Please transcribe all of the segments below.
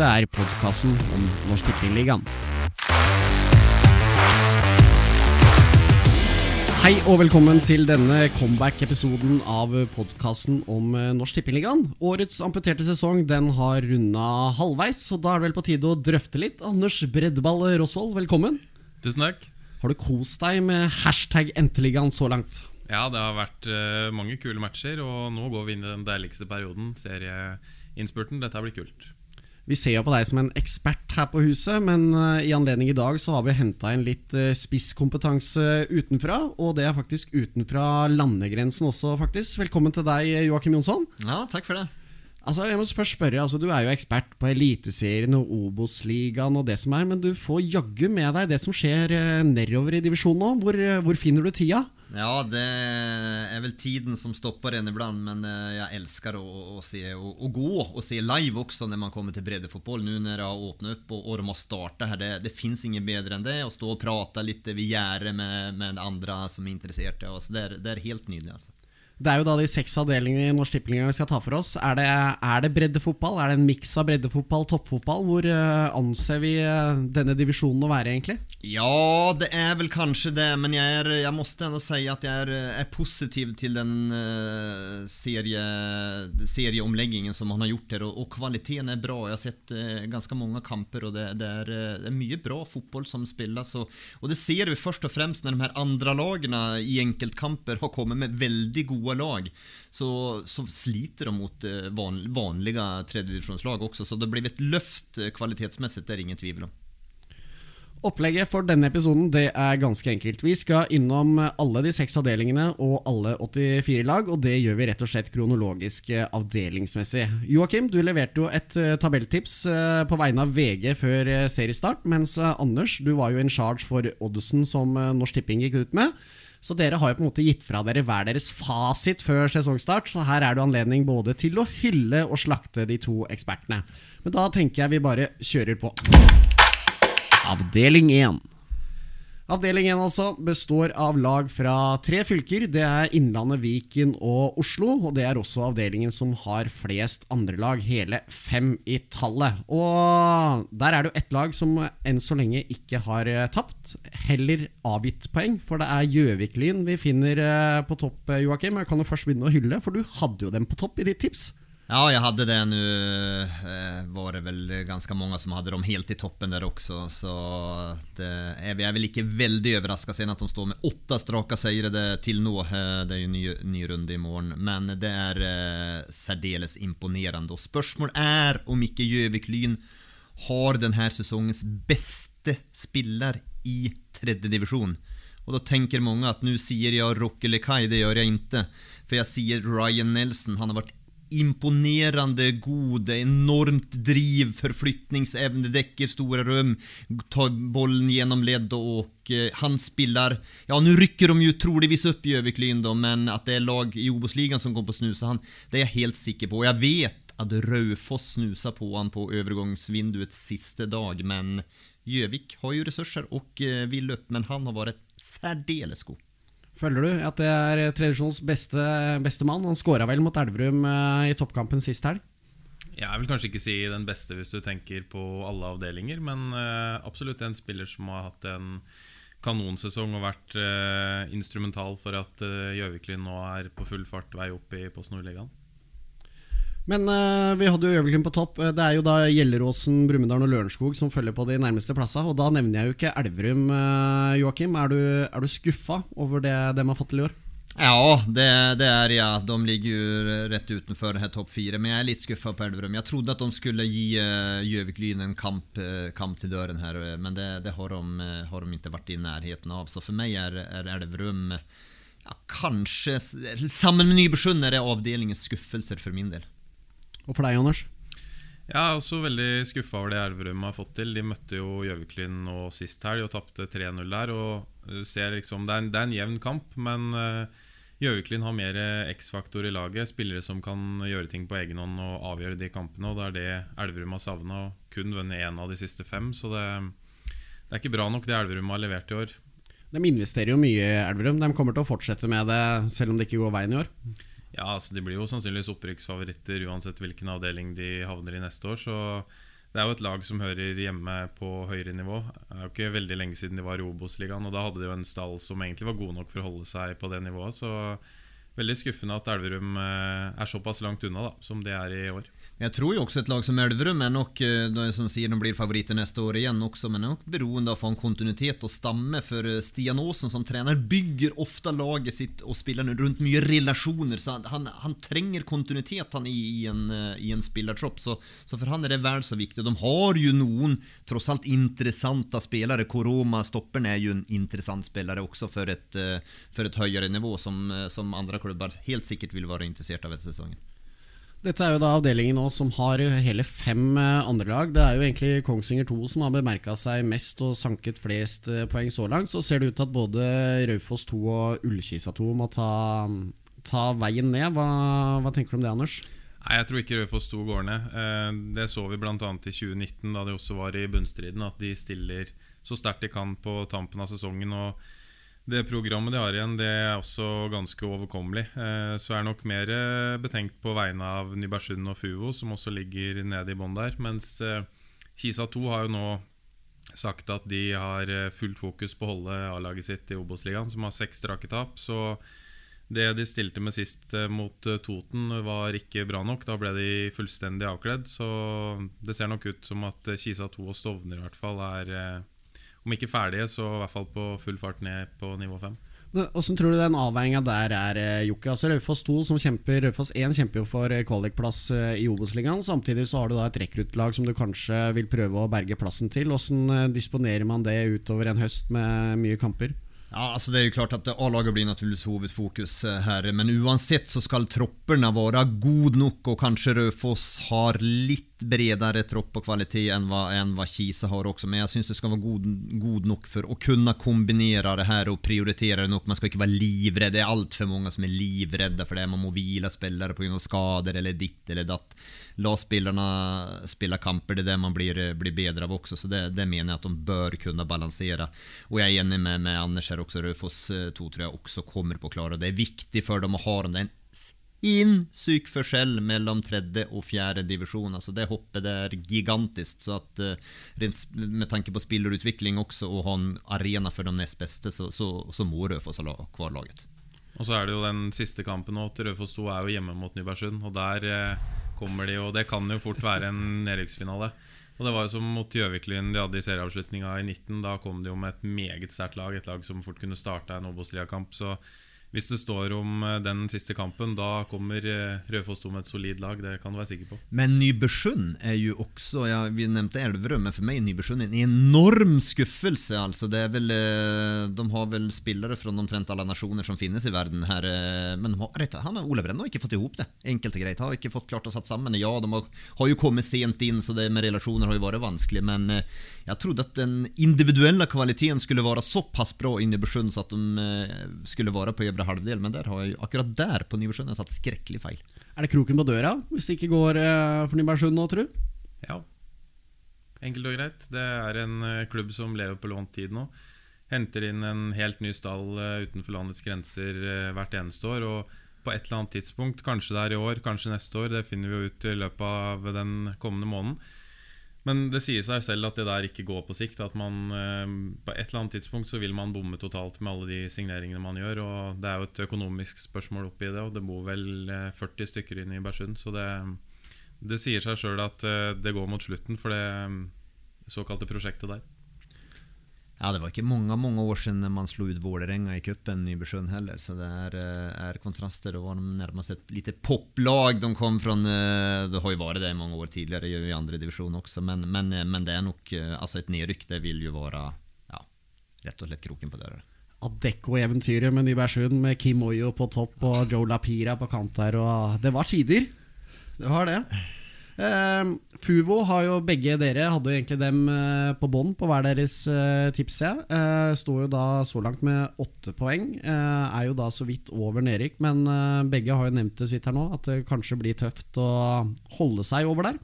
Dette er podkasten om Norsk Tippingligaen. Hei og velkommen til denne comeback-episoden av podkasten om eh, Norsk Tippingligaen. Årets amputerte sesong den har runda halvveis, så da er det vel på tide å drøfte litt. Anders Breddball Rosvold, velkommen. Tusen takk. Har du kost deg med hashtag Enteligaen så langt? Ja, det har vært uh, mange kule matcher, og nå går vi inn i den deiligste perioden, serieinnspurten. Dette blir kult. Vi ser jo på deg som en ekspert her på huset, men uh, i anledning i dag så har vi henta inn litt uh, spisskompetanse utenfra. Og det er faktisk utenfra landegrensen også, faktisk. Velkommen til deg, Joakim Jonsson. Ja, takk for det. Altså, jeg må først spørre, altså, Du er jo ekspert på Eliteserien og Obos-ligaen og det som er, men du får jaggu med deg det som skjer eh, nedover i divisjonen nå. Hvor, eh, hvor, finner du tida? Ja, det er vel tiden som stopper en iblant, men eh, jeg elsker å, å, se, å, å, gå og se live også når man kommer til breddefotball. Nå når det har åpnet opp og, og de har startet her, det, det fins ingen bedre enn det. Å stå og prate litt ved gjerdet med, med, andre som er interesserte. Altså, det, det er helt nydelig. altså. Det er jo da de seks avdelingene i Norsk Tippeliga vi skal ta for oss. Er det, er det breddefotball? Er det en miks av breddefotball toppfotball? Hvor uh, anser vi uh, denne divisjonen å være, egentlig? Ja, det er vel kanskje det, men jeg, er, jeg måtte enda si at jeg er, er positiv til den uh, serie, serieomleggingen som man har gjort her. Og, og, kvaliteten er bra. Jeg har sett ganske mange kamper, og det, det, er, det, er, mye bra fotball som spilles. Og, og det ser vi først og fremst når de her andre lagene i enkeltkamper har kommet med veldig gode gode lag, så, så sliter de mot eh, van, vanlige tredjedivisjonslag også. Så det blir et løft eh, kvalitetsmessig, det er ingen tvil om. Opplegget for denne episoden det er ganske enkelt. Vi skal innom alle de seks avdelingene og alle 84 lag, og det gjør vi rett og slett kronologisk eh, avdelingsmessig. Joakim, du leverte jo et tabelltips på vegne av VG før seriestart, mens Anders, du var jo in charge for Oddsen som Norsk Tipping gikk ut med. Så dere har jo på en måte gitt fra dere hver deres fasit før sesongstart, så her er det anledning både til å hylle og slakte de to ekspertene. Men da tenker jeg vi bare kjører på. Avdeling 1. Avdeling 1 altså består av lag fra tre fylker. Det er Innlandet, Viken og Oslo. Og det er også avdelingen som har flest andre lag, hele fem i tallet. Og der er det jo ett lag som enn så lenge ikke har eh, tapt. Heller avgitt poeng, for det er Gjøvik-Lyn vi finner eh, på topp, eh, Joakim. Jeg kan jo først begynne å hylle, for du hadde jo dem på topp i ditt tips. Ja, jag hade det. Nu eh, var det väl ganska många som hade dem helt i toppen där också. Så det jeg vi vel ikke veldig överraskade sen att de står med åtta straka seire till nå. Eh, det er ju ny, ny runde imorgon. Men det er eh, särdeles og Och spörsmål är om ikke Gjøvik Lyn har den här säsongens bästa spiller i tredje division. Och då tänker många att nu sier jag Rocky Lekai, det gjør jeg ikke. For jeg sier Ryan Nelson, han har varit imponerende god, enormt driv, forflytningsevne, dekker store rom, tar bollen gjennom ledd og eh, han spiller Ja, nå rykker de jo troligvis opp Gjøvik-Lyn, men at det er lag i Obos-ligaen som kommer på å snuse han, det er jeg helt sikker på. Og jeg vet at Raufoss snusa på han på overgangsvinduets siste dag, men Gjøvik har jo ressurser og eh, vil opp, men han har vært særdeles god. Føler du at det er tradisjonens beste, beste mann? Han skåra vel mot Elverum uh, i toppkampen sist helg? Jeg vil kanskje ikke si den beste hvis du tenker på alle avdelinger, men uh, absolutt en spiller som har hatt en kanonsesong og vært uh, instrumental for at Gjøviklyn nå er på full fart vei opp i Post Nordligaen. Men uh, vi hadde jo Gjøviklyn på topp. Det er jo da Gjelleråsen, Brumunddal og Lørenskog som følger på de nærmeste plassene. Og da nevner jeg jo ikke Elverum, uh, Joakim. Er du, er du skuffa over det de har fått til i år? Ja, det, det, er jeg. De ligger jo rett utenfor topp fire. Men jeg er litt skuffa på Elverum. Jeg trodde at de skulle gi Gjøvik-Lyn en kamp, kamp, til døren her, men det, det har, de, har, de, ikke vært i nærheten av. Så for meg er, er Elverum ja, kanskje Sammen med Nybergsund er det avdelingens skuffelser for min del. Og for deg, Anders? Jeg er også veldig skuffa over det Elverum har fått til. De møtte jo Gjøviklyn nå sist helg og tapte 3-0 der. Og ser liksom, det, er en, det er en jevn kamp, men uh, Gjøviklyn har mer X-faktor i laget. Spillere som kan gjøre ting på egen hånd og avgjøre de kampene. Og Det er det Elverum har savna. Kun vunnet én av de siste fem. Så det, det, er ikke bra nok det Elverum har levert i år. De investerer jo mye i Elverum. De kommer til å fortsette med det selv om det ikke går veien i år. Ja, altså De blir jo sannsynligvis opprykksfavoritter uansett hvilken avdeling de havner i neste år. Så det er jo et lag som hører hjemme på høyere nivå. Det er jo ikke veldig lenge siden de var i Obos-ligaen, og da hadde de jo en stall som egentlig var god nok for å holde seg på det nivået. Så veldig skuffende at Elverum eh, er såpass langt unna da, som de er i år. Jeg tror jo også et lag som Elverum er nok eh, de som sier de blir favoritter neste år igjen også, men er nok beroende av å få en kontinuitet og stamme. For eh, Stian Aasen som trener bygger ofte laget sitt og spillerne rundt mye relasjoner. Så han, han trenger kontinuitet han i, i en, eh, i en spillertropp. Så, så, for han er det vel så viktig. De har jo noen tross alt interessante spillere. Koroma, stopperen, er jo en interessant spiller også for et, for et høyere nivå, som, som andre klubber helt sikkert vil være interessert av etter sesongen. Dette er jo da avdelingen nå som har hele fem eh, andre lag. Det er jo egentlig Kongsvinger 2 som har bemerka seg mest og sanket flest eh, poeng så langt. Så ser det ut til at både Raufoss 2 og Ullkisa 2 må ta, ta veien ned. Hva, hva, tenker du om det, Anders? Nei, Jeg tror ikke Raufoss 2 går ned. Eh, det så vi bl.a. i 2019, da de også var i bunnstriden. At de stiller så sterkt de kan på tampen av sesongen. og det programmet de har igjen, det er også ganske overkommelig. Eh, så er jeg nok mer eh, betenkt på vegne av Nybergsund og Fuvo, som også ligger nede i bånn der. Mens eh, Kisa 2 har jo nå sagt at de har fullt fokus på å holde A-laget sitt i Obos-ligaen, som har seks strake tap. Så det de stilte med sist mot Toten, var ikke bra nok. Da ble de fullstendig avkledd. Så det ser nok ut som at Kisa 2 og Stovner i hvert fall er om ikke ferdige, så i hvert fall på full fart ned på nivå 5. Hvordan tror du den avveininga der er, eh, Jokke? Altså Raufoss 2 som kjemper Raufoss 1 kjemper jo for eh, kvalikplass eh, i Obos-ligaen. Samtidig så har du da et rekruttlag som du kanskje vil prøve å berge plassen til. Hvordan disponerer man det utover en høst med mye kamper? Ja, alltså det är ju klart att A-laget blir naturligtvis hovedfokus her, men uansett så skal troppene være god nok, og kanskje Rødfoss har litt bredere tropp og kvalitet enn hva, enn hva Kisa har også. Men jeg syns det skal være god, god, nok for å kunne kombinere det her og prioritere det nok. Man skal ikke være livredd. Det er altfor mange som er livredde for det. Man må hvile spillere pga. skader eller ditt eller datt. La spillerne spille kamper. Det er det man blir, blir bedre av også. Så det, det, mener jeg at de bør kunne balansere. Og jeg er enig med, med Anders her. Raufoss 2 eh, tror jeg også kommer på å klare det. Det er viktig for dem å ha den sinnssyk forskjell mellom tredje og fjerde divisjon. Altså det hoppet er gigantisk. Så at uh, med tanke på spillerutvikling også, å ha en arena for de nest beste, så, så, så må Rødfoss ha kvar laget. Og så er det jo den siste kampen nå til Rødfoss 2 er jo hjemme mot Nybergsund. Og der eh, kommer de, og det kan jo fort være en nedrykksfinale. Og det var jo som mot Gjøvik-Lyn de hadde i serieavslutninga i 19. Da kom de jo med et meget sterkt lag, et lag som fort kunne starta en Obos-ligakamp. Så hvis det står om eh, den siste kampen, da kommer Rødfoss 2 med et solid lag. Det kan du være sikker på. Men Nybergsund er jo også ja, Vi nevnte Elverum, men for meg er en enorm skuffelse. Altså, vel, eh, de har vel spillere fra omtrent alle nasjoner som finnes i verden her. Men han, Ole Brenna har ikke fått ihop det. Enkelt og greit. Har ikke fått klart å satt sammen Ja, de har, har, jo kommet sent inn, så det med relasjoner har jo vært vanskelig. Men jeg trodde at den individuelle kvaliteten skulle være såpass bra i Nybergsund så at de skulle være på øvre halvdel, men der har jeg, akkurat der på Nybergsund tatt skrekkelig feil. Er det kroken på døra hvis det ikke går uh, for Nybergsund nå, tru? Ja. Enkelt og greit. Det er en uh, klubb som lever på lånt tid nå. Henter inn en helt ny stall utenfor landets grenser hvert eneste år. Og på et eller annet tidspunkt, kanskje det er i år, kanskje neste år, det finner vi jo ut i løpet av den kommende måneden men det sier seg selv at det der ikke går på sikt. At man eh, På et eller annet tidspunkt så vil man bomme totalt med alle de signeringene man gjør. Og det er jo et økonomisk spørsmål oppi det, og det bor vel 40 eh, stykker inne i Bersund. Så det, det sier seg sjøl at eh, det går mot slutten for det såkalte prosjektet der. Ja, det var ikke mange mange år siden man slo ut Vålerenga i cupen, Nybergsund heller. Så det er, eh, er kontraster. Det var nærmest et lite poplag de kom fra. Eh, det har jo vært det i mange år tidligere i andre divisjon også, men, men, eh, men, det er nok altså Et nedrykk det vil jo være ja, rett og slett kroken på døra. Adecco-eventyret med Nybergsund, med Kim Oyo på topp og Joe Lapira på kant der. Det var tider. Det var det. Uh, Fuvo har jo begge dere hadde jo egentlig dem uh, på bånn på hver deres uh, tips. Ja. Uh, står jo da så langt med åtte poeng. er jo da så vidt over nedrykk, men begge har jo nevnt det så vidt her nå, at det kanskje blir tøft å holde seg over der.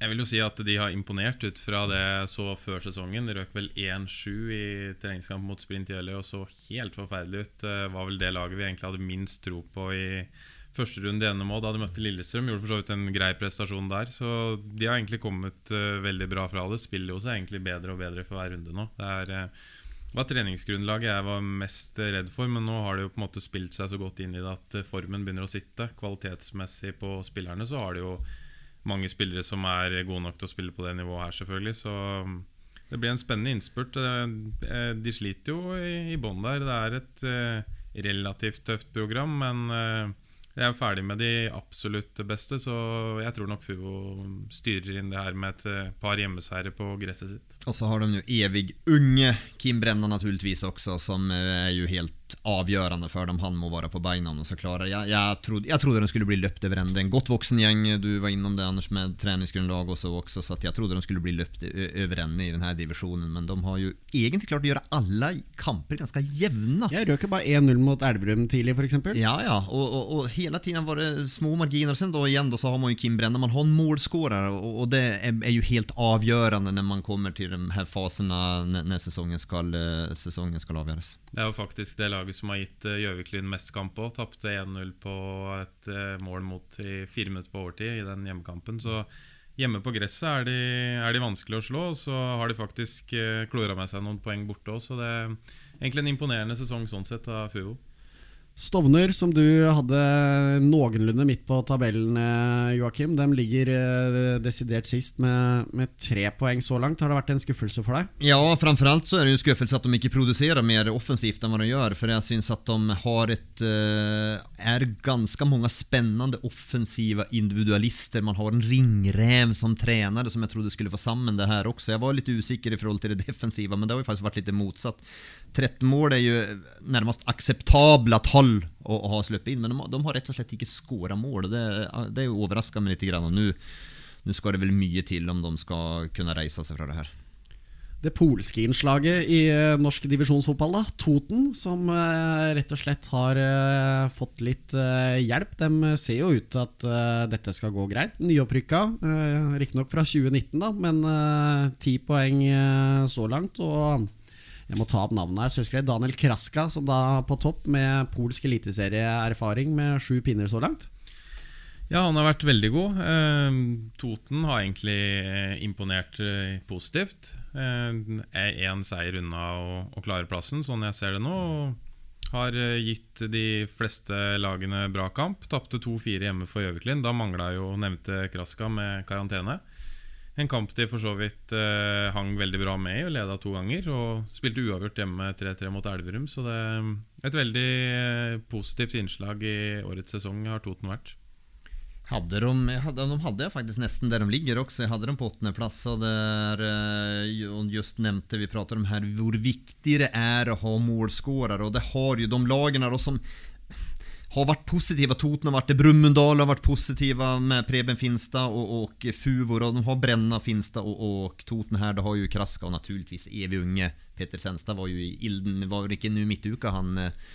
Jeg vil jo si at de har imponert ut fra det så før sesongen. De røk vel 1-7 i treningskamp mot Sprint Jelly og så helt forferdelig ut. Det var vel det laget vi egentlig hadde minst tro på i første runde i da de møtte Lillestrøm. Gjorde for så vidt en grei prestasjon der. Så de har egentlig kommet uh, veldig bra fra det. Spiller jo seg egentlig bedre og bedre for hver runde nå. Det er, uh, var treningsgrunnlaget jeg var mest redd for, men nå har det jo på en måte spilt seg så godt inn i det at formen begynner å sitte. Kvalitetsmessig på spillerne så har det jo mange spillere som er gode nok til å spille på det nivået her, selvfølgelig. Så det blir en spennende innspurt. De sliter jo i, bånn der. Det er et relativt tøft program, men eh, jeg er ferdig med de absolutt beste, så jeg tror nok Fuvo styrer inn det her med et eh, par hjemmeseiere på gresset sitt. Og så har de jo evig unge Kim Brenna naturligvis også, som er jo helt avgjørende for dem. Han må være på beina om de skal klare Jeg, jeg, trodde, jeg trodde de skulle bli løpt over ende. En godt voksen gjeng. Du var innom det Anders med treningsgrunnlag og så også, så jeg trodde de skulle bli løpt over ende i denne divisjonen. Men de har jo egentlig klart å gjøre alle kamper ganske jevne. Jeg røk bare 1-0 mot Elverum tidlig, f.eks. Ja, ja. Og, og, og, hele tiden var det små marginer. Sen da igjen da, så har man jo Kim Brenne. Man har en målskårer, og, og det er, er jo helt avgjørende når man kommer til de her fasene når sesongen skal, eh, sesongen skal avgjøres. Det er jo faktisk det laget som har gitt Gjøvik-Lyn mest kamp òg. Tapte 1-0 på et eh, mål mot i fire minutter på overtid i den hjemmekampen. Så hjemme på gresset er de, er de vanskelig å slå. Og så har de faktisk klora med seg noen poeng borte òg, så det er egentlig en imponerende sesong sånn sett av Fuvo. Stovner, som du hadde noenlunde midt på tabellen, eh, Joakim, de ligger eh, desidert sist med, med, tre poeng så langt. Har det vært en skuffelse for deg? Ja, framfor alt så er det en skuffelse at de ikke produserer mer offensivt enn hva de gjør. For jeg syns at de har et eh, er ganske mange spennende offensive individualister. Man har en ringrev som trener, som jeg trodde skulle få sammen det her også. Jeg var litt usikker i forhold til det defensive, men det har jo faktisk vært litt motsatt. 13 mål er jo nærmest akseptable tall å, å ha sluppet inn, men de, de, har rett og slett ikke skåra mål. Det, det er jo overraska meg litt. Nå skal det vel mye til om de skal kunne reise seg fra det her. Det polske innslaget i uh, norsk divisjonsfotball, da, Toten, som uh, rett og slett har uh, fått litt hjelp. De ser jo ut til at dette skal gå greit. Nyopprykka, riktignok fra 2019, da, men ti poeng så langt. Og jeg må ta opp navnet her. Så husker jeg Daniel Kraska, som da på topp med polsk eliteserieerfaring med sju pinner så langt. Ja, han har vært veldig god. Eh, Toten har egentlig eh, imponert eh, positivt. Er én seier unna å, klare plassen, sånn jeg ser det nå. Har gitt de fleste lagene bra kamp. Tapte 2-4 hjemme for Gjøviklin. Da mangla jo nevnte Kraska med karantene. En kamp de for så vidt eh, hang veldig bra med i og leda to ganger. Og spilte uavgjort hjemme 3-3 mot Elverum. Så det er et veldig eh, positivt innslag i årets sesong har Toten vært. Hadde de, hadde, de hadde faktisk nesten der de ligger også. Jeg hadde dem på åttendeplass. Og der eh, just nevnte vi prater om her hvor viktig det er å ha målskårere. Og det har jo de lagene som har vært positive. Toten har vært det. Brumunddal har vært positive med Preben Finstad og, og Fuvor. Og de har Brenna, Finstad og, og Toten her. Det har jo Kraska og naturligvis evig unge Peter Senstad var jo i ilden. Var det ikke nå midtuka han eh,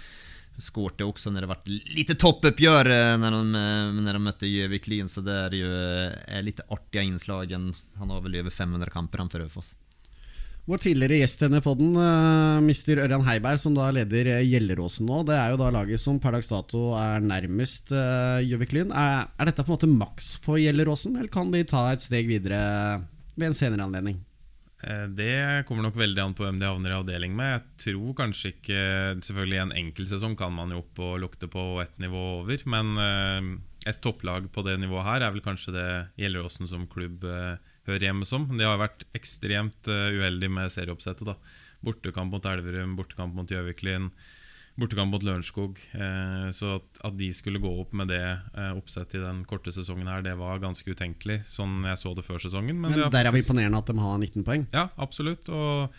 skårte også når det ble litt toppuppgjør eh, når, de, eh, når de møtte Gjøvik-Lyn. Så det er jo eh, litt artige innslag. Han har vel over 500 kamper han for Raufoss. Vår tidligere gjest denne podden, den, Mr. Ørjan Heiberg, som da leder uh, Gjelleråsen nå, det er jo da laget som per dags dato er nærmest uh, Gjøvik-Lyn. Er, er, dette på en måte maks for Gjelleråsen, eller kan de ta et steg videre ved en senere anledning? Det kommer nok veldig an på hvem de havner i avdeling med. Jeg tror kanskje ikke Selvfølgelig en enkeltsesong kan man jo opp og lukte på ett nivå over, men et topplag på det nivået her er vel kanskje det Gjelleråsen som klubb hører hjemme som. De har vært ekstremt uh, uheldige med serieoppsettet. da Bortekamp mot Elverum, bortekamp mot Gjøviklin, bortekamp mot Lørenskog. Eh, så at, de skulle gå opp med det eh, oppsettet i den korte sesongen, her Det var ganske utenkelig, sånn jeg så det før sesongen. Men, men der er vi imponerende at de har 19 poeng? Ja, absolutt. Og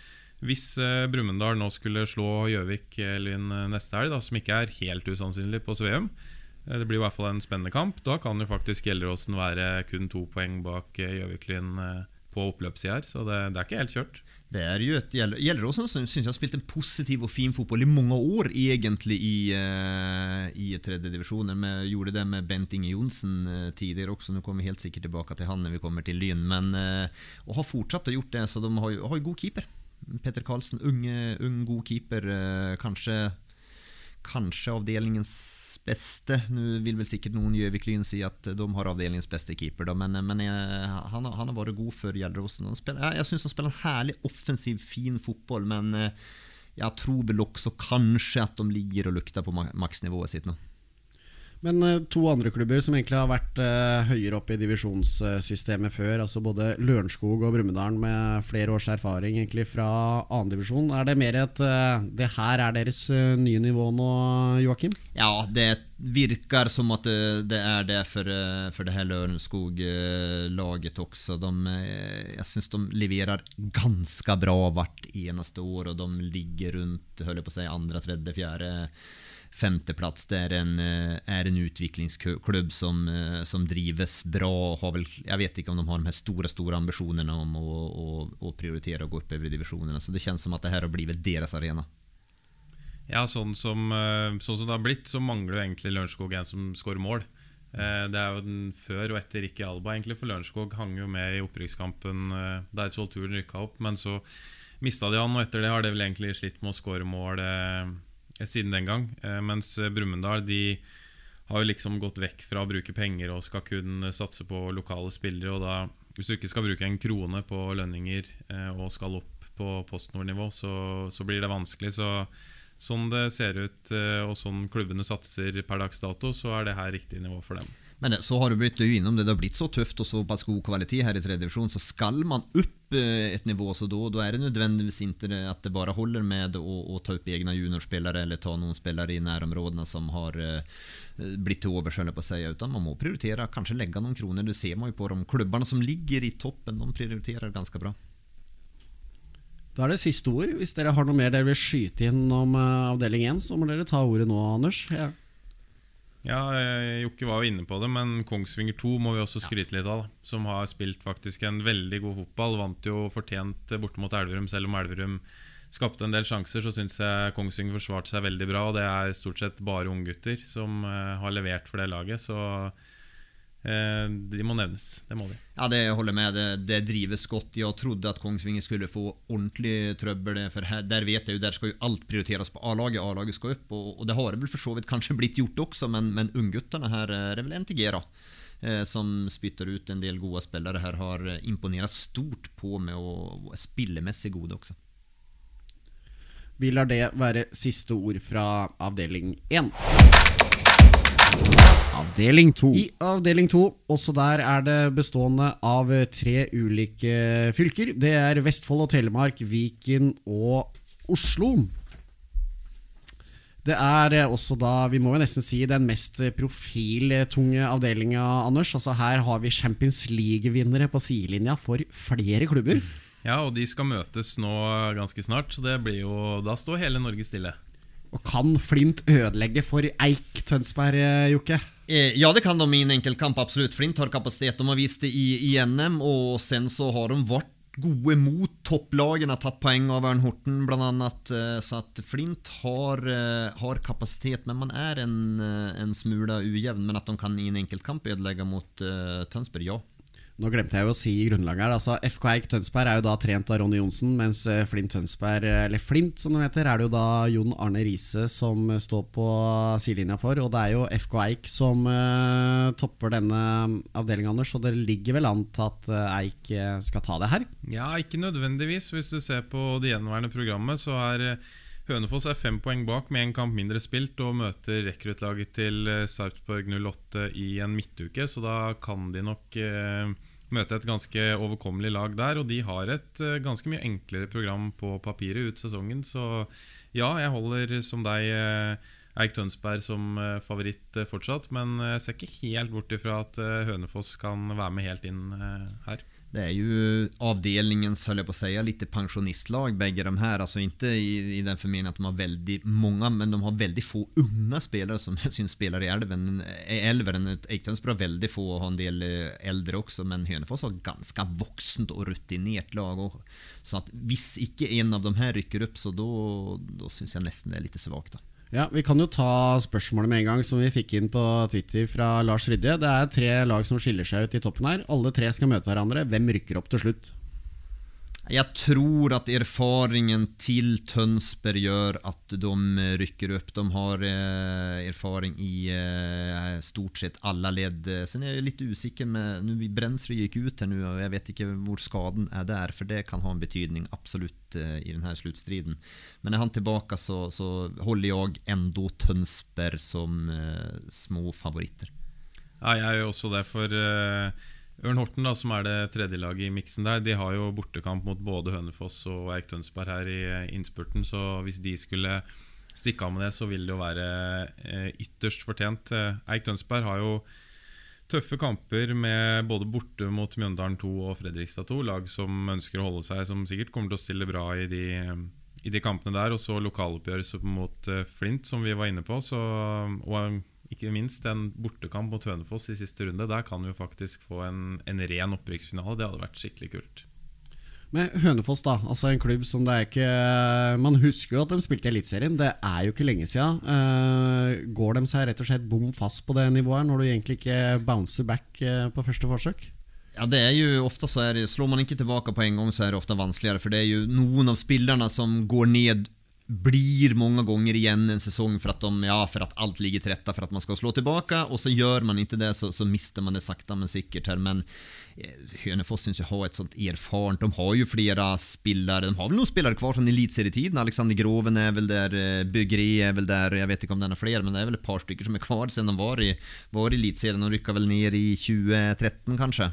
hvis eh, Brumunddal nå skulle slå Gjøvik-Lyn eh, neste helg, som ikke er helt usannsynlig på Sveum, Eh, det blir i hvert fall en spennende kamp. Da kan jo faktisk Gjelleråsen være kun to poeng bak Gjøviklin Gjøviklyn eh, på oppløpssida her, så det, det, er ikke helt kjørt. Det er jo som Gjelleråsen syns jeg har spilt en positiv og fin fotball i mange år, egentlig, i, uh, i tredjedivisjonen. Vi gjorde det med Bent Inge Johnsen tidligere også. Nå kommer vi helt sikkert tilbake til han når vi kommer til Lyn. Men og har fortsatt å gjort det, så de har jo god keeper. Petter Karlsen, ung, ung god keeper. kanskje kanskje avdelingens beste. Nå vil vel sikkert noen Gjøvik-Lyn si at de har avdelingens beste keeper, da, men, men jeg, han, har- han har vært god for Gjelleråsen. Jeg, jeg syns han spiller en herlig offensiv, fin fotball, men eh, jeg tror vel også kanskje at de ligger og lukter på ma- maksnivået sitt nå. Men eh, to andre klubber som egentlig har vært eh, høyere oppe i divisjonssystemet før, altså både Lørenskog og Brumunddal med flere års erfaring egentlig fra andredivisjon. Er det mer et eh, Det her er deres nye nivå nå, Joakim? Ja, det virker som at det, er det for, for det her Lørenskog-laget også. De, jeg syns de leverer ganske bra hvert eneste år, og de ligger rundt holder på å si, andre, tredje, fjerde, femteplass. Det er en, eh, er en utviklingsklubb som, eh, som drives bra. Har vel, jeg vet ikke om de har de her store store ambisjonene om å, å, å prioritere å gå oppover i divisjonene. Så det kjennes som at det her har blitt deres arena. Ja, sånn som, eh, sånn som det har blitt, så mangler jo egentlig Lørenskog en som skårer mål. Det er jo den før og etter Ricky Alba, egentlig, for Lørenskog hang jo med i opprykkskampen der Eidsvoll rykka opp, men så mista de han, og etter det har de vel egentlig slitt med å skåre mål siden den gang. Eh, Mens eh, Brumunddal de har jo liksom gått vekk fra å bruke penger og skal kun eh, satse på lokale spillere. Og da, hvis du ikke skal bruke en krone på lønninger eh, og skal opp på postnordnivå, så, så blir det vanskelig. Så sånn det ser ut, eh, og sånn klubbene satser per dags dato, så er det her riktig nivå for dem. Men så har du jo innom det, det har blitt så tøft og såpass god kvalitet her i tredje divisjon, så skal man opp eh, et nivå, så da, da er det nødvendigvis ikke at det bare holder med å, ta opp egne juniorspillere eller ta noen spillere i nærområdene som har eh, blitt til overs, holder på å si, utan man må prioritere, kanskje legge noen kroner. Det ser man jo på de klubbene som ligger i toppen, de prioriterer ganske bra. Da er det siste ord. Hvis dere har noe mer dere vil skyte inn om eh, avdeling 1, så må dere ta ordet nå, Anders. Ja. Ja, eh, Jokke var jo inne på det, men Kongsvinger 2 må vi også skryte litt av. Da, som har spilt faktisk en veldig god fotball. Vant jo fortjent borte mot Elverum, selv om Elverum skapte en del sjanser. Så syns jeg Kongsvinger forsvarte seg veldig bra. Og det er stort sett bare unggutter som eh, har levert for det laget. Så eh, de må nevnes. Det må de. Ja, det holder med. Det, det drives godt. Jeg trodde at Kongsvinger skulle få ordentlig trøbbel. For her, der vet jeg jo, der skal jo alt prioriteres på A-laget. A-laget skal opp, og, og det har det vel for så vidt kanskje blitt gjort også, men, men ungguttene her er vel NTG, da. eh, Som spytter ut en del gode spillere her, har imponert stort på med å spillemessig gode også. Vi lar det være siste ord fra avdeling 1. Avdeling to. I avdeling 2, også der er det bestående av tre ulike fylker. Det er Vestfold og Telemark, Viken og Oslo. Det er også da, vi må jo nesten si, den mest profiltunge avdelinga, Anders. Altså Her har vi Champions League-vinnere på sidelinja for flere klubber. Ja, og de skal møtes nå ganske snart, så det blir jo Da står hele Norge stille. Og kan Flint ødelegge for Eik Tønsberg, eh, Jokke? Eh, ja, det kan de i en enkeltkamp, absolutt. Flint har kapasitet. De har vist det i, i NM, og sen så har de vært gode mot topplagene, tatt poeng av Ørn Horten annet. eh, Så at Flint har, har kapasitet, men man er en, en smule ujevn. Men at de kan i en enkeltkamp ødelegge mot uh, Tønsberg, ja. Nå glemte jeg jo å si grunnlaget her. Altså FK Eik Tønsberg er jo da trent av Ronny Johnsen, mens eh, Flint Tønsberg, eh, eller Flint som det heter, er det jo da Jon Arne Riise som eh, står på sidelinja for. Og det er jo FK Eik som uh, topper denne avdelinga, Anders. Og det ligger vel an til at Eik skal ta det her. Ja, ikke nødvendigvis. Hvis du ser på det gjenværende programmet, så er eh, Hønefoss er fem poeng bak med en kamp mindre spilt og møter rekruttlaget til eh, Sarpsborg 08 i en midtuke, så da kan de nok eh, møte et ganske overkommelig lag der. Og de har et eh, ganske mye enklere program på papiret ut sesongen, så ja, jeg holder som deg eh, Eik Tønsberg som eh, favoritt eh, fortsatt, men jeg ser ikke helt bort ifra at Hønefoss kan være med helt inn her. Det är ju avdelningens, höll jag på att säga, lite pensionistlag bägge de här. Alltså inte i, i den förmeningen att de har väldigt många, men de har väldigt få unga spelare som syns spelar i älven. eh, Älveren, Eiktonsbro har väldigt få och har en del eh, äldre också, men Hönefors har ganska voksent och rutinerat lag. Och, så att hvis ikke en av de här rycker upp så då, då syns jag nästan det är lite svagt. Då. Ja, Vi kan jo ta spørsmålet med en gang, som vi fikk inn på Twitter fra Lars Rydje. Det er tre lag som skiller seg ut i toppen her. Alle tre skal møte hverandre. Hvem rykker opp til slutt? Jag tror at erfaringen til Tønsberg gjør at de rykker opp. De har eh, erfaring i eh, stort sett alle ledd. Så jeg er litt usikker med Nu Brensrud gikk ut her nå, og jeg vet ikke hvor skaden er der. For det kan ha en betydning absolut eh, i denne sluttstriden. Men er han tilbake, så, så holder jeg ändå Tønsberg som små favoritter. Ja, jeg gjør også det, for uh, Ørn Horten, da, som er det tredje laget i miksen der, de har jo bortekamp mot både Hønefoss og Eik Tønsberg her i uh, innspurten. Så hvis de skulle stikke av med det, så vil det jo være uh, ytterst fortjent. Eik Tønsberg har jo tøffe kamper med både borte mot Mjøndalen 2 og Fredrikstad 2. Lag som ønsker å holde seg, som sikkert kommer til å stille bra i de, i de kampene der. Og så lokaloppgjøret mot Flint, som vi var inne på. Så, og ikke minst en bortekamp mot Hønefoss i siste runde. Der kan vi jo faktisk få en, en ren opprykksfinale. Det hadde vært skikkelig kult. Men Hønefoss, da. Altså en klubb som det er ikke Man husker jo at de spilte i Eliteserien. Det er jo ikke lenge siden. Uh, går de seg rett og slett bom fast på det nivået når du egentlig ikke bouncer back uh, på første forsøk? Ja, det er jo ofte så er det, Slår man ikke tilbake på en gang, så er det ofte vanskeligere. For det er jo noen av spillerne som går ned blir många gånger igen en säsong för att, de, ja, för att allt ligger till rätta för att man ska slå tillbaka och så gör man inte det så, så mister man det sakta men säkert här. Men eh, Hönefors syns ju ha ett sånt erfarent, de har ju flera spelare, de har väl nog spelare kvar från elitserietiden. Alexander Groven är väl där, eh, Bygre är väl där, jag vet inte om den är fler, men det är väl ett par stycken som är kvar sen de var i, var i elitserien. De ryckade väl ner i 2013 kanske.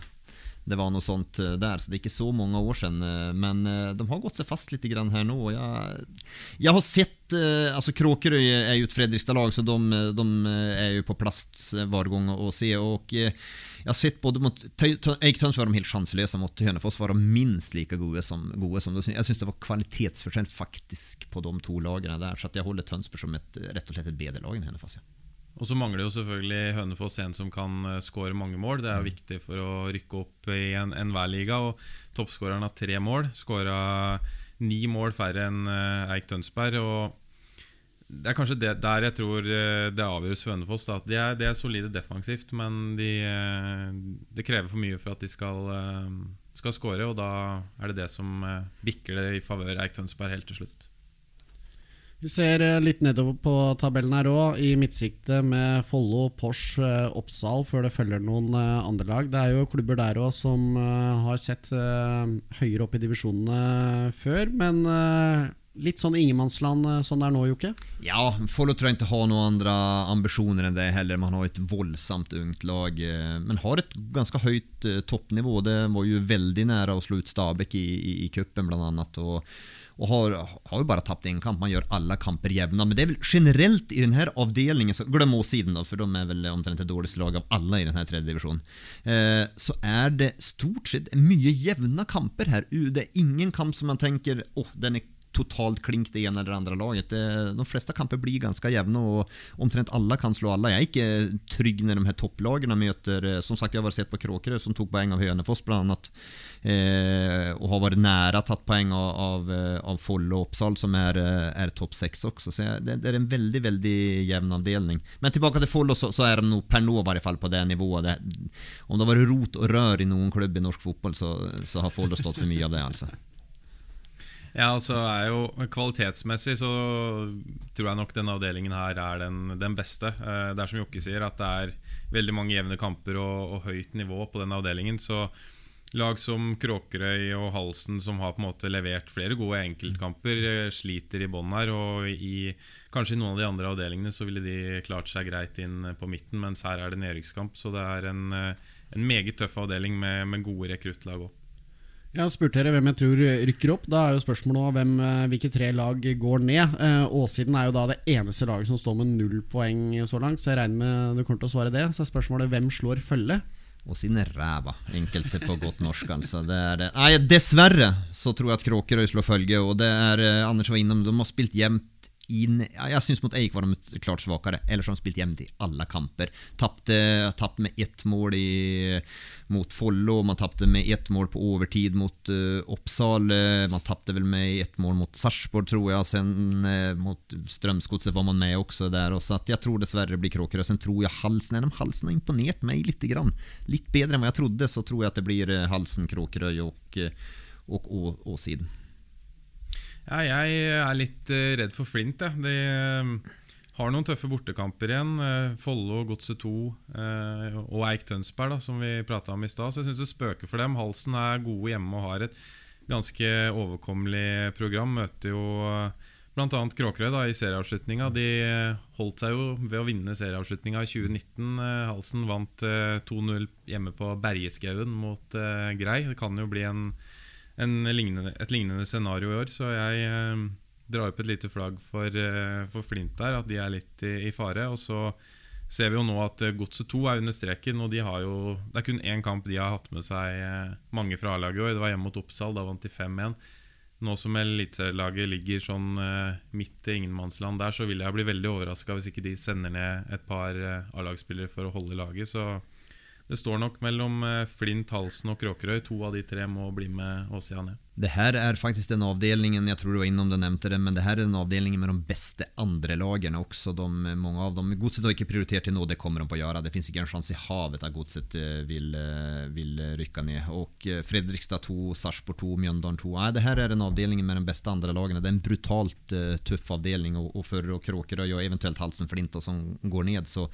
Det var noe sånt der, så det er ikke så mange år sedan. Eh, men eh, de har gått seg fast litt grann nå. nu. jeg jag har sett, altså Kråkerøy er jo et Fredrikstad-lag så de, de, er jo på plass hver gang å se. Og jeg har sett både mot Eiktöns var de helt sjanseløse, mot Hønefoss var de minst lika gode som, gode som Jag syns det var kvalitetsforskjell faktisk på de to lagene der, Så jeg holder håller Tönsberg som et, rett og slett et bedre lag enn Hønefoss. Ja. Og så mangler jo selvfølgelig Hønefoss en som kan uh, skåre mange mål. Det er mm. viktig for å rykke opp i enhver en liga. Og toppskåreren har tre mål. Skåra ni mål færre enn uh, Eik Tønsberg. Og det er kanskje det, der jeg tror uh, det avgjøres for Hønefoss. Da. De, er, de er solide defensivt, men de, det krever for mye for at de skal, skal skåre. Og da er det det som bikker det i favør Eik Tønsberg helt til slutt. Vi ser eh, litt nedover på tabellen her òg, i midtsikte med Follo, Porsch, eh, Oppsal, før det følger noen eh, andre lag. Det er jo klubber der òg som har sett høyere opp i divisjonene før, men litt sånn ingenmannsland sånn det er nå, Jokke? Ja, Follo tror jeg ikke har noen andre ambisjoner enn det heller. Man har et voldsomt ungt lag, men har et ganske høyt toppnivå. Det var jo veldig nære å slå ut Stabæk i, i, i cupen, blant annet. Og och har, har ju bara tappat en kamp. Man gör alla kamper jämna. Men det är väl generellt i den här avdelningen, så glöm åsidan då, för de är väl omtrent det dåligaste lag av alla i den här tredje divisionen. Eh, så är det stort sett mycket jämna kamper här. Det är ingen kamp som man tänker, åh, oh, den är totalt klink det ene eller andre laget. De fleste kamper blir ganske jevne, og omtrent alle kan slå alle. Jeg er ikke trygg når de her topplagene møter som sagt jeg har sett på Kråkerø, som tok poeng av Hønefoss, annat. Eh, og har vært nære tatt poeng av, av, eh, av Follo og Oppsal, som er, er topp 6 også. Så det, det, er en veldig veldig jevn avdelning. Men tilbake til Follo så, så, er de nok per nå i hvert fall på den Det, om det har vært rot og rør i noen klubb i norsk fotball, så, så har Follo stått for mye av det alltså. Ja, altså er jo Kvalitetsmessig så tror jeg nok denne avdelingen her er den, den beste. Eh, det er som Jokke sier, at det er veldig mange jevne kamper og, og høyt nivå på den avdelingen. Så lag som Kråkerøy og Halsen, som har på en måte levert flere gode enkeltkamper, eh, sliter i bånn her. Og i kanskje i noen av de andre avdelingene så ville de klart seg greit inn på midten, mens her er det nedrykkskamp. Så det er en, eh, en meget tøff avdeling med, med gode rekruttlag òg. Jeg har spurt dere hvem jeg tror rykker opp. Da er jo spørsmålet hvem, eh, hvilke tre lag går ned. Åssiden Åsiden er jo da det eneste laget som står med null poeng så langt, så jeg regner med du kommer til å svare det. Så er spørsmålet hvem slår følge? Åsiden er ræva, enkelte på godt norsk. altså det er, Nei, Dessverre så tror jeg at Kråkerøy slår følge. Og det er eh, Anders var innom, de har spilt jevnt inn, jeg syns mot Eik var de klart svakere. Ellers har de spilt jevnt i alle kamper. Tapt med ett mål i, mot Follo, man tappte med ett mål på overtid mot uh, Oppsal. Man tappte vel med ett mål mot Sarpsborg tror jag. Sen uh, mot Strömsgodset var man med också där. Och så att jag tror dessvärre blir Kråkerö. Sen tror jag Halsen, Halsen har imponerat mig lite grann. Lite bättre än vad trodde så tror jag att det blir uh, Halsen, Kråkerö och och å- Åsiden. Ja, jeg er litt eh, redd for Flint. Jeg. Ja. eh, har noen tøffe bortekamper igjen. eh, Follo, Godset 2 eh, og Eik Tønsberg, da, som vi prata om i stad. Så jeg syns det spøker for dem. Halsen er gode hjemme og har et ganske overkommelig program. Møter jo bl.a. Kråkerøy da, i serieavslutninga. De eh, holdt seg jo ved å vinne serieavslutninga i 2019. Eh, Halsen vant eh, 2-0 hjemme på Bergeskauen mot eh, Grei. Det kan jo bli en en lignende, et lignende scenario i år, så jeg drar opp et lite flagg for, eh, for Flint der, at de er litt i, i fare. Og så ser vi jo nå at eh, Godset 2 er under streken, og de har jo Det er kun én kamp de har hatt med seg eh, mange fra A-laget i år. Det var hjemme mot Oppsal, da vant de 5-1. Nå som eliteserielaget ligger sånn midt i ingenmannsland der, så vil jeg bli veldig overraska hvis ikke de sender ned et par A-lagsspillere for å holde laget. Så det står nok mellom Flint, Halsen og Kråkerøy. To av de tre må bli med Åsia ned. Det her er faktisk den avdelningen, jeg tror du var innom du nevnte det, men det her er den avdelningen med de beste andre lagene også, De, mange av dem, Godset har ikke prioritert til nå, det kommer de på å gjøre. Det fins ikke en chans i havet at Godset vil, vil rykke ned. eh, Fredrikstad 2, Sarpsborg 2, Mjøndalen 2. Nei, det her er den avdelningen med de beste andre lagene. Det er en brutalt uh, tøff avdelning Og, og for Kråkerøy og eventuelt Halsen Flint som går ned så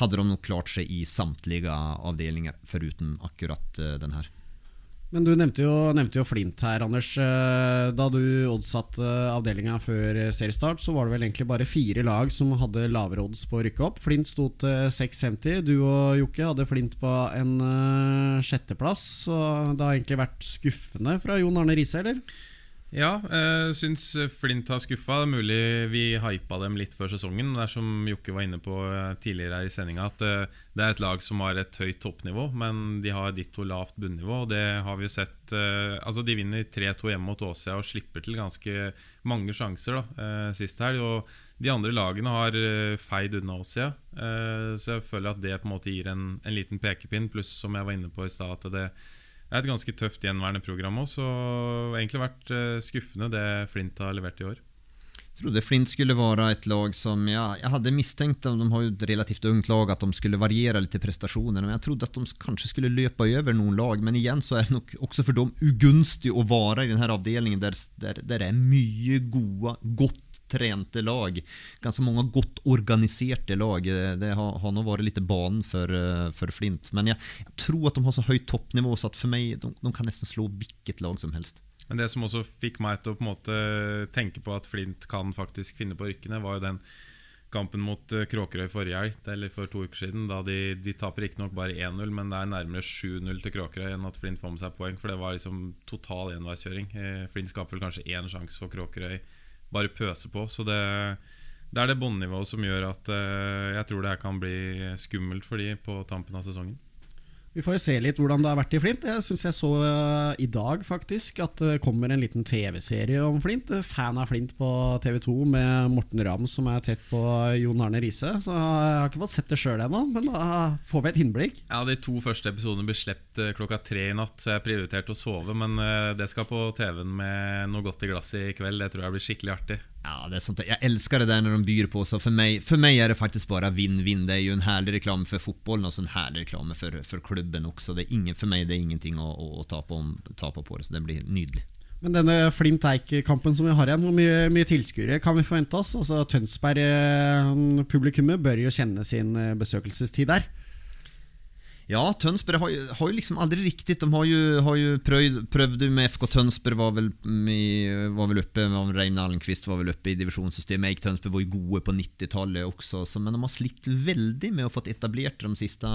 hadde de nok klart seg i samtliga avdelinger, foruten akkurat uh, den här. Men du nevnte jo, nevnte jo Flint her, Anders. Eh, Da du oddsatte avdelinga før eh, seriestart, så var det vel egentlig bare fire lag som hadde lavere odds på å rykke opp. Flint sto til 6,50. Du og Jokke hadde Flint på en eh, sjetteplass. Så det har egentlig vært skuffende fra Jon Arne Riise, eller? Ja, jeg syns Flint har skuffa. Det er mulig vi hypa dem litt før sesongen. Det er som Jokke var inne på eh, tidligere her i sendinga, at eh, det er et lag som har et høyt toppnivå, men de har ditto lavt bunnivå. Og det har vi sett Altså, de vinner 3-2 hjemme mot Åsia og slipper til ganske mange sjanser da, sist helg. Og de andre lagene har feid unna Åsia, så jeg føler at det på en måte gir en, en liten pekepinn. Pluss, som jeg var inne på i stad, at det det er et ganske tøft gjenværende program òg, så det har egentlig vært eh, skuffende det Flint har levert i år. Jeg trodde Flint skulle være et lag som, ja, jeg hadde mistenkt de har jo et relativt ungt lag, at de skulle variere litt i prestasjonene. Men jeg trodde at de kanskje skulle løpe over noen lag. Men igjen så er det nok også for dem ugunstig å være i denne avdelingen der, der, där det er mye gode, gott tränade lag. Ganske mange godt organiserte lag. Eh, Det har, har nå vært litt banen for, for, Flint. Men jeg, jeg, tror at de har så høyt toppnivå så at for meg, de, de kan nesten slå hvilket lag som helst. Men det som også fikk meg til å på måte tenke på at Flint kan faktisk finne på rykkene, var jo den kampen mot eh, Kråkerøy forrige helg, eller for to uker siden. Da de, de taper riktignok bare 1-0, men det er nærmere 7-0 til Kråkerøy enn at Flint får med seg poeng. For det var liksom total enveiskjøring. Eh, Flint skaper vel kanskje én sjanse for Kråkerøy, bare pøse på. Så det, det er det båndnivået som gjør at eh, jeg tror det her kan bli skummelt for de på tampen av sesongen. Vi får jo se litt hvordan det har vært i Flint. Jeg syns jeg så uh, i dag faktisk at det kommer en liten TV-serie om Flint. Fan av Flint på TV2 med Morten Ramm som er tett på Jon Arne Riise. Så jeg har ikke fått sett det sjøl ennå, men da får vi et innblikk. Ja, De to første episodene ble sluppet eh, klokka tre i natt, så jeg prioriterte å sove. Men eh, det skal på TV-en med noe godt i glasset i kveld. Det tror jeg blir skikkelig artig. Ja, det är sånt där. Jag det där när de byr på. Så för mig, för mig är det faktiskt bara vinn-vinn. Det är ju en härlig reklam för fotbollen och så en härlig reklam för, för klubben också. Det är ingen, för mig det är ingenting å, å, å ta, på, tape på det, så det blir nydelig. Men denne Flint-Eik-kampen som vi har igjen, hvor mye, mye tilskuere kan vi forvente oss? Altså Tønsberg-publikummet bør jo kjenne sin eh, besøkelsestid der. Ja, Tönsberg har ju, har ju liksom aldrig riktigt, de har ju, har ju pröv, prövde med FK Tönsberg var väl, var väl uppe, Reine Allenqvist var väl uppe i divisionssystemet, Eik Tönsberg var ju gode på 90-talet också, så, men de har slitt väldigt med att få etablert de sista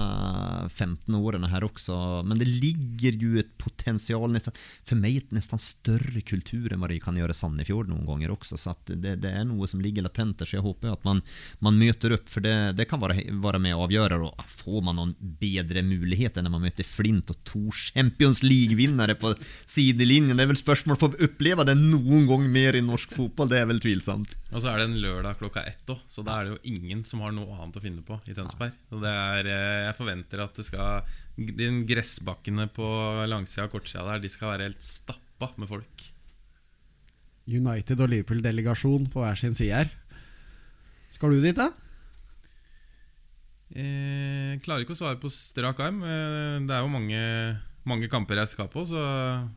15 åren här också. Men det ligger ju ett potential, nästan, för mig ett nästan större kultur än vad det kan göra Sandefjord någon gånger också, så att det, det är något som ligger latent där, så jag hoppas att man, man möter upp, för det, det kan vara, vara med och avgöra får man någon bedre muligheter när man möter Flint och to Champions League-vinnare på sidelinjen. Det är väl spørsmål på å oppleve det noen gang mer i norsk fotball, det är väl tvilsomt. Og så er det en lørdag klokka ett òg, så da er det jo ingen som har noe annet å finne på i Tønsberg. Så det er, eh, jeg forventer at det skal De gressbakkene på langsida og kortsida der, de skal være helt stappa med folk. United og Liverpool-delegasjon på hver sin side her. Skal du dit, da? Eh, klarer ikke å svare på strak arm. Eh, det er jo mange, mange kamper jeg skal på, så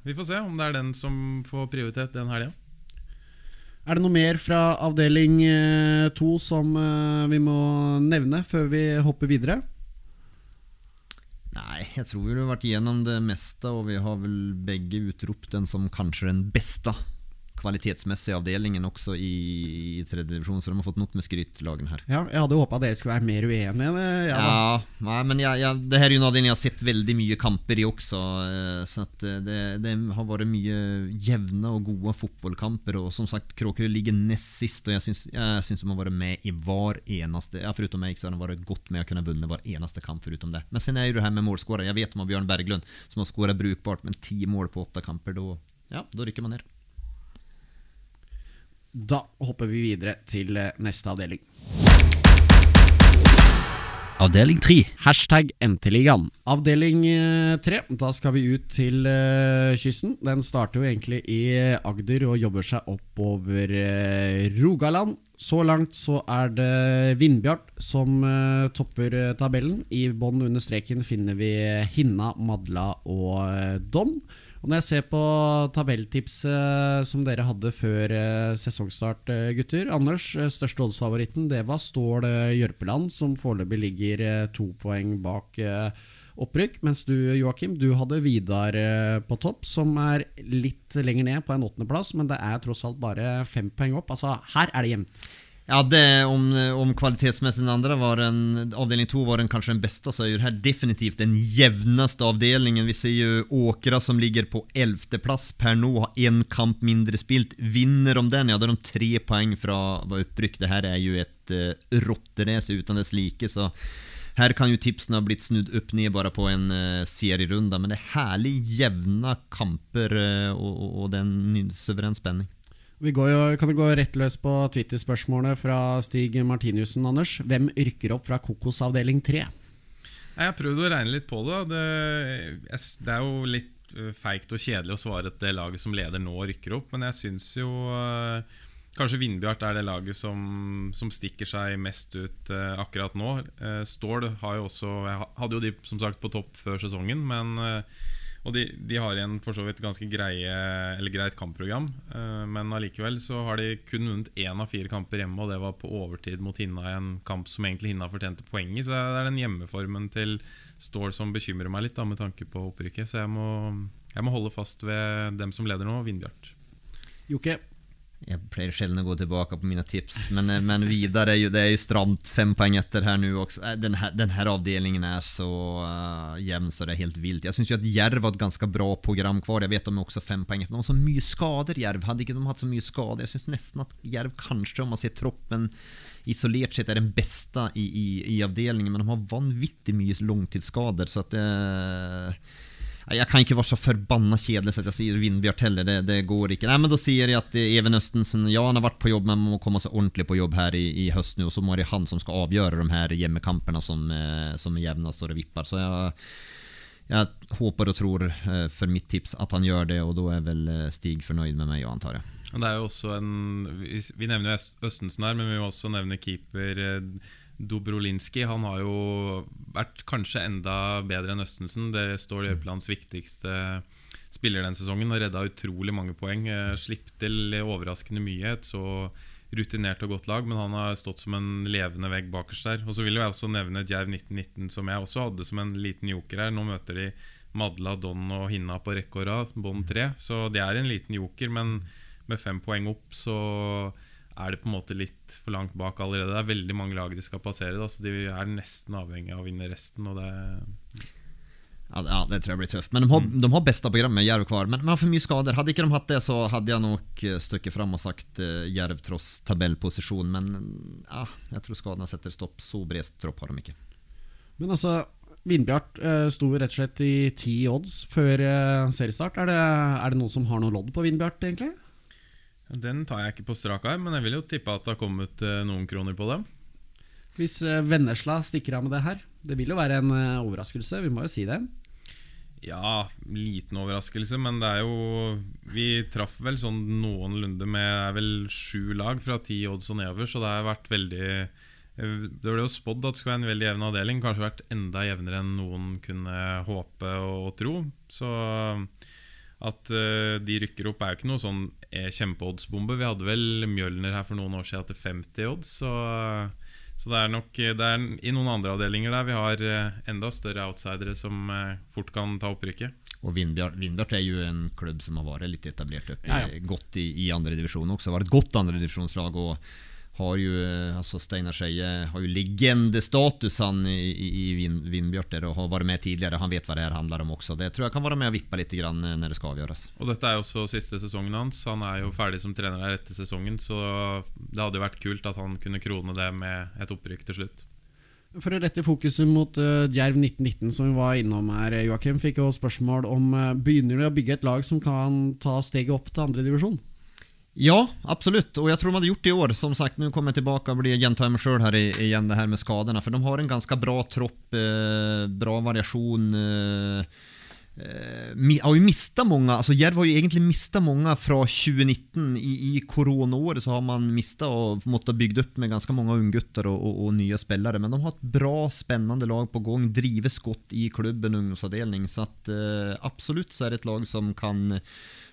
vi får se om det er den som får prioritet den helga. Er det noe mer fra avdeling eh, to som vi må nevne før vi hopper videre? Nei, jeg tror vi har vært igjennom det meste, og vi har vel begge utropt den som kanskje den beste kvalitetsmessige avdelingen også i, i tredje divisjon, så de har fått nok med skryt, lagene her. Ja, Jeg hadde håpa dere skulle være mer uenige. Ja. Ja, nei, men jeg, jeg, det her er jo en avdeling jeg har sett veldig mye kamper i også. eh, Så eh, det, det har vært mye jevne og gode fotballkamper. Og som sagt, Kråkerøy ligger nest sist, og jeg syns, jeg syns de har vært med i hver eneste Ja, Foruten meg, så har de vært godt med å kunne vunnet hver eneste kamp, foruten det. Men sen er jo det her med målskårer. Jeg vet om Bjørn Berglund, som har skåra brukbart, men ti mål på åtte kamper, da ja, rykker man ned. Da hopper vi videre til eh, neste avdeling. Avdeling 3. Hashtag NT-ligaen. Avdeling eh, tre. Da skal vi ut til eh, kysten. Den starter jo egentlig i Agder og jobber seg oppover eh, Rogaland. Så langt så er det Vindbjart som eh, topper eh, tabellen. I bånn under streken finner vi Hinna, Madla og eh, Don. Og Når jeg ser på tabelltipset som dere hadde før eh, sesongstart, eh, gutter Anders, eh, største oddsfavoritten, det var Stål eh, Jørpeland, som foreløpig ligger eh, to poeng bak eh, opprykk. Mens du, Joakim, du hadde Vidar eh, på topp, som er litt lenger ned, på en åttendeplass. Men det er tross alt bare fem poeng opp. Altså, her er det jevnt. Ja, det om, om kvalitetsmessig den andre var en, avdeling to var den kanskje den beste, så er jo det her definitivt den jevneste avdelingen. Vi ser jo Åkra som ligger på elfteplass per nå, har én kamp mindre spilt. Vinner om den, ja, da er de tre poeng fra var opprykk. Det her er jo et uh, rotterace uten dess like, så her kan jo tipsene ha blitt snudd opp ned bare på en uh, serierunde, men det er herlig jevne kamper, uh, og, og, og det er en ny- suveren spenning. Vi jo, kan gå rett løs på Twitter-spørsmålet fra Stig Martinussen, Anders. Hvem rykker opp fra Kokos avdeling 3? Jeg har prøvd å regne litt på det. Det, det er jo litt ø, feigt og kjedelig å svare at det laget som leder nå, rykker opp, men jeg syns jo Kanskje Vindbjart er det laget som, som stikker seg mest ut ø, akkurat nå. Eh, Stål har jo også Jeg hadde jo de som sagt på topp før sesongen, men og de, de har igjen for så vidt ganske greie, eller greit kampprogram, Uh, men allikevel så har de kun vunnet én av fire kamper hjemme, og det var på overtid mot Hinna i en kamp som egentlig Hinna fortjente poeng i. Så det er den hjemmeformen til Stål som bekymrer meg litt, da, med tanke på opprykket. Så jeg må, jeg må holde fast ved dem som leder nå, Vindbjart. Jokke, Jeg pleier sjelden å gå tilbake på mine tips, men, eh, men videre er det er jo stramt fem poeng etter her nå også. Denne Den her, den avdelingen er så uh, jevn så det er helt vilt. Jeg syns Jerv har et ganske bra program kvar. Jeg vet de er også fem poeng etter. De har så mye skader, Jerv. Hadde ikke de hatt så mye skader? Jeg syns nesten at Jerv kanskje, om man ser troppen isolert sett, er den beste i, i, i avdelingen, men de har vanvittig mye langtidsskader, så at Nei, Jeg kan ikke være så forbanna kjedelig at jeg sier Vindbjart heller. Det, det går ikke. Nei, men Da sier jeg at eh, Even Østensen ja, han har vært på jobb, men må komme seg ordentlig på jobb her i, i høst nå. Og så må det han som skal avgjøre de her hjemmekampene som, eh, som jevna står og vipper. Så jeg, jeg håper og tror eh, for mitt tips at han gjør det, og da er vel Stig fornøyd med meg, antar jeg. Det er jo også en Vi, nevner jo Østensen her, men vi må også nevne keeper Dobrolinski. Han har jo vært kanskje enda bedre enn Østensen. Det står Jørpelands viktigste spiller den sesongen og redda utrolig mange poeng. Eh, Slipp til overraskende mye. Et så rutinert og godt lag, men han har stått som en levende vegg bakerst der. Og så vil jeg også nevne Djerv 1919, som jeg også hadde som en liten joker her. Nå møter de Madla, Don og Hinna på rekke og rad, bånd tre. Så det er en liten joker, men med fem poeng opp så er det på en måte litt for langt bak allerede. Det er veldig mange lag de skal passere, da, så de er nesten avhengig av å vinne resten. Og det Ja, ja, det tror jeg blir tøft. Men de har, de har beste programmet, Jerv kvar. Men de har for mye skader. Hadde ikke de hatt det, så hadde jeg nok eh, stykket fram og sagt uh, Jerv tross tabellposisjon. Men ja, jeg tror skadene setter stopp. Så bred tropp har de ikke. Men altså, Vindbjart uh, sto rett og slett i ti odds før uh, seriestart. Er det, er det noen som har noe lodd på Vindbjart, egentlig? Den tar jeg ikke på strak arm, men jeg vil jo tippe at det har kommet eh, noen kroner på dem. Hvis uh, Vennesla stikker av med det her. Det vil jo være en eh, overraskelse, vi må jo si det. Ja, liten overraskelse, men det er jo Vi traff vel sånn noenlunde med Det er vel sju lag fra ti odds og nedover, så det har vært veldig Det ble jo spådd at det skulle være en veldig jevn avdeling. Kanskje vært enda jevnere enn noen kunne håpe og tro. Så at uh, de rykker opp, er jo ikke noe sånn eh, kjempeoddsbombe. Vi hadde vel Mjølner her for noen år siden til 50 odds. Så, så, det er nok det er i noen andre avdelinger der vi har uh, enda større outsidere som uh, fort kan ta opprykket. Og Vindbjart er jo en klubb som har vært litt etablert oppe, ja, ja. godt i, i andredivisjon også. Var et godt andredivisjonslag. og har ju, alltså Steinar Skeie har ju legendestatus han i, i, i Vindbjørter og har vært med tidligere. Han vet hva det her handler om også. Det tror jeg kan være med å vippe litt grann eh, når det skal avgjøres. Og Dette er jo også siste sesongen hans. Han er jo ferdig som trener her etter sesongen, så det hadde jo vært kult at han kunne krone det med et opprykk til slutt. For å rette fokuset mot uh, Djerv 1919, som vi var innom her, Joakim, fikk jo spørsmål om uh, begynner de å bygge et lag som kan ta steget opp til andredivisjon? Ja, absolutt. Og jeg tror de hadde gjort det i år. Som sagt, nå kommer jeg tilbake og blir gjenta meg sjøl her igjen, det her med skadene. For de har en ganske bra tropp, eh, bra variasjon. Eh, eh, har jo mista mange altså Jerv har jo egentlig mista mange fra 2019. I, i så har man mista og måttet bygge opp med ganske mange unggutter og, og, og, nye spillere. Men de har et bra, spennende lag på gang. Drives godt i klubben, ungdomsavdeling. Så at, eh, absolutt så er det et lag som kan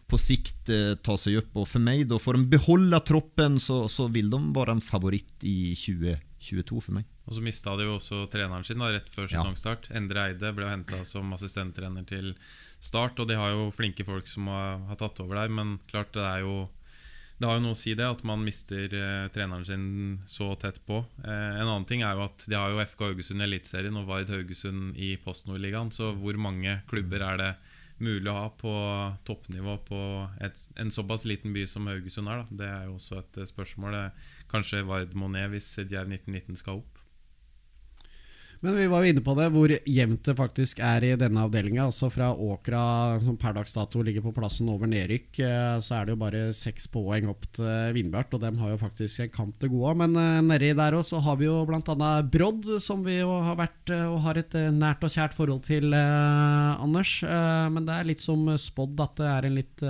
på sikt eh, ta seg opp. Og for meg, da får de beholde troppen, så, så, vil de være en favoritt i 2022 for meg. Og så mista de jo også treneren sin da, rett før sesongstart. Ja. Endre Eide ble henta som assistenttrener til Start, og de har jo flinke folk som har, har tatt over der, men klart det er jo det har jo noe å si det at man mister eh, treneren sin så tett på. Eh, en annen ting er jo at de har jo FK Haugesund i Eliteserien og Vard Haugesund i Post Nordligaen. Så hvor mange klubber er det mulig å ha på toppnivå på et, en såpass liten by som Haugesund er. Da. Det er jo også et eh, spørsmål. Kanskje Vard ned hvis Djerv 1919 skal opp. Men vi var jo inne på det, hvor jevnt det faktisk er i denne avdelinga. Altså fra Åkra, som per dags dato ligger på plassen over nedrykk, eh, så er det jo bare seks poeng opp til Vindbjart, og dem har jo faktisk en kamp til gode. Men eh, nedi der òg så har vi jo bl.a. Brodd, som vi jo har vært eh, og har et nært og kjært forhold til, Anders. Men det er litt som spådd at det er en litt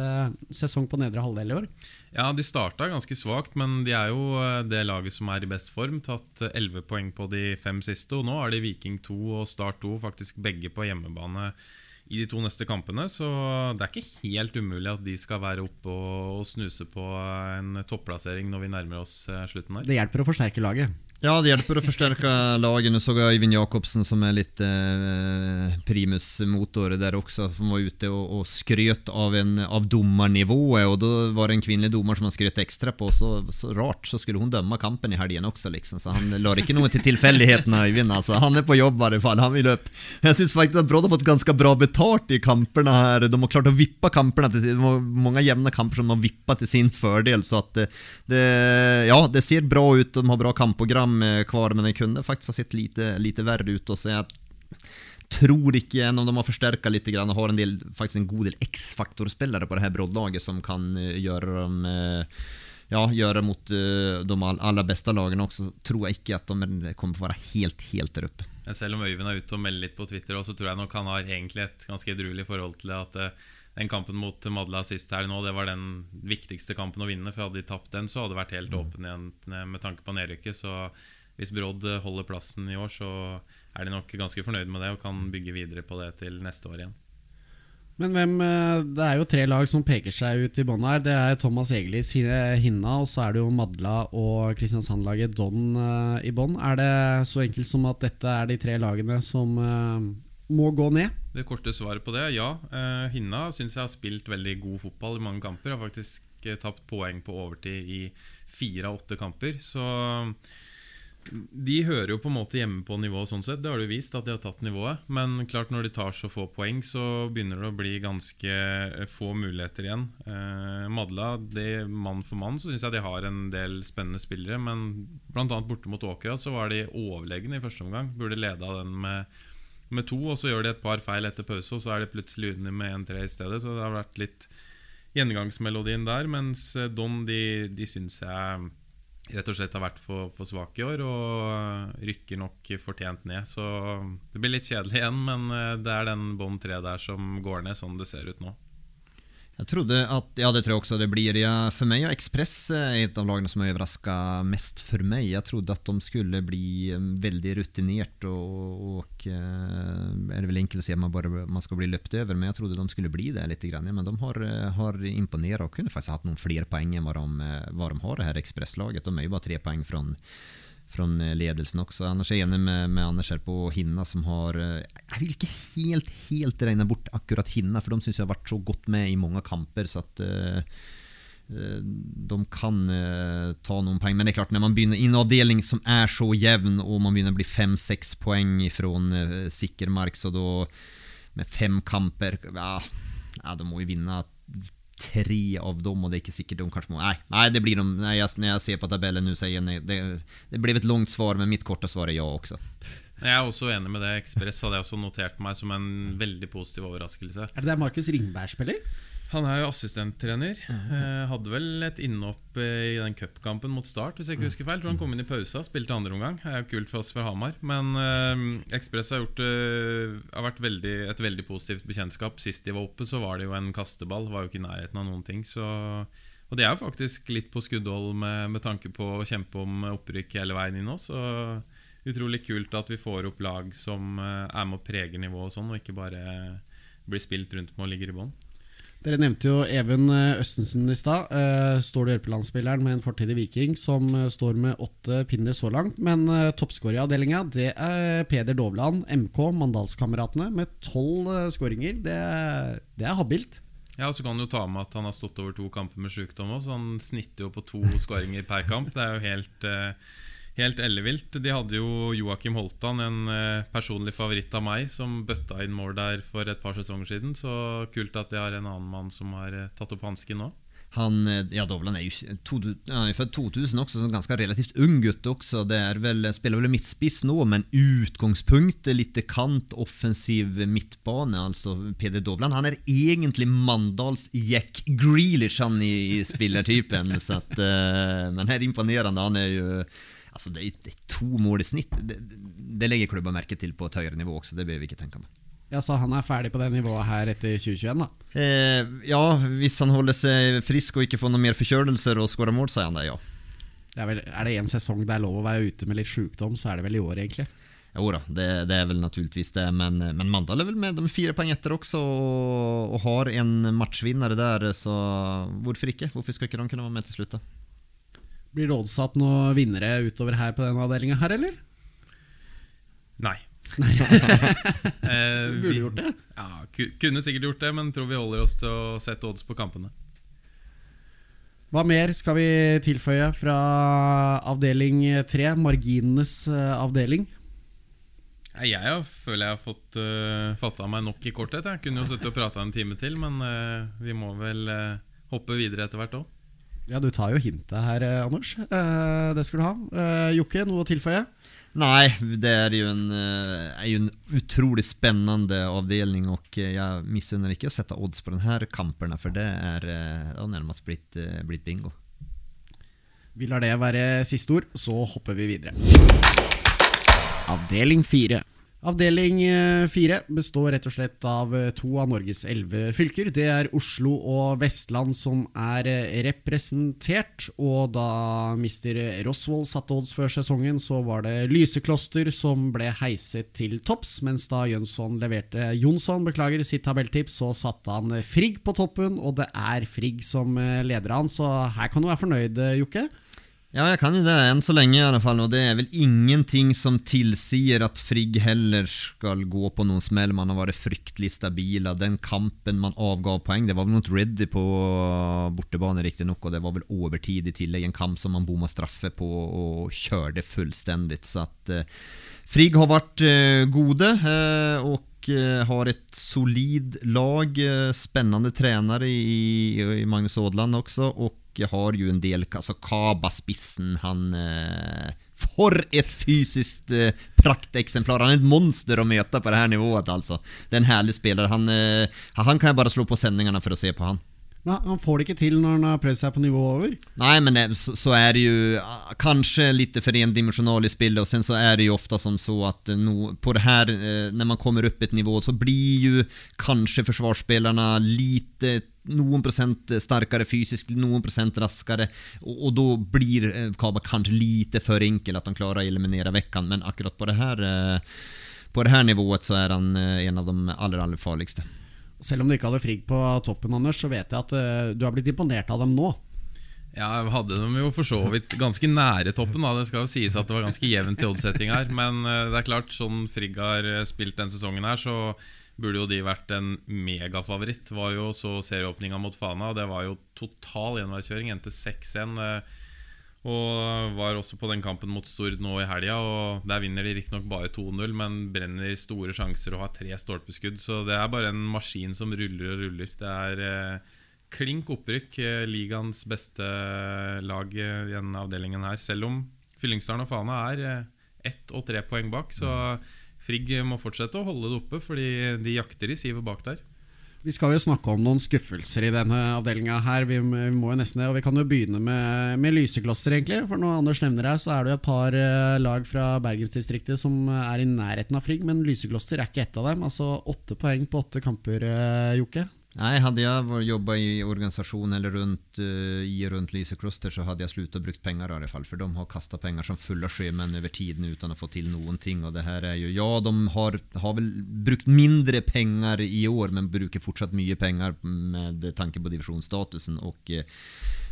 sesong på nedre halvdel i år. Ja, De starta ganske svakt, men de er jo eh, det laget som er i best form. Tatt 11 eh, poeng på de fem siste, og nå er de Viking 2 og Start 2 faktisk begge på hjemmebane i de to neste kampene. Så det er ikke helt umulig at de skal være oppe og, snuse på en topplassering når vi nærmer oss eh, slutten her. Det hjelper å forsterke laget. Ja, det hjelper å forsterke laget. Nå så Øyvind Jacobsen, som er litt eh, primusmotor der også, som var ute og, og skrøt av, en, av dommernivået. Og da var det en kvinnelig dommer som han skrøt ekstra på. Så, så, rart, så skulle hun dømme kampen i helgen også, liksom. Så han lar ikke noe til tilfeldighetene, Øyvind. Altså. Han er på jobb, i hvert fall. Han vil opp. Jeg syns faktisk at Brodd har fått ganske bra betalt i kampene her. De har klart å vippe kampene til sin, mange jevne kamper som har vippa til sin fordel. Så at det, det, ja, det ser bra ut, de har bra kampprogram fram kvar, men den kunne faktisk ha sett lite, lite verre ut. Så jeg tror ikke, om de har forsterka litt og har en, del, faktisk en god del X-faktorspillere på det her Brodd-laget som kan eh, gjøre dem eh, ja, gjøre mot de aller beste lagene også, tror jeg ikke at de kommer til å være helt helt der oppe. Selv om Øyvind er ute og melder litt på Twitter, så tror jeg nok han har egentlig et ganske edruelig forhold til at uh, den kampen mot Madla sist her nå, det var den viktigste kampen å vinne. For hadde de tapt den, så hadde det vært helt mm. åpen igjen med tanke på nedrykket. Så hvis Brodd holder plassen i år, så er de nok ganske fornøyd med det og kan bygge videre på det til neste år igjen. Men hvem, eh, det er jo tre lag som peker seg ut i bånn her. Det er Thomas Egelis Hinna, og så er det jo Madla og Kristiansand-laget Don eh, i bånn. Er det så enkelt som at dette er de tre lagene som eh, må gå ned? Det korte svaret på det er ja. Uh, Hinna syns jeg har spilt veldig god fotball i mange kamper. Har faktisk uh, tapt poeng på overtid i fire av åtte kamper. Så de hører jo på en måte hjemme på nivået sånn sett. Det har de vist at de har tatt nivået. Men klart når de tar så få poeng, så begynner det å bli ganske eh, få muligheter igjen. Eh, Madla, det, mann for mann, så syns jeg de har en del spennende spillere. Men bl.a. borte mot Åkra så var de overlegne i første omgang. Burde leda den med med to, og så gjør de et par feil etter pause, og så er det plutselig under med 1-3 i stedet. Så det har vært litt gjennomgangsmelodien der. Mens eh, Don de, de syns jeg rett og slett har vært for, for svake i år, og rykker nok fortjent ned. Så det blir litt kjedelig igjen, men eh, det er den bånd tre der som går ned, sånn det ser ut nå. Jag trodde at, ja det tror jeg også det blir. Ja, For meg og Express er et av lagene som har överraskat mest for meg. Jeg trodde at de skulle bli veldig rutinert og, og eh, det vel enkelt å si at man, bare, man skal bli løpt over, Men jeg trodde de skulle bli det litt. Ja, men de har, eh, har imponert og kunne faktisk hatt noen flere poeng enn hva de, hva de har det her Ekspresslaget. De er jo bare tre poeng från från eh, ledelsen också. Annars är jag enig med, med Anders här på Hinna som har... jeg jag vill inte helt, helt regna bort akkurat Hinna för de syns jag har varit så gott med i många kamper så att eh, de kan eh, ta noen poeng, Men det er klart, når man begynner i en avdeling som er så jevn, og man begynner å bli 5-6 poeng ifrån eh, Sickermark så da med fem kamper, ja, ja de må ju vinna tre av dem och det är inte säkert de kanske må, nej, nej det blir de, när jag, när jag ser på tabellen nu säger jag det, det blev ett långt svar men mitt korta svar är ja också. Jeg er også enig med det. Ekspress hadde jeg også notert meg som en veldig positiv overraskelse. Er det der Markus Ringberg spiller? Han er jo assistenttrener. Eh, hadde vel et innhopp eh, i den cupkampen mot Start, hvis jeg ikke husker feil. Tror han kom inn i pausa, spilte andre omgang. Det er jo kult for oss fra Hamar. Men eh, Ekspress har, gjort, eh, har vært veldig, et veldig positivt bekjentskap. Sist de var oppe, så var det jo en kasteball. Var jo ikke i nærheten av noen ting. Så, og de er jo faktisk litt på skuddhold med, med tanke på å kjempe om opprykk hele veien inn nå. Så utrolig kult at vi får opp lag som er med og preger nivået og sånn, og ikke bare blir spilt rundt med og ligger i bånn. Dere nevnte jo Even eh, Østensen i stad. Står du hjelpelandsspilleren med en fortid i Viking som uh, står med åtte pinner så langt. Men toppskårer i avdelinga det er Peder Dovland, MK, Mandalskameratene, med tolv skåringer. Det, det, er habilt. Ja, og Så kan du ta med at han har stått over to kamper med sykdom òg, så han snitter jo på to skåringer per kamp. Det er jo helt uh, Helt ellevilt. De hadde jo Joakim Holtan, en eh, personlig favoritt av meg, som bøtta inn mål der for et par sesonger siden. Så kult at de har en annen mann som har eh, tatt opp hansken nå. Han, eh, ja Dovland er jo är född 2000 også, så ganske relativt ung gutt også. Det er vel, spiller vel midtspiss nå, men utgångspunkt litt kant, offensiv midtbane. Altså Peder Dovland, han er egentlig Mandals Jack Grealish han i, i spillertypen. så att, men her imponerende. han er ju Alltså det er, det er to mål i snitt. Det, det legger klubba merke til på et høyere nivå også, det bør vi ikke tenke med. Ja, Så han er ferdig på det nivået her etter 2021, da? Eh, ja, hvis han holder seg frisk og ikke får noen mer forkjølelser og skårer mål, så er han det, ja. Det er, vel, er det en sesong det er lov å være ute med litt sjukdom, så er det vel i år, egentlig. Jo da, det, det, er vel naturligvis det, men, men Mandal er vel med. De fire poeng etter også og, og har en matchvinner der, så hvorfor ikke? Hvorfor skal ikke de kunne være med til slutt? da? Blir det oddsatt noen vinnere utover her på denne avdelinga her, eller? Nei. Nei. du burde gjort det. Ja, Kunne sikkert gjort det, men tror vi holder oss til å sette odds på kampene. Hva mer skal vi tilføye fra avdeling tre? Marginenes uh, avdeling? Jeg føler jeg har fått uh, fatta meg nok i korthet. Jeg kunne jo sittet og prata en time til, men uh, vi må vel uh, hoppe videre etter hvert òg. Ja, du tar jo hintet her, eh, Anders. Eh, det skal du ha. Eh, Jokke, noe å tilføye? Nei, det er jo en, er jo en utrolig spennende avdelning og jeg misunner ikke å sette odds på denne kampen, for det er, det har nærmest blitt, blitt bingo. Vi lar det være siste ord, så hopper vi videre. Avdeling fire. Avdeling eh, fire består rett og slett av eh, to av Norges elleve fylker. Det er Oslo og Vestland som er eh, representert. Og da mister Rosvold satte odds før sesongen, så var det Lysekloster som ble heiset til topps. Mens da Jønsson leverte Jonsson beklager sitt tabelltips, så satte han Frigg på toppen. Og det er Frigg som leder han, så her kan du være fornøyd, Jokke? Ja, jeg kan jo det enn så lenge i alle fall Og det er vel ingenting som tilsier at Frigg heller skal gå på noen smell. Man har vært fryktelig stabila. Den kampen man avgav poeng, det var vel mot Reddy på bortebane riktignok, og det var vel overtid i tillegg. En kamp som man bomma straffe på og kjørte fullstendig. Så at eh, Frigg har vært eh, gode eh, och eh, har ett solid lag, spennende spännande tränare i, Magnus Ådland också och har jo en del, altså Kaba-spissen, han... Eh, for et fysiskt eh, praktexemplar. Han er et monster å møte på det her nivået altså. Det er en herlig spelare. Han, eh, han kan jeg bare slå på sendingene for å se på han. Men han får det ikke til når han har prøvd seg på nivå over. Nei, men det, så, så er det jo kanskje litt for endimensjonal i spillet, og sen så er det jo ofte som så at eh, no, på det her, når man kommer opp et nivå så blir jo kanskje forsvarsspillerne lite noen prosent sterkere fysisk, noen prosent raskere, og, og da blir eh, Kaba kanskje lite for enkel at han klarer å eliminere veckan men akkurat på det eh, på det her nivået så er han eh, en av de aller, aller farligste. Selv om du ikke hadde Frigg på toppen, Anders, så vet jeg at uh, du har blitt imponert av dem nå. Ja, jeg hadde dem jo for så vidt ganske nære toppen. da Det skal jo sies at det var ganske jevnt i oddsetting her. Men uh, det er klart, sånn Frigg har eh, spilt denne sesongen her, så burde jo de vært en megafavoritt. Var jo så serieåpninga mot Fana, og det var jo total gjenveiskjøring. Endte 6-1. eh, Og var også på den kampen mot Stord nå i helga. Der vinner de riktignok bare 2-0, men brenner store sjanser og har tre stolpeskudd. Så det er bare en maskin som ruller og ruller. Det er eh, klink opprykk. Eh, ligaens beste lag eh, i denne avdelingen her. Selv om Fyllingsdalen og Fana er eh, ett og tre poeng bak. Så Frigg må fortsette å holde det oppe, fordi de jakter i sivet bak der. Vi skal jo snakke om noen skuffelser i denne avdelinga her. Vi, vi må jo nesten det, og vi kan jo begynne med, med Lyseklosser, egentlig. For når Anders nevner her, så er det jo et par eh, lag fra bergensdistriktet som er i nærheten av Frigg, men Lyseklosser er ikke ett av dem. Altså åtte poeng på åtte kamper, Joke. Jokke. Nej, hade jag jobbat i organisation eller runt, eh, i runt Lysekloster så hade jag slutat brukt pengar i alla fall. För de har kastat pengar som fulla sjömän över tiden utan att få till någonting. Och det här är ju, ja de har, har väl brukt mindre pengar i år men brukar fortsatt mycket pengar med tanke på divisionsstatusen. Och eh,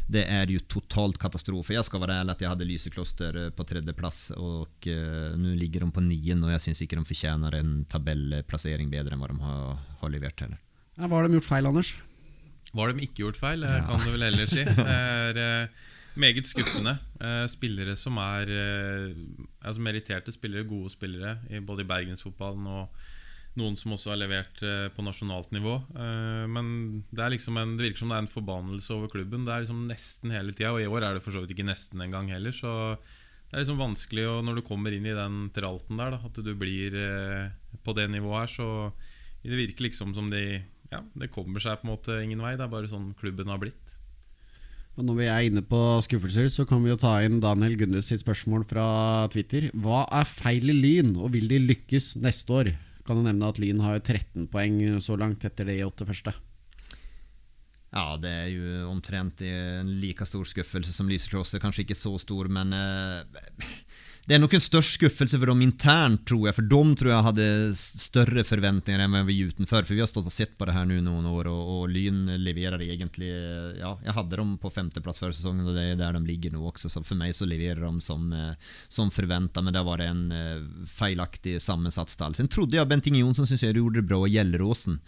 det är ju totalt katastrof. Jag ska vara ärlig att jag hade Lysekloster eh, på tredje plats och nu ligger de på nian och jag syns inte de förtjänar en tabellplacering bättre än vad de har, har levererat heller. Ja, hva har de gjort feil, Anders? Hva har de ikke gjort feil, ja. kan du vel heller si. Det er eh, meget skuffende. Eh, spillere som er eh, altså Meritterte spillere, gode spillere, i, både i bergensfotballen og noen som også har levert eh, på nasjonalt nivå. Eh, men det, er liksom en, det virker som det er en forbannelse over klubben. Det er liksom nesten hele tida, og i år er det for så vidt ikke nesten engang heller. Så det er liksom vanskelig og når du kommer inn i den tralten der, da, at du blir eh, på det nivået her, så det virker liksom som de ja, det kommer seg på en måte ingen vei. Det er bare sånn klubben har blitt. Men når vi er inne på skuffelser, så kan vi jo ta inn Daniel Gunnes sitt spørsmål fra Twitter. Hva er feil i Lyn, og vil de lykkes neste år? Kan du nevne at Lyn har 13 poeng så langt etter de åtte første. Ja, det er jo omtrent en like stor skuffelse som Lysekloster. Kanskje ikke så stor, men eh, det är nog en störst skuffelse för dem internt tror jag. För de tror jag hade större förväntningar än vad vi utanför. För vi har stått och sett på det här nu några år och, och Lyn leverar egentligen. Ja, jag hade dem på femteplass før förra säsongen och det är där de ligger nu också. Så för mig så levererar de som, eh, som förväntat. Men det var en feilaktig felaktig sammansatt stall. Sen trodde jag Benting Jonsson syns jag gjorde det bra i Gjelleråsen.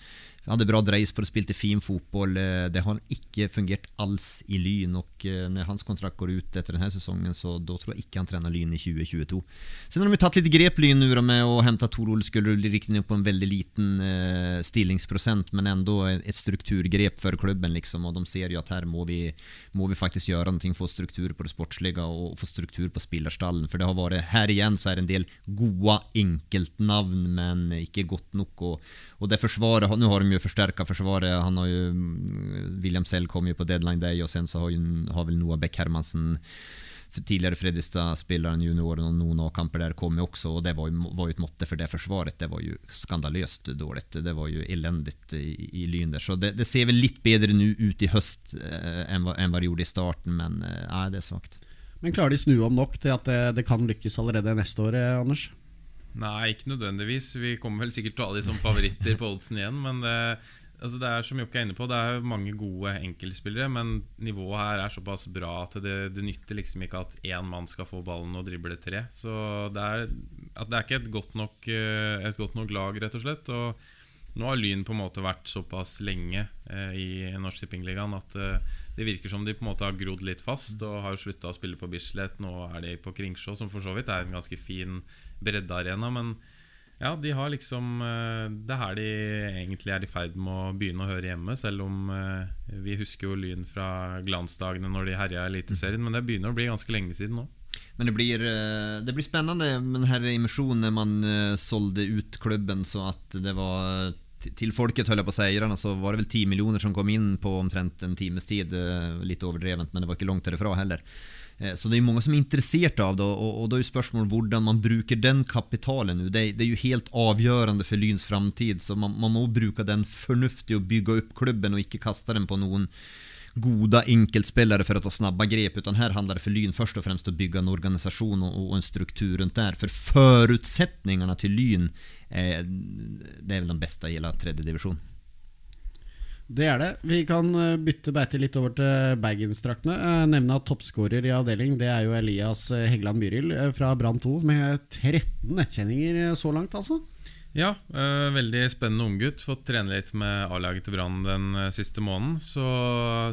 Hadde bra dreis på og spilte fin fotball. Eh, Det har ikke fungert alls i Lyn. Og eh, når hans kontrakt går ut etter denne sesongen, så da tror jeg ikke han trener Lyn i 2022. Så har de tatt litt grep Lyn nu med å hente Tor Ole Skullerud riktignok på en veldig liten eh, stillingsprosent, men enda et strukturgrep for klubben. liksom Og de ser jo at her må vi, må vi faktisk gjøre noe, få struktur på det sportslige og få struktur på spillerstallen. For det har vært Her igjen så er det en del gode enkeltnavn, men ikke godt nok. Og, og det forsvaret, Nå har de jo forsterka forsvaret. Han har jo, mm, William Sell kom jo på deadline day, og sen så har, ju, har vel Noah Beck Hermansen tidligere Fredrikstad-spilleren, junioren og noen A-kamper der kom jo også, og det var jo, var jo et måtte for det forsvaret. Det var jo skandaløst dårlig. Det var jo elendig i, i Lyn der. Så det, det ser vel litt bedre nu ut i høst eh, enn hva, enn hva det gjorde i starten, men eh, det er svakt. Men klarer de snu om nok til at det, det kan lykkes allerede neste år, eh, Anders? Nei, ikke nødvendigvis. Vi kommer vel sikkert til å ha de som favoritter på oddsen igjen. Men det, altså det er som Jokke er inne på, det er mange gode enkeltspillere. Men nivået her er såpass bra at det, det nytter liksom ikke at én mann skal få ballen og drible tre. Så det er, det er ikke et godt, nok, eh, et godt nok lag, rett og slett. Og nå har Lyn på en måte vært såpass lenge eh, i Norsk Tippingligaen at eh, det virker som de på en måte har grodd litt fast og har slutta å spille på Bislett. Nå er de på Kringsjå, som for så vidt er en ganske fin breddearena. Men ja, de har liksom eh, Det er her de egentlig er i ferd med å begynne å høre hjemme. Selv om eh, vi husker jo Lyn fra glansdagene når de herja Eliteserien. Men det begynner å bli ganske lenge siden nå. Men det blir, eh, det blir spennende med denne emisjonen man solgte ut klubben så at det var till folket höll jeg på å säga, så var det vel ti millioner som kom inn på omtrent en times tid. Eh, litt overdrevent, men det var ikke langt derifra heller. Eh, så det er mange som er interessert av det, og, og da er spørsmålet hvordan man bruker den kapitalen nå. Det, det, er jo helt avgjørende for Lyns framtid, så man, man, må bruke den fornuftig og bygge opp klubben, og ikke kaste den på noen gode enkeltspillere for å ta snabba grep, utan her handler det for Lyn først og fremst å bygge en organisasjon og, og en struktur rundt der. For forutsetningene til Lyn, eh, det er vel den beste i tredjedivisjon. tredje divisjon. Det er det. Vi kan eh, bytte beite litt over til bergensdraktene. Eh, nevne at toppskårer i avdeling det er jo Elias Heggeland Byril fra Brann 2, med 13 nettkjenninger så langt, altså. Ja, øh, veldig spennende unggutt. Fått trene litt med A-laget til Brann den siste måneden. Så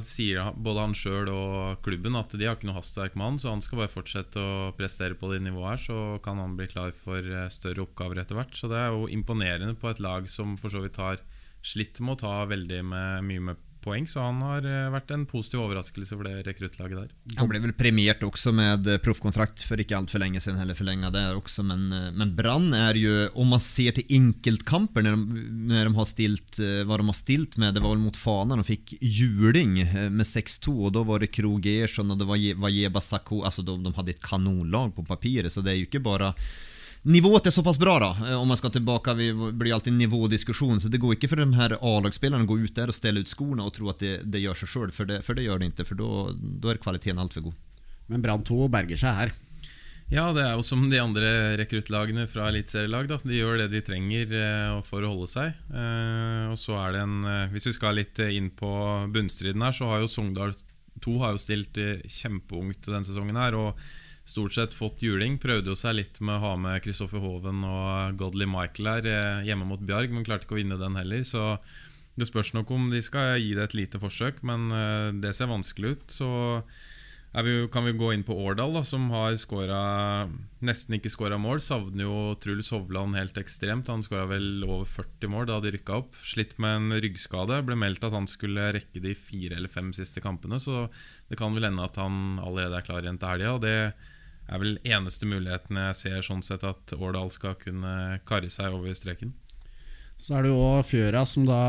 sier både han sjøl og klubben at de har ikke noe hastverk med han, så han skal bare fortsette å prestere på det nivået her, så kan han bli klar for større oppgaver etter hvert. Så det er jo imponerende på et lag som for så vidt har slitt med å ta veldig med, mye med poeng, så han har eh, vært en positiv overraskelse for det rekruttlaget der. Han ble vel premiert også med proffkontrakt for ikke altfor lenge siden, heller forlenga det også, men, eh, men Brann er jo, om man ser til enkeltkamper, når de, når de har stilt eh, hva de har stilt med, det var vel mot Fana, de fikk juling med 6-2, og da var det Krog Ersson og det var Vajeba Sako altså de, de hadde et kanonlag på papiret, så det er jo ikke bare Nivået er såpass bra, da. Eh, om man skal tilbake, vi blir alltid nivådiskusjon. Så det går ikke for de her A-lagsspillerne å gå ut der og stelle ut skoene og tro at det, det gjør seg sjøl, for, for, det gjør det ikke. For da er kvaliteten altfor god. Men Brann 2 berger seg her. Ja, det er jo som de andre rekruttlagene fra eliteserielag. De gjør det de trenger eh, for å holde seg. Eh, og så er det en Hvis vi skal litt inn på bunnstriden her, så har jo Sogndal 2 har jo stilt kjempeungt denne sesongen her. og stort sett fått juling. Prøvde jo seg litt med å ha med Kristoffer Hoven og Godley Michael her eh, hjemme mot Bjarg, men klarte ikke å vinne den heller. Så det spørs nok om de skal gi det et lite forsøk, men eh, det ser vanskelig ut. Så vi, kan vi gå inn på Årdal, da, som har skåret, nesten ikke skåra mål. Savner jo Truls Hovland helt ekstremt. Han skåra vel over 40 mål da de rykka opp. Slitt med en ryggskade. Ble meldt at han skulle rekke de fire eller fem siste kampene, så det kan vel hende at han allerede er klar igjen til helga. Er vel eneste muligheten jeg ser sånn sett at Årdal skal kunne karre seg over streken. Så er det jo Fjøra som da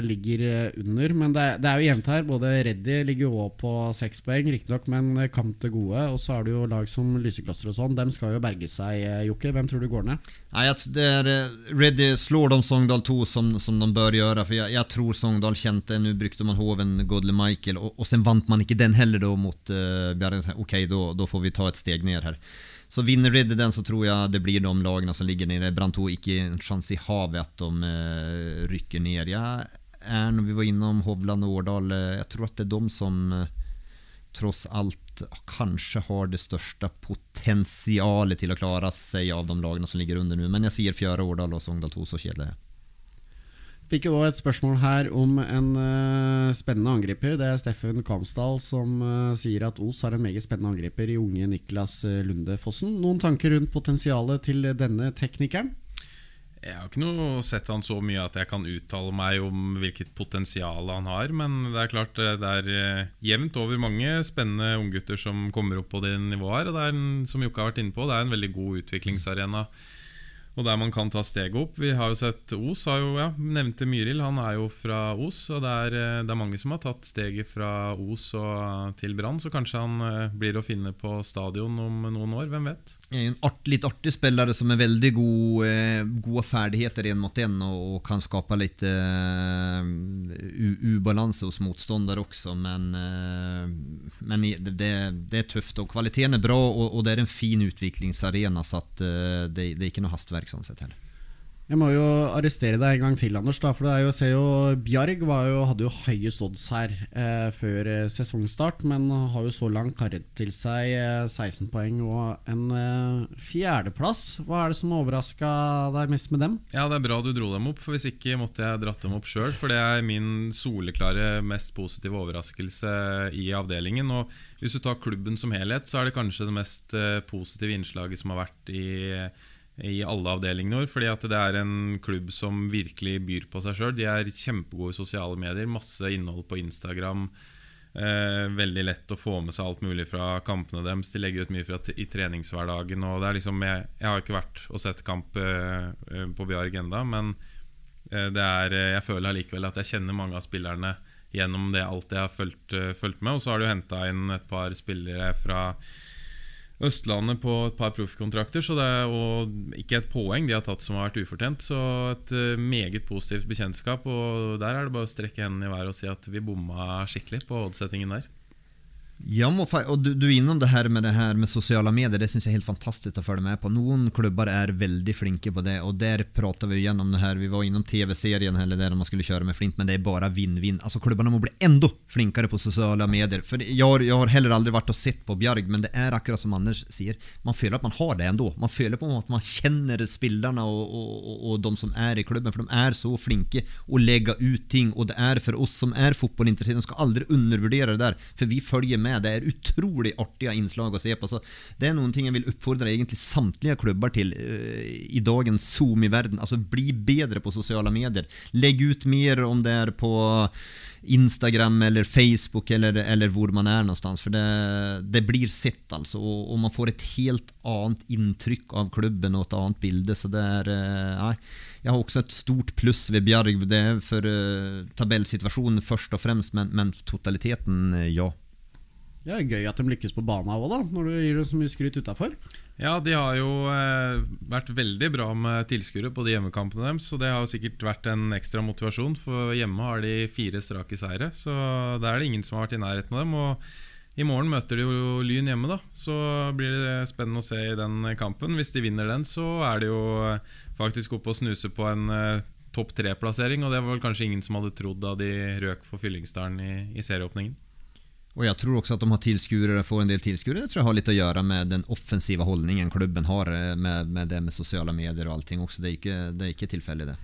ligger eh, under, men det det er jo jevnt her. Både Reddy ligger jo òg på seks poeng, riktignok, men kamp til gode. Og så er det jo lag som Lysekloster og sånn. Dem skal jo berge seg, eh, Jokke. Hvem tror du går ned? Nei, er eh, Reddy slår de Sogndal 2 som, som de bør gjøre. For jeg, jeg tror Sogndal kjente Nå brukte man Hoven, Godle Michael, og, og sen vant man ikke den heller da mot uh, Bjarne. Ok, da får vi ta et steg ned her. Så vinner Red den, så tror jeg det blir de lagene som ligger nede. Brann 2 ikke en sjanse i havet at de eh, rykker ned. Jeg er, når vi var innom Hovland og Årdal, eh, jeg tror at det er de som eh, tross alt kanskje har det største potensialet til å klare seg av de lagene som ligger under nå. Men jeg sier Fjæra, Årdal og Sogndal 2 så kjedelig. Fikk jo et spørsmål her om en uh, spennende angriper. Det er Steffen Kamsdal som uh, sier at Os har en meget spennende angriper i unge Niklas uh, Lunde Fossen. Noen tanker rundt potensialet til denne teknikeren? Jeg har ikke noe sett han så mye at jeg kan uttale meg om hvilket potensial han har. Men det er klart det er jevnt over mange spennende unggutter som kommer opp på det nivået her. Og det er, en, som Jokke har vært inne på, det er en veldig god utviklingsarena og der man kan ta steget opp. Vi har jo sett Os, har jo, ja, nevnte Myril, han er jo fra Os. Og det er, eh, det er mange som har tatt steget fra Os og til Brann, så kanskje han eh, blir å finne på stadion om noen år. Hvem vet? En art, litt artig spillere som er veldig god, eh, gode ferdigheter én mot én og, og, kan skape litt eh, ubalanse hos motstander også. Men, eh, men det, det, er tøft, og kvaliteten er bra, og, og, det er en fin utviklingsarena, så at, uh, det, det er ikke noe hastverk sånn sett heller. Jeg må jo arrestere deg en gang til, Anders. Da, for det er jo, ser jo Bjarg jo, hadde jo høyest odds her eh, før eh, sesongstart, men har jo så langt karret til seg eh, 16 poeng og en eh, fjerdeplass. Hva er det som overraska deg mest med dem? Ja, Det er bra du dro dem opp, for hvis ikke måtte jeg dratt dem opp sjøl. For det er min soleklare mest positive overraskelse i avdelingen. Og hvis du tar klubben som helhet, så er det kanskje det mest eh, positive innslaget som har vært i i alle avdelinger. Fordi at det er en klubb som virkelig byr på seg sjøl. De er kjempegode i sosiale medier. Masse innhold på Instagram. Eh, veldig lett å få med seg alt mulig fra kampene deres. De legger ut mye fra i treningshverdagen. Og det er liksom, jeg, jeg har ikke vært og sett kamp eh, på Bjarg enda men eh, det er, eh, jeg føler allikevel at jeg kjenner mange av spillerne gjennom det alt jeg har fulgt, eh, med. Og så har du henta inn et par spillere fra Østlandet på et par proffkontrakter. Så det er og ikke et poeng de har tatt som har vært ufortjent. Så et eh, meget positivt bekjentskap. Og der er det bare å strekke hendene i været og si at vi bomma skikkelig på oddsettingen der. Jag må, och du, du innom det här med det här med sociala medier, det syns jag är helt fantastiskt att följa med på. Noen klubbar är väldigt flinke på det och där pratar vi igen om det här, vi var inom tv-serien eller där man skulle köra med Flint, men det är bara vinn-vinn. Alltså klubbarna må bli ännu flinkare på sociala medier. För jag, jag har heller aldrig varit och sett på Bjarg, men det är akkurat som Anders säger, man føler att man har det ändå. Man føler på att man känner spelarna och, och, och, de som är i klubben, för de är så flinke å lägga ut ting och det är för oss som är fotbollintresserade, de ska aldrig undervärdera det där, för vi följer med. Det er utrolig artige inslag å se på. Så det er noen ting jeg vil oppfordre egentlig samtlige klubber til uh, i dagens Zoom i verden. Altså bli bedre på sosiale medier. Legg ut mer om det er på Instagram eller Facebook eller, eller hvor man er någonstans. For det, det blir sett altså. Og, og, man får et helt annet inntrykk av klubben og et annet bilde. Så det er eh, nej. Jag har også et stort pluss ved Bjarg. Det er for eh, tabellsituationen først og fremst, men, men totaliteten, eh, ja. Det er gøy at de lykkes på banen òg, når du gir dem så mye skryt utafor. Ja, de har jo eh, vært veldig bra med tilskuere på de hjemmekampene deres. Så det har sikkert vært en ekstra motivasjon, for hjemme har de fire strake seire. Så da er det ingen som har vært i nærheten av dem. Og i morgen møter de jo Lyn hjemme, da. Så blir det spennende å se i den kampen. Hvis de vinner den, så er det jo faktisk oppe og snuse på en eh, topp tre-plassering. Og det var vel kanskje ingen som hadde trodd da de røk for Fyllingsdalen i, i serieåpningen. Och jag tror också att de har tillskurare, får en del tillskurare. Det tror jag har lite att göra med den offensiva hållningen klubben har eh, med, med det med sociala medier och allting också. Det är ikke, det är inte tillfälligt det.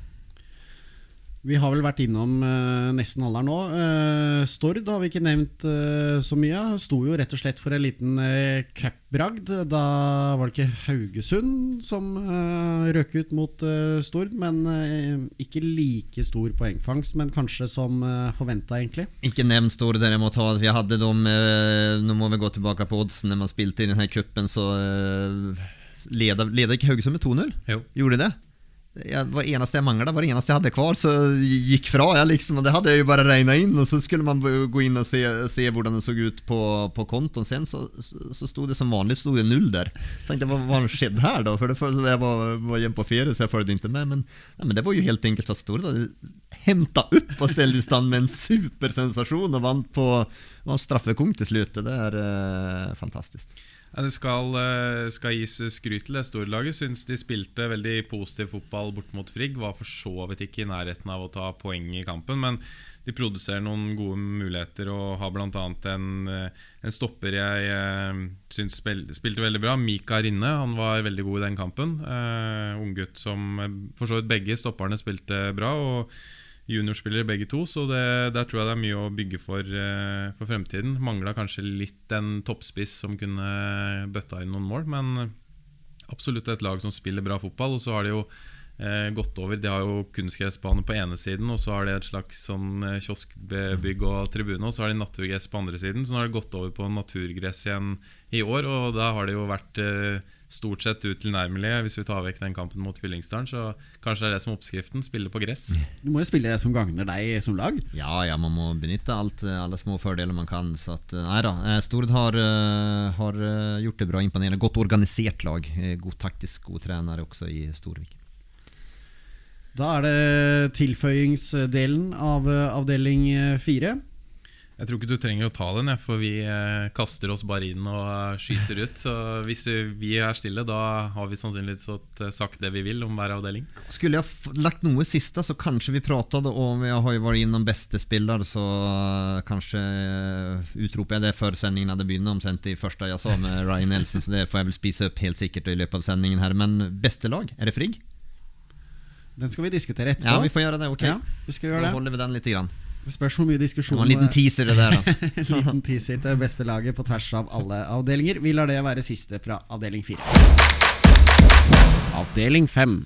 Vi har vel vært innom uh, nesten alle her nå. Uh, Stord har vi ikke nevnt uh, så mye. Sto jo rett og slett for en liten uh, cupbragd. Da var det ikke Haugesund som uh, røk ut mot Stord, men ikke like stor poengfangst, men kanskje som uh, forventa, egentlig. Ikke nevn Stord, dere må ta, Vi hadde dem, nu må vi gå tilbake på oddsen Når man spilte i denne cupen, så leda, leda ikke Haugesund med 2-0? Gjorde de det? Jag var eneste jeg mangla, var det eneste jeg hadde kvar så gikk fra Jeg liksom det hadde jeg jo bare regna inn. Og så skulle man gå inn og se, se hvordan det såg ut på, på kontoen sen så, så- så stod det som vanlig sto det null der. Jeg tenkte hva, har skett her, da? For, det jag var, var hjemme på ferie så jeg fulgte ikke med men, nej, men det var jo helt enkelt at Stord hämtat upp och ställde i stand med en supersensation og vant på var straffekonk til slutt. Det er eh, fantastiskt. Det skal, eh, skal gis skryt til det storlaget. Syns de spilte veldig positiv fotball bort mot Frigg. Var for så vidt ikke i nærheten av å ta poeng i kampen, men de produserer noen gode muligheter og har bl.a. En, eh, en stopper jeg eh, syns spil, spilte veldig bra. Mika Rinne han var veldig god i den kampen. Uh, Unggutt som For så vidt begge stopperne spilte bra. Og juniorspillere begge to, så det, der tror jeg det er mye å bygge for, eh, for fremtiden. Mangla kanskje litt en toppspiss som kunne bøtta inn noen mål, men absolutt et lag som spiller bra fotball. Og så har de jo eh, gått over De har jo kunstgressbane på ene siden, og så har de et slags sånn eh, kioskbygg og tribune, og så har de naturgress på andre siden. Så nå har de gått over på naturgress igjen i år, og da har det jo vært eh, stort sett utilnærmelige. hvis vi tar vekk den kampen mot Fyllingsdalen. Så kanskje det er det som er oppskriften. Spille på gress. Du må jo spille det som gagner deg som lag. Ja, ja, man må benytte alt, eh, alle små fordeler man kan. Så at, eh, nei da. eh, Stord har, har gjort det bra, imponerende. Godt organisert lag. God taktisk, god trener også i Storvik. Da er det tilføyingsdelen av avdeling fire. Jeg tror ikke du trenger å ta den, for vi eh, kaster oss bare inn og eh, skyter ut. Så hvis vi er stille, da har vi sannsynligvis fått eh, sagt det vi vil om hver avdeling. Skulle jeg ha lagt noe siste, så kanskje vi pratet om Jeg har jo vært innom beste spiller, så kanskje utroper jeg det før sendingen hadde begynt, omtrent i første jeg sa med Ryan Nelson. Så det får jeg vel spise opp helt sikkert i løpet av sendingen her. Men beste lag, er det Frigg? Den skal vi diskutere etterpå. Ja, vi får gjøre det. Ok. Ja, vi skal gjøre Da det. holder vi den litt. Grann. Det spørs hvor mye Det diskusjon var en liten teaser, det der, da. Liten teaser til beste laget på tvers av alle avdelinger. Vi lar det være siste fra avdeling fire. Avdeling fem.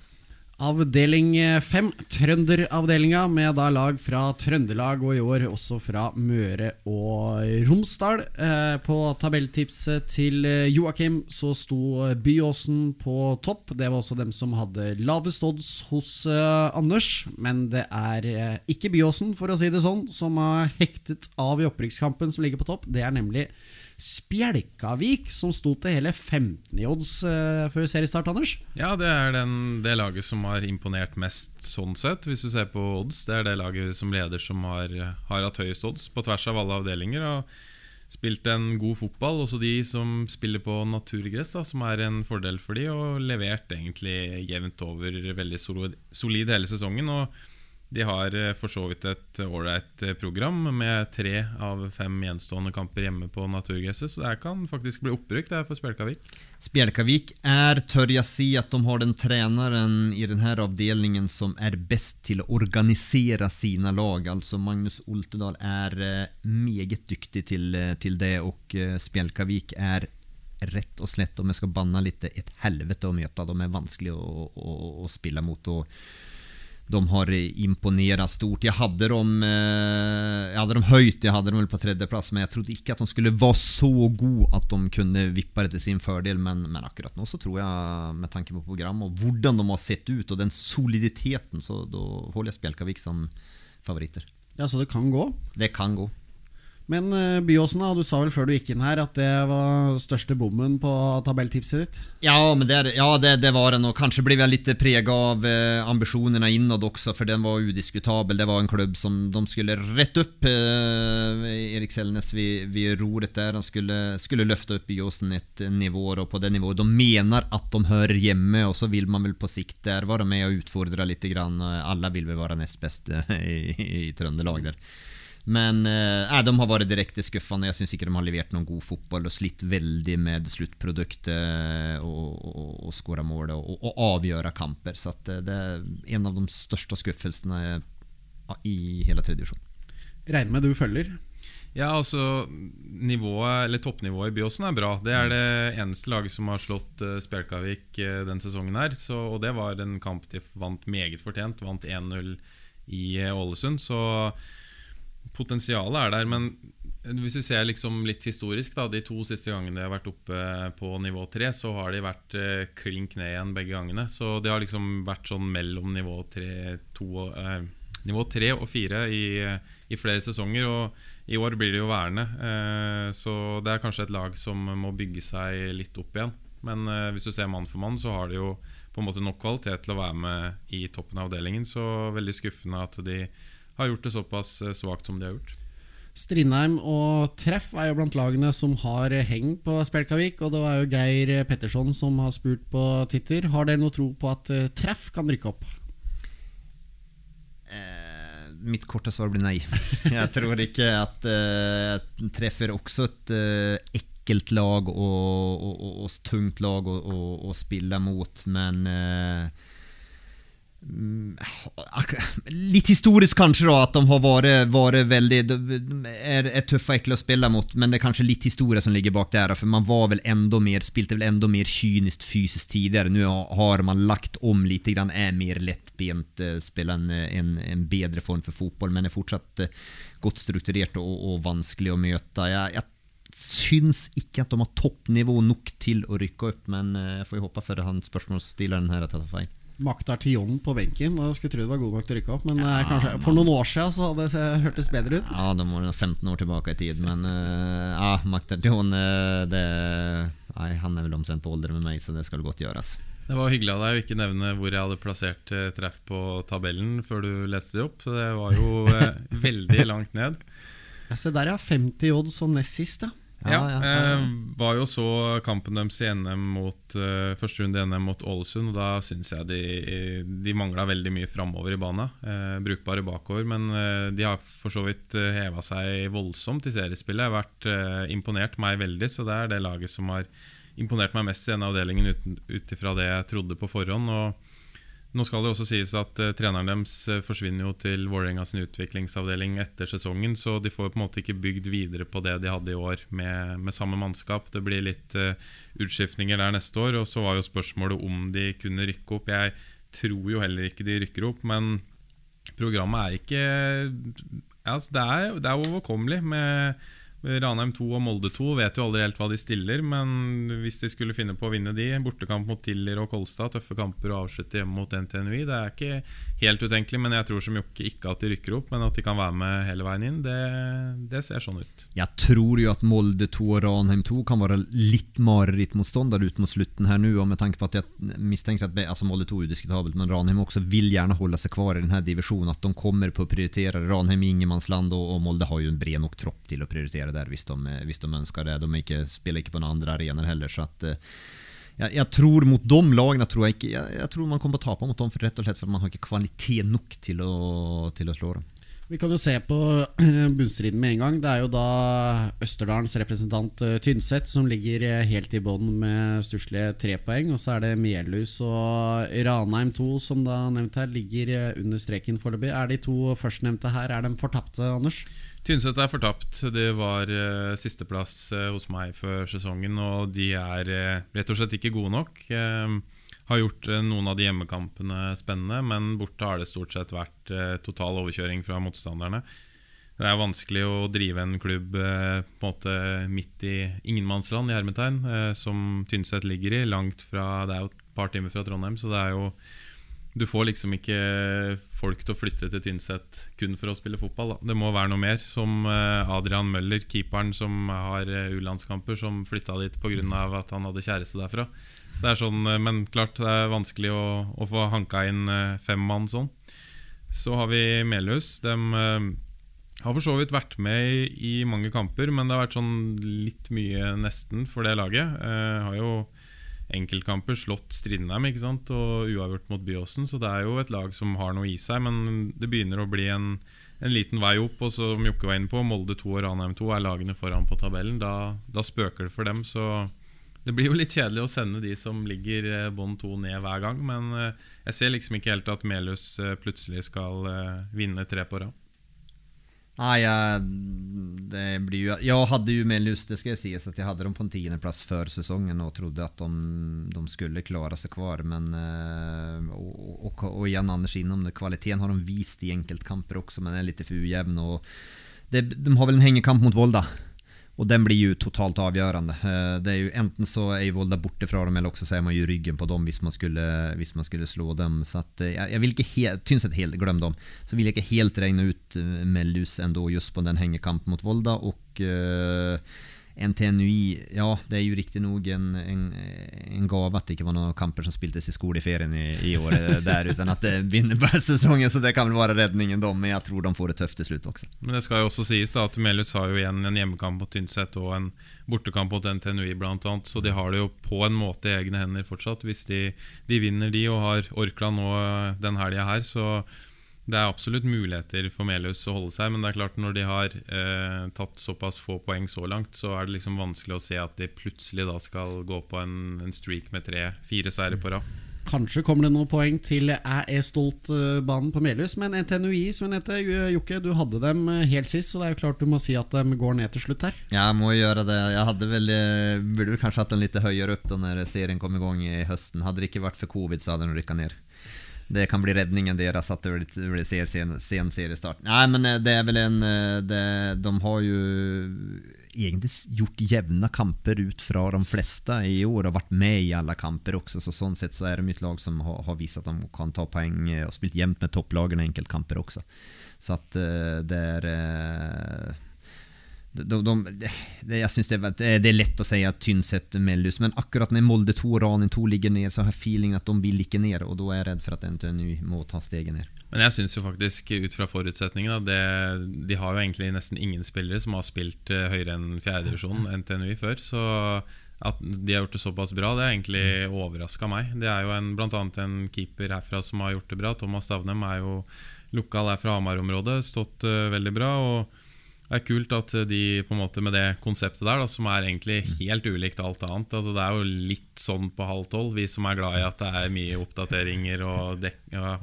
Avdeling fem, Trønderavdelinga, med da lag fra Trøndelag og i år også fra Møre og Romsdal. Eh, på tabelltipset til eh, Joakim så sto Byåsen på topp. Det var også dem som hadde lavest odds hos eh, Anders. Men det er eh, ikke Byåsen, for å si det sånn, som har hektet av i opprykkskampen som ligger på topp. Det er nemlig Spjelkavik, som sto til hele 15 i odds uh, før seriestart, Anders? Ja, det er den, det laget som har imponert mest sånn sett, hvis du ser på odds. Det er det laget som leder som har, har hatt høyest odds på tvers av alle avdelinger. Og spilt en god fotball. Også de som spiller på naturgress, da, som er en fordel for de, og levert egentlig jevnt over veldig solid, solid hele sesongen. Og de har eh, for så vidt et ålreit eh, program med tre av fem gjenstående kamper hjemme på naturgresset, så det kan faktisk bli opprykk for Spjelkavik. Spjelkavik er, tør jeg si, at de har den treneren i denne avdelingen som er best til å organisere sine lag. Altså Magnus Oltedal er eh, meget dyktig til, til det, og Spjelkavik er rett og slett, om jeg skal banne litt, et helvete å møte. De er vanskelig å, å, å spille mot. og de har imponerat stort. Jeg hadde dem, eh, jag hade dem höjt, jag hade dem på tredjeplass men jeg trodde ikke at de skulle være så gode at de kunne vippe det til sin fördel. Men, men akkurat nå så tror jeg, med tanke på program og hvordan de har sett ut og den soliditeten, så da holder jeg Spjelkavik som favoritter. Ja, Så det kan gå? Det kan gå. Men uh, Byåsen, du sa vel før du gikk inn her at det var største bommen på tabelltipset ditt? Ja, men det, ja, det, det var den. Og kanskje ble jeg litt preget av uh, ambisjonene innad også, for den var udiskutabel. Det var en klubb som de skulle rette opp. Uh, Erik Selnes ved, ved roret der. De skulle, skulle løfte opp Byåsen et nivå, og på det nivået de mener at de hører hjemme. Og så vil man vel på sikt der være med og utfordre litt. Grann. Alle vil vel være nest beste i, i Trøndelag der. Men eh, de har vært direkte skuffende. Jeg syns ikke de har levert noen god fotball og slitt veldig med sluttproduktet og, og, og skåre mål og, og, avgjøre kamper. Så eh, det er en av de største skuffelsene i hele tredje divisjon. Regner med du følger? Ja, altså nivået, eller Toppnivået i Byåsen er bra. Det er det eneste laget som har slått uh, Spjelkavik uh, den sesongen. her så, Og det var en kamp de vant meget fortjent. Vant 1-0 i uh, Ålesund. Så potensialet er der, men hvis vi ser liksom litt historisk, da, de to siste gangene de har vært oppe på nivå tre, så har de vært eh, klink ned igjen begge gangene. Så de har liksom vært sånn mellom nivå tre, to, eh, nivå tre og fire i, i, flere sesonger. Og i år blir de jo værende. Eh, så det er kanskje et lag som må bygge seg litt opp igjen. Men eh, hvis du ser mann for mann, så har de jo på en måte nok kvalitet til å være med i toppen av avdelingen. Så veldig skuffende at de har gjort det såpass eh, svakt som de har gjort. Strindheim og Treff er jo blant lagene som har heng på Spjelkavik. Og det var jo Geir Petterson som har spurt på Twitter. Har dere noe tro på at eh, Treff kan rykke opp? Eh, mitt korte svar blir nei. Jeg tror ikke at eh, Treff er også et eh, ekkelt lag og, og, og, og tungt lag å spille mot, men eh, litt historisk kanskje da At de har vært, vært veldig er, er tøffe ekle å spille mot, men det er kanskje litt historie som ligger bak der. For man var vel enda mer, spilte vel enda mer kynisk fysisk tidligere. Nå har man lagt om litt, grann, er mer lettbent, eh, spiller en, en, en, bedre form for fotball, men er fortsatt eh, godt strukturert og, og vanskelig å møte. Jeg, jeg syns ikke at de har toppnivå nok til å rykke opp, men eh, jeg får jo håpe for han spørsmålsstilleren her at jeg tar feil. Maktar Tion på benken. Og skulle tro det var god nok til å rykke opp, men ja, kanskje for noen år siden så hadde det hørtes bedre ut. Ja, da må du 15 år tilbake i tid, men uh, ja, Maktar Tion uh, det, nei, Han er vel omtrent på alder med meg, så det skal godt gjøres. Det var hyggelig av deg å ikke nevne hvor jeg hadde plassert eh, treff på tabellen før du leste det opp. Så Det var jo uh, veldig langt ned. Ja, Se der, ja. 50 odds og nest sist, ja. Ja, eh, var jo så kampen deres i NM mot uh, første runde i NM mot Ålesund. Og da syns jeg de, de mangla veldig mye framover i banen. Eh, brukbare bakover. Men uh, de har for så vidt uh, heva seg voldsomt i seriespillet. Jeg har vært uh, imponert meg veldig, så det er det laget som har imponert meg mest i denne avdelingen ut ifra det jeg trodde på forhånd. Og nå skal det også sies at uh, treneren deres uh, forsvinner jo til Vålerenga sin utviklingsavdeling etter sesongen, så de får på en måte ikke bygd videre på det de hadde i år med, med samme mannskap. Det blir litt uh, utskiftninger der neste år, og så var jo spørsmålet om de kunne rykke opp. Jeg tror jo heller ikke de rykker opp, men programmet er ikke altså det, er, det er overkommelig. med Ranheim 2 og Molde 2 vet jo aldri helt hva de stiller, men hvis de skulle finne på å vinne de, bortekamp mot Tiller og Kolstad, tøffe kamper og avslutte hjemme mot NTNUI, det er ikke helt utenkelig. Men jeg tror som Jokke ikke at de rykker opp, men at de kan være med hele veien inn, det, det ser sånn ut. Jeg tror jo at Molde 2 og Ranheim 2 kan være litt marerittmotstander ut mot slutten her nå, og med tanke på at jeg mistenker at altså Molde 2 er udiskutabelt, men Ranheim også vil gjerne holde seg kvar i denne divisjonen, at de kommer på å prioritere Ranheim i ingenmannsland, og, og Molde har jo en bred nok tropp til å prioritere der hvis de, hvis de ønsker det. De ikke, spiller ikke på noen andre arenaer heller. så at eh, jeg, jeg, tror mot de lagene tror jeg ikke jeg, jeg, tror man kommer til å tape mot dem, for rett og slett for man har ikke kvalitet nok til å, til å slå dem. Vi kan jo se på bunnstriden med en gang. Det er jo da Østerdalens representant eh, Tynset som ligger eh, helt i bånn med stusslige tre poeng. Og så er det Melhus og Ranheim 2 som da nevnt her ligger under streken foreløpig. Er de to førstnevnte her er de fortapte, Anders? Tynset er fortapt. Det var uh, sisteplass uh, hos meg før sesongen, og de er uh, rett og slett ikke gode nok. Har gjort noen av de hjemmekampene spennende, men borte har det stort sett vært total overkjøring fra motstanderne. Det er vanskelig å drive en klubb på en måte midt i ingenmannsland, i hermetegn, som Tynset ligger i. Langt fra, Det er jo et par timer fra Trondheim, så det er jo du får liksom ikke folk til å flytte til Tynset kun for å spille fotball. Da. Det må være noe mer. Som eh, Adrian Møller, keeperen som har eh, U-landskamper, som flytta dit pga. at han hadde kjæreste derfra. Det er sånn, eh, men klart det er vanskelig å, å få hanka inn fem mann sånn. Så har vi Melhus. De har for så vidt vært med i, mange kamper, men det har vært sånn litt mye nesten for det laget. Eh, har jo enkeltkamper slått Strindheim ikke sant? og uavgjort mot Byåsen. Så det er jo et lag som har noe i seg, men det begynner å bli en, en liten vei opp. Og som Jokke var inne på, Molde 2 og Ranheim 2 er lagene foran på tabellen. Da, da, spøker det for dem. Så det blir jo litt kjedelig å sende de som ligger bånd to 2 ned hver gang. Men eh, jeg ser liksom ikke helt at Melhus eh, plutselig skal vinne tre på rad. Ah, jeg det blir ju, jag hade ju med lust, det ska sägas, att jag hade dem på en tionde plats för och trodde att de, de skulle klara sig kvar. Men, eh, och, och, och igen Anders inom det, kvaliteten har de vist i enkeltkamper också, men är lite för ujämn. Och det, de har väl en hängekamp mot Volda og den blir jo totalt avgjørende. Eh, det er jo Enten så er jo Volda borte fra dem, eller også så er man jo ryggen på dem hvis man skulle, hvis man skulle slå dem. Så at, eh, jeg, jeg vil ikke helt, Tynset helt, glem dem. Så vil jeg ikke helt regne ut eh, Mellus ändå just på den hengekampen mot Volda. og uh, NTNUI, ja det er jo riktignok en, en, en gave at det ikke var noen kamper som spiltes i skoleferien i, i år der, uten at det vinner bærsesongen, så det kan vel være redningen da. men jeg tror de får det tøft til slutt også. Men det skal jo også sies da at Melhus har jo igjen en hjemmekamp mot Tynset og en bortekamp mot NTNUI annet, så de har det jo på en måte i egne hender fortsatt. Hvis de, de vinner de og har Orkla nå den helga her, så det er absolutt muligheter for Melhus å holde seg, men det er klart når de har eh, tatt såpass få poeng så langt, så er det liksom vanskelig å se at de plutselig da skal gå på en, en streak med tre-fire seire på rad. Kanskje kommer det noen poeng til Jeg er stolt-banen på Melhus, men NTNUI, som hun heter, Jokke, du hadde dem eh, helt sist, så det er jo klart du må si at de går ned til slutt her. Ja, jeg må gjøre det. Jeg hadde vel, eh, burde vel kanskje hatt den litt høyere opp da når serien kom i gang i høsten. Hadde det ikke vært for covid, så hadde den rykka ned det kan bli redningen deres at det blir sen, sen seriestart. Nei, men eh, det er vel en eh, det, De har jo egentlig gjort jevne kamper ut fra de fleste i år og vært med i alle kamper også. Så sånn sett så er det et lag som har, har vist at de kan ta poeng eh, og spilt jevnt med topplagene i enkeltkamper også. Så at det er de, de, de, jeg synes det det er, lett å si at Tynset Mellus, men akkurat når Molde 2 og Ranin 2 ligger ned, så har jeg feeling at de vil ikke ned, og da er jeg redd for at NTNU må ta steget ned. Men jeg syns jo faktisk, ut fra forutsetningene, de har jo egentlig nesten ingen spillere som har spilt uh, høyere enn fjerdedivisjon NTNU før. Så at de har gjort det såpass bra, det har egentlig overraska meg. Det er jo en, blant annet en keeper herfra som har gjort det bra. Thomas Stavnem er jo lokal her fra Hamar-området, stått uh, veldig bra. og det er kult at de på en måte med det konseptet der, da, som er egentlig helt ulikt alt annet altså Det er jo litt sånn på halv tolv, vi som er glad i at det er mye oppdateringer og dek, ja,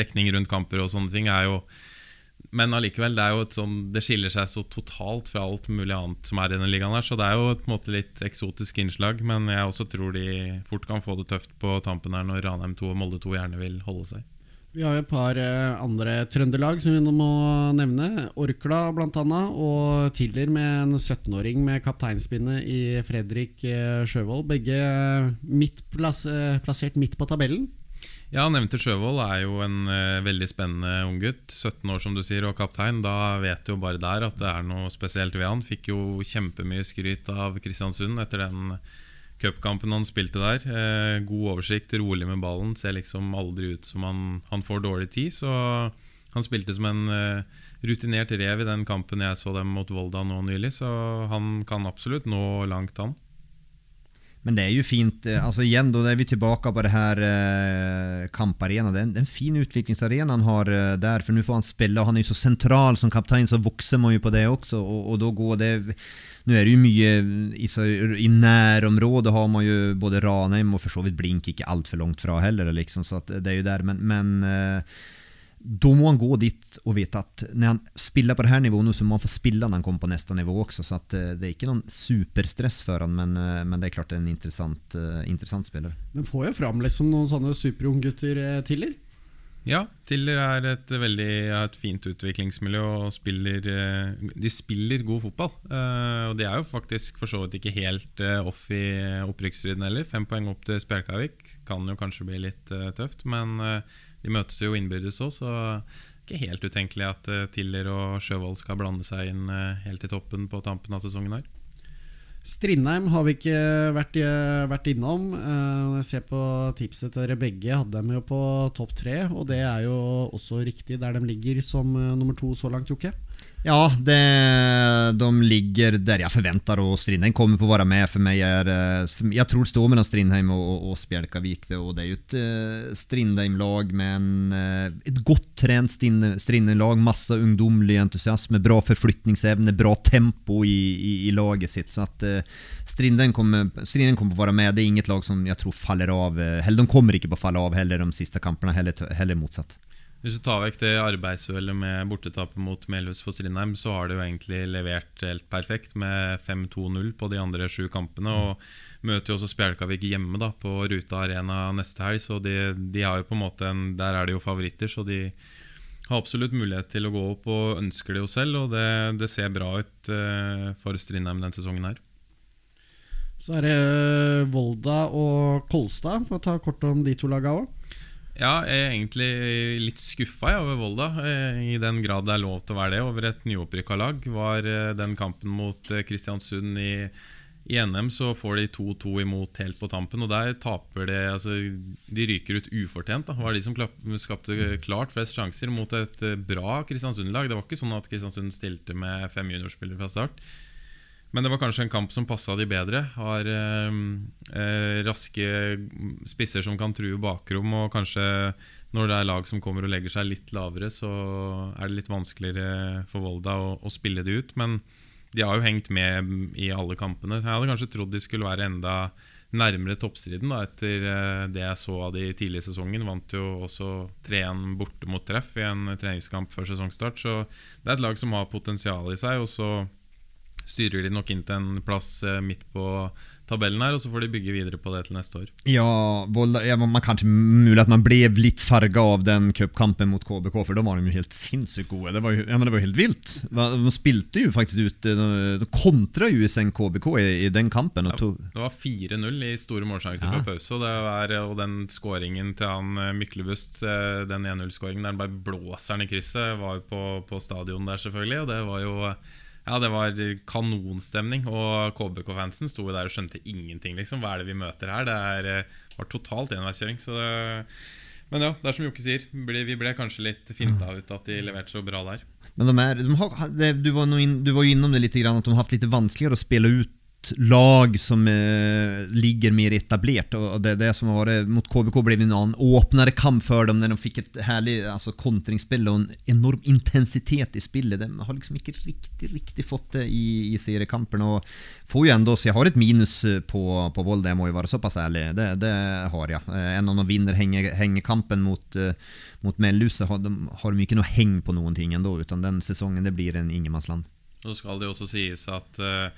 dekning rundt kamper og sånne ting, er jo men allikevel, det sånn Det skiller seg så totalt fra alt mulig annet som er i denne ligaen her, så det er jo et måte litt eksotisk innslag. Men jeg også tror de fort kan få det tøft på tampen her når Ranheim 2 og Molde 2 gjerne vil holde seg. Vi har jo et par eh, andre trøndelag som vi må nevne. Orkla bl.a. Og Tiller med en 17-åring med kapteinspinnet i Fredrik eh, Sjøvold. Begge midt plass, eh, plassert midt på tabellen. Ja, nevnte Sjøvold er jo en veldig spennende ung gutt. 17 år, som du sier, og kaptein. Da vet du jo bare der at det er noe spesielt ved han. Fikk jo kjempemye skryt av Kristiansund etter den cupkampen han spilte der. Eh, god oversikt, rolig med ballen. Ser liksom aldri ut som han, han får dårlig tid. Så han spilte som en eh, rutinert rev i den kampen jeg så dem mot Volda nå nylig. Så han kan absolutt nå langt, han. Men det er jo fint. Eh, altså igjen, da er vi tilbake på det her eh, kamparenaen. Det, det, er en fin utviklingsarena han har eh, der, for nå får han spille. og Han er jo så sentral som kaptein, så vokser man jo på det også. Og, og da går det Nå er det jo mye i, i nærområdet har man jo både Ranheim og for så vidt Blink ikke altfor langt fra heller, liksom, så det er jo der. Men, men eh, da må han gå dit og vite at når han spiller på det her nivået, så må han få spille når han kommer på neste nivå også. Så eh, det er ikke noen superstress for han, men, eh, men, det er klart det er en interessant, uh, interessant spiller. Men får jo fram liksom noen sånne superunggutter, Tiller? Ja, Tiller er et veldig et fint utviklingsmiljø og spiller De spiller god fotball. Og de er jo faktisk for så vidt ikke helt off i opprykksstriden heller. Fem poeng opp til Spjelkavik kan jo kanskje bli litt tøft, men de møtes jo innbyrdes òg, så ikke helt utenkelig at Tiller og Sjøvold skal blande seg inn helt i toppen på tampen av sesongen her. Strindheim har vi ikke vært, eh, vært innom. Når jeg ser på tipset til dere begge, hadde dem jo på topp tre. Og det er jo også riktig der de ligger som nummer to så langt, Jokke. Ja, det, de ligger der jeg forventer og Strindheim kommer på å være med. For meg er, eh, jeg tror det står mellom Strindheim og, og, og Spjelkavik. Og det er jo et uh, Strindheim-lag med en, uh, et godt trent Strindheim-lag. Masse ungdommelig entusiasme, bra forflytningsevne, bra tempo i, i, i laget sitt. Så at uh, Strindheim kommer, Strindheim kommer på å være med. Det er inget lag som jeg tror faller av. Eller de kommer ikke på å falle av heller de siste kampene, heller, heller motsatt. Hvis du tar vekk det arbeidsuhellet med bortetapet mot Melhus for Strindheim, så har de jo egentlig levert helt perfekt med 5-2-0 på de andre sju kampene. Og møter jo også Spjelkavik hjemme da på Ruta Arena neste helg, så de, de, har jo på en måte en, der er de jo favoritter. Så de har absolutt mulighet til å gå opp, og ønsker det jo selv. Og det, det ser bra ut uh, for Strindheim denne sesongen her. Så er det Volda og Kolstad, for å ta kort om de to laga òg. Ja, jeg er egentlig litt skuffa over Volda, eh, i den grad det er lov til å være det, over et nyopprykka lag. Var eh, den kampen mot eh, Kristiansund i, i NM, så får de 2-2 imot helt på tampen. Og der taper de altså, De ryker ut ufortjent. Da. Var de som skapte klart flest sjanser mot et bra Kristiansund-lag. Det var ikke sånn at Kristiansund stilte med fem juniorspillere fra start. Men det var kanskje en kamp som passa de bedre. Har eh, eh, raske spisser som kan true bakrom, og kanskje når det er lag som kommer og legger seg litt lavere, så er det litt vanskeligere for Volda å, å spille det ut. Men de har jo hengt med i alle kampene. Jeg hadde kanskje trodd de skulle være enda nærmere toppstriden da, etter eh, det jeg så av de tidlige sesongen. Vant jo også 3-1 borte mot treff i en treningskamp før sesongstart. Så det er et lag som har potensial i seg. Og så styrer de nok inn til en plass eh, midt på tabellen her, og så får de bygge videre på det til neste år. Ja, Volda, ja man kanskje mulig at man ble litt farga av den cupkampen mot KBK, for da var de jo helt sinnssykt gode. Det var jo, ja, men det var helt vilt. De spilte jo faktisk ut De kontra jo sen KBK i, i, den kampen. Ja, det var 4-0 i store målsjanser ja. før pause, og, var, og den skåringen til han eh, Myklebust, eh, den 1-0-skåringen der han bare blåser den i krysset, var jo på, på stadion der, selvfølgelig, og det var jo ja, det var kanonstemning. Og KBK-fansen sto der og skjønte ingenting. liksom Hva er det vi møter her? Det er, eh, var totalt enveiskjøring. Men ja, det er som Jokke sier. Vi ble kanskje litt finta ut at de leverte så bra der. Men de er, de har, du, var inn, du, var jo innom det litt, at de har hatt litt vanskeligere å spille ut lag som eh, ligger mer etablert. Och det, det som var mot KBK blev en annen åpnere kamp for dem när de fikk et herlig alltså, kontringsspill og en enorm intensitet i spillet. De har liksom ikke riktig, riktig fått det i, i seriekampen och får ju ändå, så jag har et minus på, på Volda, jag må ju vara så pass ärlig. Det, det har jeg. En av de vinner hängekampen mot, mot Melluse har de har de ikke noe heng på noen ting utan den säsongen det blir en ingenmannsland. Så skal det jo også sies at uh,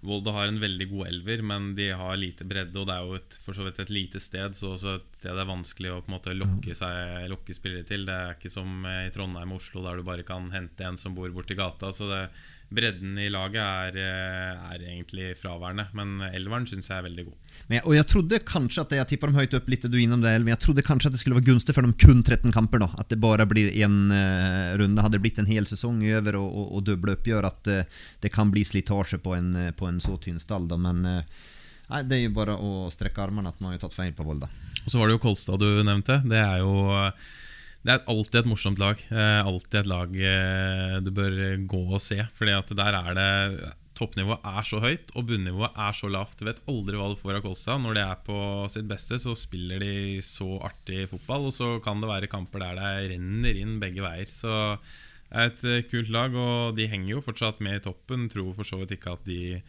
Volda har en veldig god elver, men de har lite bredde. Og det er jo et, for så vidt et lite sted, så også et sted det er vanskelig å på en måte lokke, seg, lokke spillere til. Det er ikke som i Trondheim og Oslo, der du bare kan hente en som bor borti gata. Så det, bredden i laget er, eh, er egentlig fraværende. Men elveren syns jeg er veldig god. Men, og jeg trodde kanskje at Jeg tippa dem høyt opp litt, du innom det, men jeg trodde kanskje at det skulle være gunstig for dem kun 13 kamper. da At det bare blir én uh, runde. Hadde det blitt en hel sesong over og, og, og doble oppgjør, at uh, det kan bli slitasje på en, uh, på en så tynn stall. Da. Men nei, det er jo bare å strekke armene at man har tatt feil på Volda. Og så var det jo Kolstad du nevnte. Det er jo det er alltid et morsomt lag. Eh, alltid et lag eh, du bør gå og se. Fordi at der er det Toppnivået er så høyt, og bunnivået er så lavt. Du vet aldri hva du får av Kolstad. Når de er på sitt beste, så spiller de så artig fotball. Og så kan det være kamper der det renner inn begge veier. Så det er et eh, kult lag, og de henger jo fortsatt med i toppen. Tror for så vidt ikke at de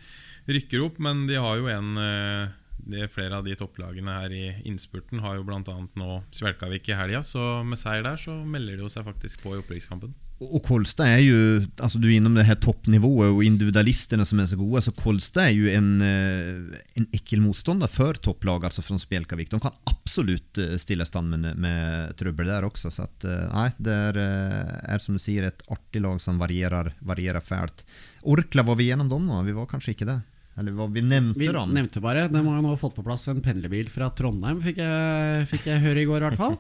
rykker opp, men de har jo en eh, de, flere av de topplagene her i innspurten har jo bl.a. nå Svelkavik i helga, så med seier der så melder de jo seg faktisk på i opprykkskampen. Og Kolstad er jo altså Du er innom det her toppnivået og individualistene som er så gode. så Kolstad er jo en, eh, en ekkel motstander for topplag altså fra Spjelkavik. De kan absolutt eh, stille stand med, med trøbbel der også. så at, eh, nei, Det er, er, som du sier et artig lag som varierer, varierer fælt. Orkla, var vi gjennom dem nå? Vi var kanskje ikke det? Eller hva vi nevnte vi da. nevnte bare. De har nå fått på plass en pendlerbil fra Trondheim, fikk jeg, fikk jeg høre i går i hvert fall.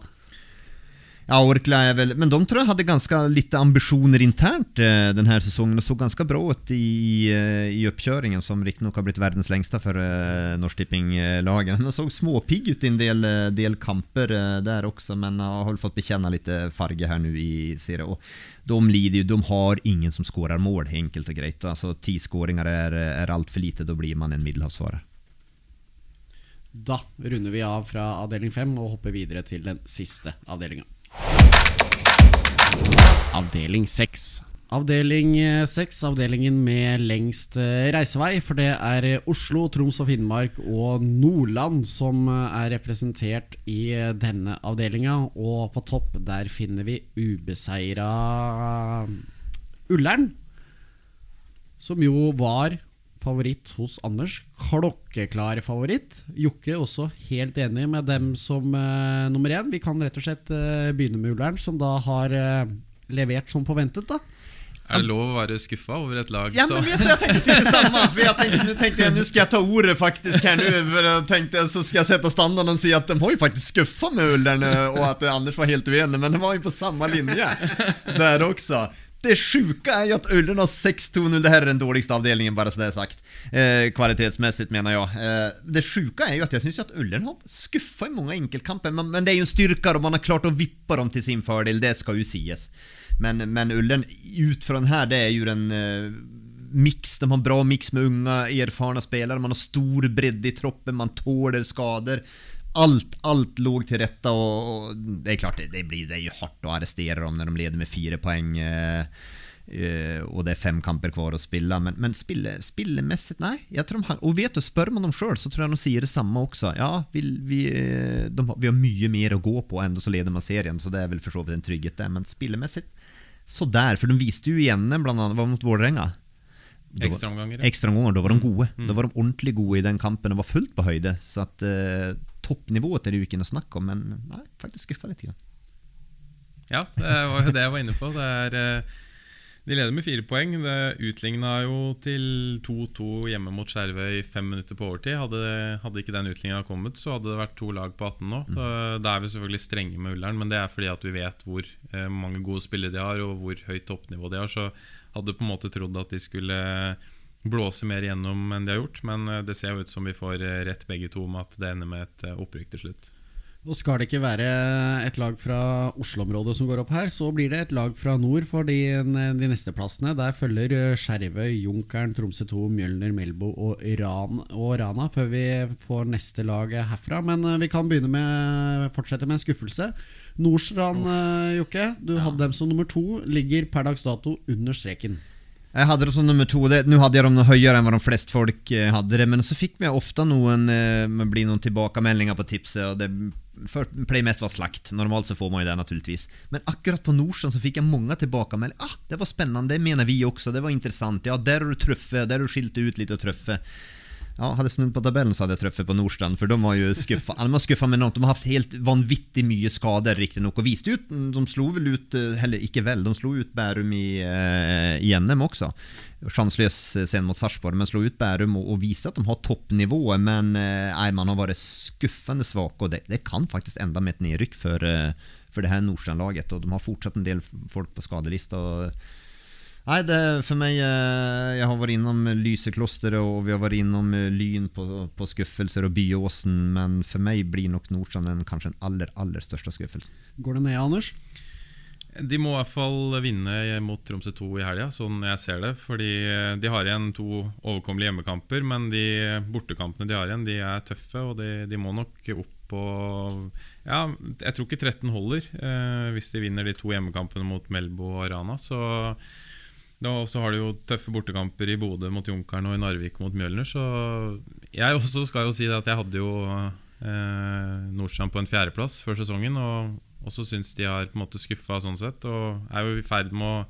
Ja, Orkla är väl, Men de tror jeg hadde ganske litt ambisjoner internt eh, denne säsongen og så ganske bra ut i, eh, i oppkjøringen, som riktignok har blitt verdens lengste for eh, Norsk Tipping-lagen. De så småpigg ut i en del, eh, del kamper eh, der også, men har fått bekjenne litt farge her nå i serien. Och de lider ju, de har ingen som skårer mål, enkelt og greit. Altså, skåringar är, er, allt för lite, da blir man en middelhavsvarer. Da runder vi av fra avdeling fem og hopper videre til den siste avdelinga. Avdeling 6. Avdeling 6, avdelingen med lengst eh, reisevei. For det er eh, Oslo, Troms og Finnmark og Nordland som eh, er representert i denne avdelinga. Og på topp der finner vi ubeseira Ullern. Som jo var favoritt hos Anders. Klokkeklar favoritt. Jokke også helt enig med dem som uh, nummer én. Vi kan rett og slett uh, begynne med Ullern, som da har uh, levert som forventet. da er det lov å være skuffa over et lag? Ja, men vet du, jeg tenkte si det samme. For jeg tenkte, Nå tenkte jeg, nå skal jeg ta ordet faktisk her nå. For jeg tenkte, Så skal jeg sette standarden og si at de har jo faktisk skuffa med Ullern, og at Anders var helt uenig, men de var jo på samme linje der også. Det sjuka er jo at Ullern har 6-2-0. Det her er den dårligste avdelingen, bare så det er sagt. Eh, kvalitetsmessig, mener jeg. Eh, det sjuka er jo at jeg syns at Ullern har skuffa i mange enkeltkamper, men, men, det er jo en styrke, og man har klart å vippe dem til sin fordel. Det skal jo sies. Men, men Ullen, ut den her, det er jo en eh, mix. De har en bra mix med unge, erfarne spillere. Man har stor bredde i troppen, man tåler skader. Alt, alt lå til rette, og, og, det er klart det, det, blir, det er jo hardt å arrestere dem når de leder med fire poeng. Eh, Uh, og det er fem kamper kvar å spille. Men, men spille, spillemessig Nei. de, og vet du, Spør man dem sjøl, så tror jeg de sier det samme også. Ja, vi, vi, de, vi, har mye mer å gå på, enda så leder man serien, så det er vel for så vidt en trygghet, det. Men spillemessig så der, for de viste jo igjen blant annet var mot Vålerenga. Ekstraomganger. Ekstraomganger, da var de mm. gode. Mm. Da var de ordentlig gode i den kampen og var fullt på høyde. Så at uh, toppnivået til det å snakke om, men nei, faktisk skuffa litt. Grann. Ja, det var jo det jeg var inne på. Det er uh, de leder med fire poeng. Det utligna jo til 2-2 hjemme mot Skjervøy i fem minutter på overtid. Hadde, hadde ikke den utligninga kommet, så hadde det vært to lag på 18 nå. Mm. Da er vi selvfølgelig strenge med Ullern, men det er fordi at vi vet hvor eh, mange gode spillere de har, og hvor høyt toppnivå de har. Så hadde på en måte trodd at de skulle blåse mer gjennom enn de har gjort. Men eh, det ser jo ut som vi får eh, rett begge to om at det ender med et opprykk til slutt. Og Skal det ikke være et lag fra Oslo-området som går opp her, så blir det et lag fra nord for de, de neste plassene. Der følger eh, Skjervøy, Junkeren, Tromsø 2, Mjølner, Melbo og, Ran, og Rana før vi får neste lag herfra. Men eh, vi kan begynne med fortsette med en skuffelse. Nordstrand. Jokke, du ja. hadde dem som nummer to. Ligger per dags dato under streken. Jeg hadde det som nummer to. Nå hadde jeg dem noe høyere enn hva de fleste folk hadde det. Men så fikk vi ofte noen, eh, bli noen tilbakemeldinger på tipset. Og det mest være slakt. Normalt så får man jo det, naturligvis. Men akkurat på Nordstrand så fikk jeg mange tilbakemeldinger. Ah, det var spennende, det mener vi også. Det var interessant. Ja, der har du truffet. Der har du skilt ut litt og truffet. Ja, hadde snudd på tabellen, så hadde jeg truffet på Nordstrand. For de var jo skuffa. De med noe. De har hatt helt vanvittig mye skader, riktignok. Og viste ut De slo vel ut Heller eh, ikke vel, de slo ut Bærum i, uh, i NM også. Sjanseløs scene mot Sarpsborg, men slo ut Bærum og, og viste at de har toppnivået. Men uh, man har vært skuffende svak og det, det, kan faktisk enda med et nedrykk for, for det Nordstrand-laget. Og de har fortsatt en del folk på skadelista. Og, Nei, det for meg eh, Jeg har vært innom Lyseklosteret, og vi har vært innom eh, Lyn på, på skuffelser og Byåsen, men for meg blir nok Nordstrand den kanskje den aller, aller største skuffelsen. Går det ned, Anders? De må i hvert fall vinne mot Tromsø 2 i helga, sånn jeg ser det. Fordi eh, de har igjen to overkommelige hjemmekamper, men de bortekampene de har igjen, de er tøffe, og de, de må nok opp på Ja, jeg tror ikke 13 holder eh, hvis de vinner de to hjemmekampene mot Melbo og Rana. Så og så har de jo tøffe bortekamper i Bodø mot Junkeren og i Narvik mot Mjølner. Så jeg også skal jo si at jeg hadde jo eh, Nordstrand på en fjerdeplass før sesongen. Og også syns de har på en måte skuffa sånn sett. Og er jo i ferd med å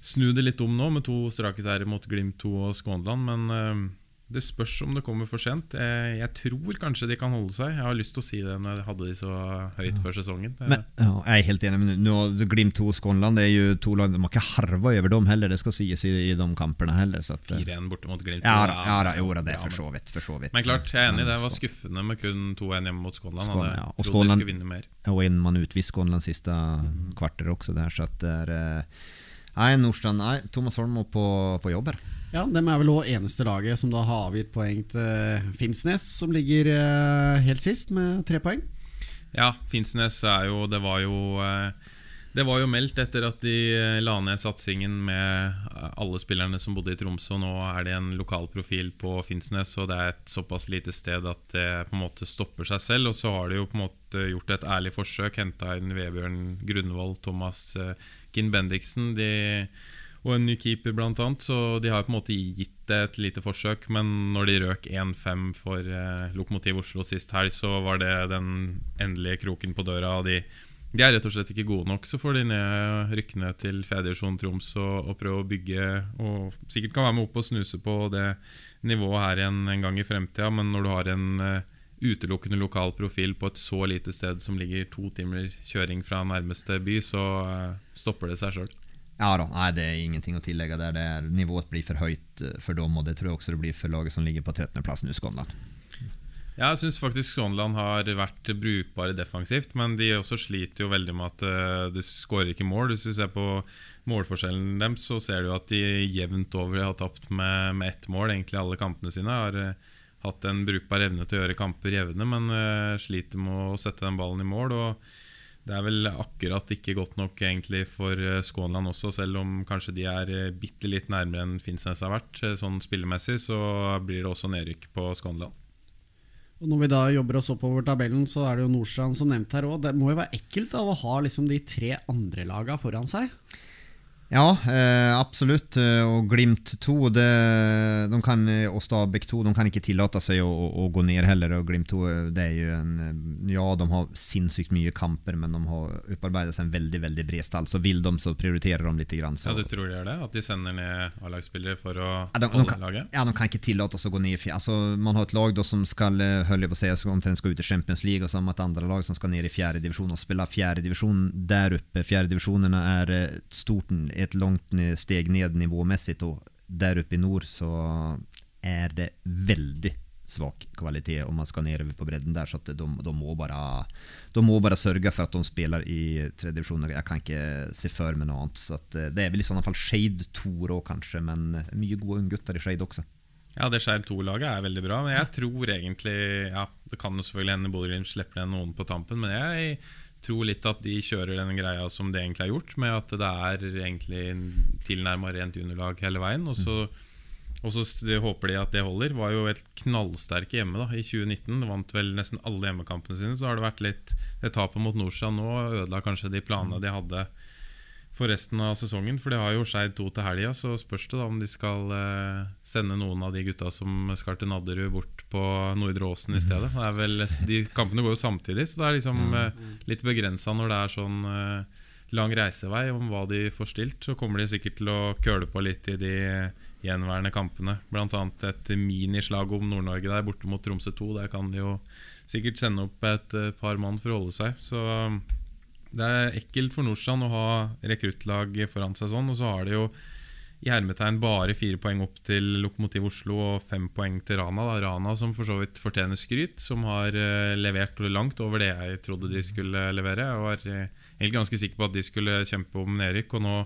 snu det litt om nå, med to strake seire mot Glimt 2 og Skånland. Men eh, det spørs om det kommer for sent. Jeg, jeg, tror kanskje de kan holde seg. Jeg har lyst til å si det når jeg hadde de så høyt før sesongen. Men, ja, jeg er helt enig. Men nå, Glimt 2 og Skånland det er jo to lag De har ikke harva over dem heller, det skal sies i, i de kampene heller. 4-1 eh, borte mot Glimt. Ja, ja, ja, jo da, det er for så vidt. For så vidt. Men klart, jeg er enig. Det var skuffende med kun 2-1 hjemme mot Skånland. Skånland ja. Og Skånland, og en man utviste Skånland siste mm. kvarter også, der, så at det er eh, Nei, Nordstrand, nei, Thomas Holm må på, på jobb her. Ja, Dem er vel òg eneste laget som da har avgitt poeng til Finnsnes, som ligger eh, helt sist med tre poeng. Ja, Finnsnes er jo Det var jo eh, det var jo meldt etter at de eh, la ned satsingen med alle spillerne som bodde i Tromsø. Nå er det en lokal profil på Finnsnes, og det er et såpass lite sted at det på en måte stopper seg selv. Og så har de jo på en måte gjort et ærlig forsøk. Henta inn Vebjørn Grunvoll, Thomas Kinn Bendiksen de, og en ny keeper, blant annet. Så de har på en måte gitt det et lite forsøk. Men når de røk 1-5 for eh, Lokomotiv Oslo sist helg, så var det den endelige kroken på døra. Og de, de, er rett og slett ikke gode nok. Så får de ned, rykkene til fjerdedivisjon Troms og, og, prøve å bygge. Og sikkert kan være med opp og snuse på det nivået her igjen en gang i fremtida. Men når du har en eh, utelukkende lokal profil på et så lite sted som ligger to timer kjøring fra nærmeste by, så uh, stopper det seg sjøl. Ja da, nei, det er ingenting å tillegge der. Det er, nivået blir for høyt eh, for dem, og det tror jeg også det blir for laget som ligger på 13.-plass nå, Skånland. Ja, jeg syns faktisk Skånland har vært brukbare defensivt, men de også sliter jo veldig med at de skårer ikke mål. Hvis du ser på målforskjellen deres, så ser du at de jevnt over har tapt med, med ett mål, egentlig alle kampene sine. har hatt en brukbar evne til å gjøre kamper jevne, men uh, sliter med å sette den ballen i mål. og Det er vel akkurat ikke godt nok egentlig for uh, Skånland også, selv om kanskje de er uh, bitte litt nærmere enn Finnsnes har vært. Sånn spillemessig så blir det også nedrykk på Skånland. Og Når vi da jobber oss oppover tabellen, så er det jo Nordstrand som nevnt her òg. Det må jo være ekkelt av å ha liksom de tre andre laga foran seg? Ja, eh, absolutt. Eh, og Glimt 2 det, de kan, og Stabæk 2 de kan ikke tillate seg å, å, å, gå ned heller. og Glimt 2 eh, det er jo en, eh, Ja, de har sinnssykt mye kamper, men de har opparbeidet seg en veldig veldig bred stall. Så vil de, så prioriterer de litt. Grann, så. Ja, Du tror de gjør det? At de sender ned A-lagsspillere for å ja, de, holde laget? Ja, de kan ikke tillate seg å gå ned. I, Altså, man har et lag da, som skal holde på å si, omtrent skal ut i Champions League, og så har man et andre lag som skal ned i fjerde divisjon og spille fjerde divisjon der oppe. Fjerde divisjonene er stort et langt steg ned nivåmessig, og der oppe i nord så er det veldig svak kvalitet om man skal nedover på bredden der. Så de, de, må bare, de må bare sørge for at de spiller i tredje divisjon. Jeg kan ikke se for meg noe annet. Så det er vel i sånne fall Skeid 2 òg, kanskje, men mye gode unggutter i Skeid også. Ja, det Skeid 2-laget er veldig bra, men jeg tror egentlig Ja, det kan jo selvfølgelig hende Bodø-Glimt slipper ned noen på tampen, men jeg tror litt at de kjører den greia som det egentlig har gjort, med at det er egentlig tilnærma rent juniorlag hele veien. Og så, og så håper de at det holder. Var jo helt knallsterke hjemme da i 2019. Vant vel nesten alle hjemmekampene sine. Så har det vært litt Det tapet mot Nordsjø nå ødela kanskje de planene de hadde for resten av sesongen. For de har jo Skeid 2 til helga, så spørs det da om de skal eh, sende noen av de gutta som skal til Nadderud, bort på Nordre Åsen i stedet. Det er vel, de Kampene går jo samtidig, så det er liksom eh, litt begrensa når det er sånn eh, lang reisevei om hva de får stilt. Så kommer de sikkert til å køle på litt i de gjenværende kampene. Annet et minislag om Nord-Norge der borte mot Tromsø 2. Der kan de jo sikkert sende opp et par mann for å holde seg. Så det er ekkelt for Nordstrand å ha rekruttlag foran seg sånn. Og så har de jo i hermetegn bare fire poeng opp til Lokomotiv Oslo og fem poeng til Rana. Da. Rana som for så vidt fortjener skryt, som har uh, levert langt over det jeg trodde de skulle levere. Jeg var uh, egentlig ganske sikker på at de skulle kjempe om Erik og nå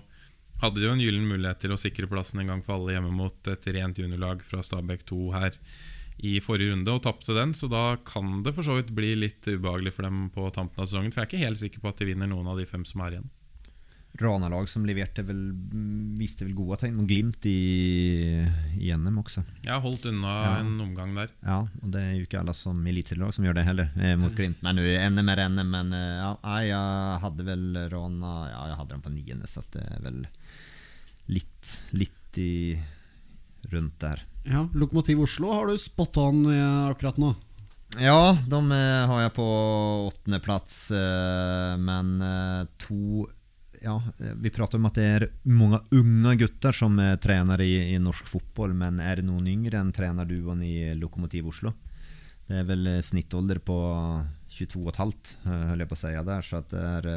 hadde de jo en gyllen mulighet til å sikre plassen en gang for alle hjemme mot et rent juniorlag fra Stabæk 2 her i forrige runde, og tapte den. Så da kan det for så vidt bli litt ubehagelig for dem på tampen av sesongen. For jeg er ikke helt sikker på at de vinner noen av de fem som er igjen. Rana-lag som leverte vel Viste vel gode tegn. Og Glimt i, i NM også. Jeg har holdt unna Ja. en omgang der. Ja, og det er jo ikke alle som elitelag som gjør det heller, eh, mot Glimt. Nei, nu, NM er NM, men eh, ja, jeg hadde vel Rana Ja, jeg hadde dem på niende, så det er vel litt, litt i rundt der. Ja, Lokomotiv Oslo har du spot on eh, akkurat nå. Ja, de eh, har jeg på åttendeplass, eh, men to Ja, vi prater om at det er mange unge gutter som trener i, i norsk fotball, men er det noen yngre enn trenerduoen i Lokomotiv Oslo? Det er vel snittalder på 22,5, eh, holder jeg på å si der, så det er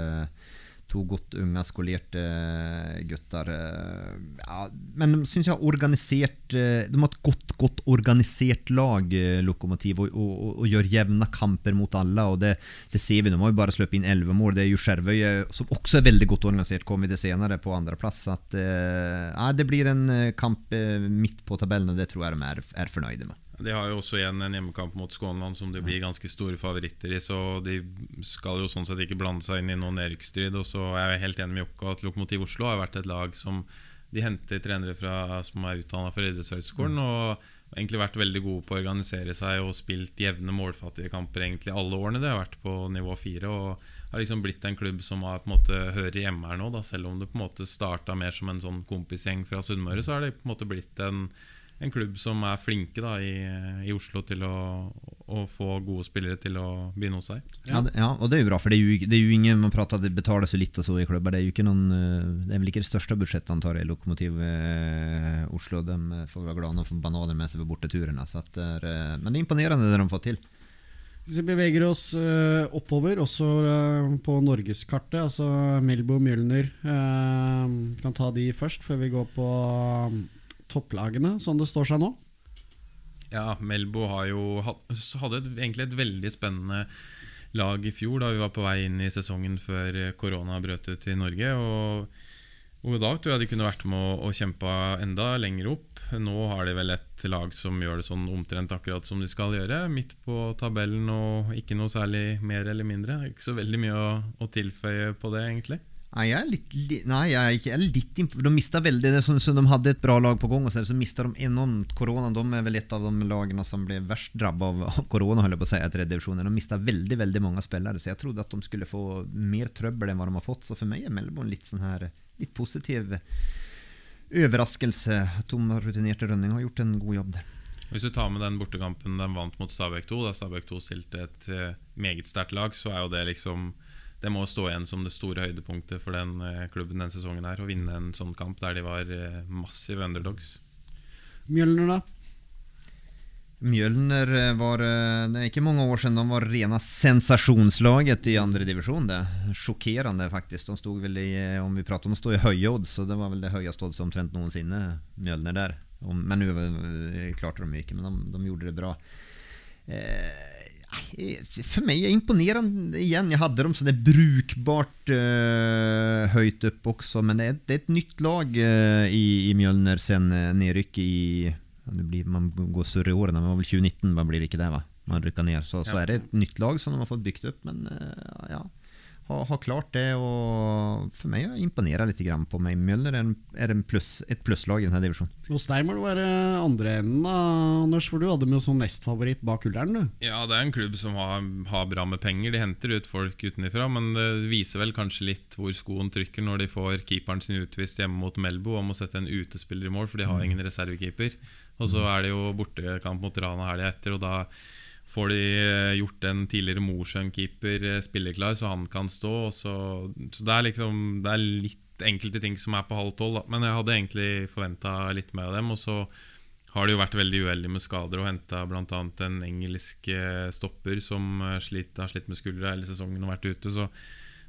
to godt unge, skolerte eh, gutter. eh, Ja, men de syns jeg har organisert eh, De har et godt, godt organisert lag, Lokomotiv, og, og, og, og gjør jevne kamper mot alle. og Det, det ser vi. De har jo bare sluppet inn elleve mål. Det er jo Skjervøy, som også er veldig godt organisert, kommer det senere på andreplass. Ja, det blir en kamp midt på tabellen, og det tror jeg de er, er fornøyde med. De har jo også igjen en hjemmekamp mot Skånland som de blir ganske store favoritter i, så de skal jo sånn sett ikke blande seg inn i noen nedrykksstrid. Og så er jeg helt enig med Jokka at Lokomotiv Oslo har vært et lag som de henter trenere fra, som er utdanna fra Idrettshøgskolen. Og egentlig vært veldig gode på å organisere seg og spilt jevne målfattige kamper egentlig alle årene Det har vært på nivå fire. Og har liksom blitt en klubb som har, på en måte hører hjemme her nå. Da. Selv om det på en måte starta mer som en sånn kompisgjeng fra Sunnmøre, så har det på en måte blitt en en klubb som er flinke da, i, i Oslo til å, å få gode spillere til å begynne hos seg. Ja. det, ja, og det er jo bra, for det er jo, det er jo ingen Man prater at det betales jo litt og så i klubber. Det er jo ikke noen eh, Det er vel ikke det største budsjettet, antar jeg, Lokomotiv eh, Oslo. De eh, får være glade når de får bananer med seg på borteturene. Så at det er, eh, men det er imponerende det de har fått til. Hvis vi beveger oss eh, oppover, også eh, på norgeskartet, altså Melbo og Mjølner eh, Kan ta de først, før vi går på topplagene, sånn det står seg nå. Ja, Melbo har jo hadde egentlig et veldig spennende lag i fjor da vi var på vei inn i sesongen før korona brøt ut i Norge. Og, og i dag tror jeg de kunne vært med og, og kjempa enda lenger opp. Nå har de vel et lag som gjør det sånn omtrent akkurat som de skal gjøre. Midt på tabellen og ikke noe særlig mer eller mindre. Ikke så veldig mye å, å tilføye på det, egentlig. Nei, jeg er litt, li- nei, jeg er ikke, jeg er litt De mista veldig det, så, så De hadde et bra lag på gang, og så, så mista de enormt korona. De er vel et av de lagene som ble verst drabba av korona. holder på å si, i tredje divisjonen. De mista veldig veldig mange spillere, så jeg trodde at de skulle få mer trøbbel enn hva de har fått. Så for meg er Melbourne litt sånn her Litt positiv overraskelse. Tom rutinerte Rønning har gjort en god jobb der. Hvis du tar med den bortekampen de vant mot Stabæk 2, da Stabæk 2 stilte et eh, meget sterkt lag, så er jo det liksom Det må stå igjen som det store høydepunktet for den eh, klubben den sesongen her. Å vinne en sånn kamp der de var eh, massive underdogs. Mjølner, da? Mjølner eh, var Det er ikke mange år siden de var rena sensasjonslaget i andre divisjon. Sjokkerende, faktisk. De stod vel i, om vi prater om å stå i høye odds, så det var vel det høyeste oddset omtrent noensinne, Mjølner der. Men nå klarte de ikke, men de, de gjorde det bra. Eh, for meg er imponerende igjen. Jeg hadde dem så det er brukbart eh, høyt opp også, men det er, det er et nytt lag eh, i, i Mjølner sen eh, i det blir, Man går surre i årene. Det var vel 2019, man blir det det? va? Man rykker ned. Så, så er det et nytt lag som de har fått bygd opp, men eh, ja. Har, har klart det, og for meg imponerer litt grann på meg. Mjølner er, en, er en pluss, et plusslag i denne divisjonen. Hos deg må det være andre enden, da, Anders. For du hadde med som nestfavoritt bak Ullern, du. Ja, det er en klubb som har, har bra med penger. De henter ut folk utenfra, men det viser vel kanskje litt hvor skoen trykker når de får keeperen sin utvist hjemme mot Melbo og må sette en utespiller i mål, for de har ingen reservekeeper. Og så er det jo bortekamp mot Rana helga etter, og da får de eh, gjort en tidligere Mosjøen-keeper eh, spilleklar, så han kan stå. Så, så det er liksom Det er litt enkelte ting som er på halv tolv. Men jeg hadde egentlig forventa litt mer av dem. Og så har de jo vært veldig uheldige med skader og henta bl.a. en engelsk eh, stopper som slitt, har slitt med skuldra hele sesongen og vært ute. Så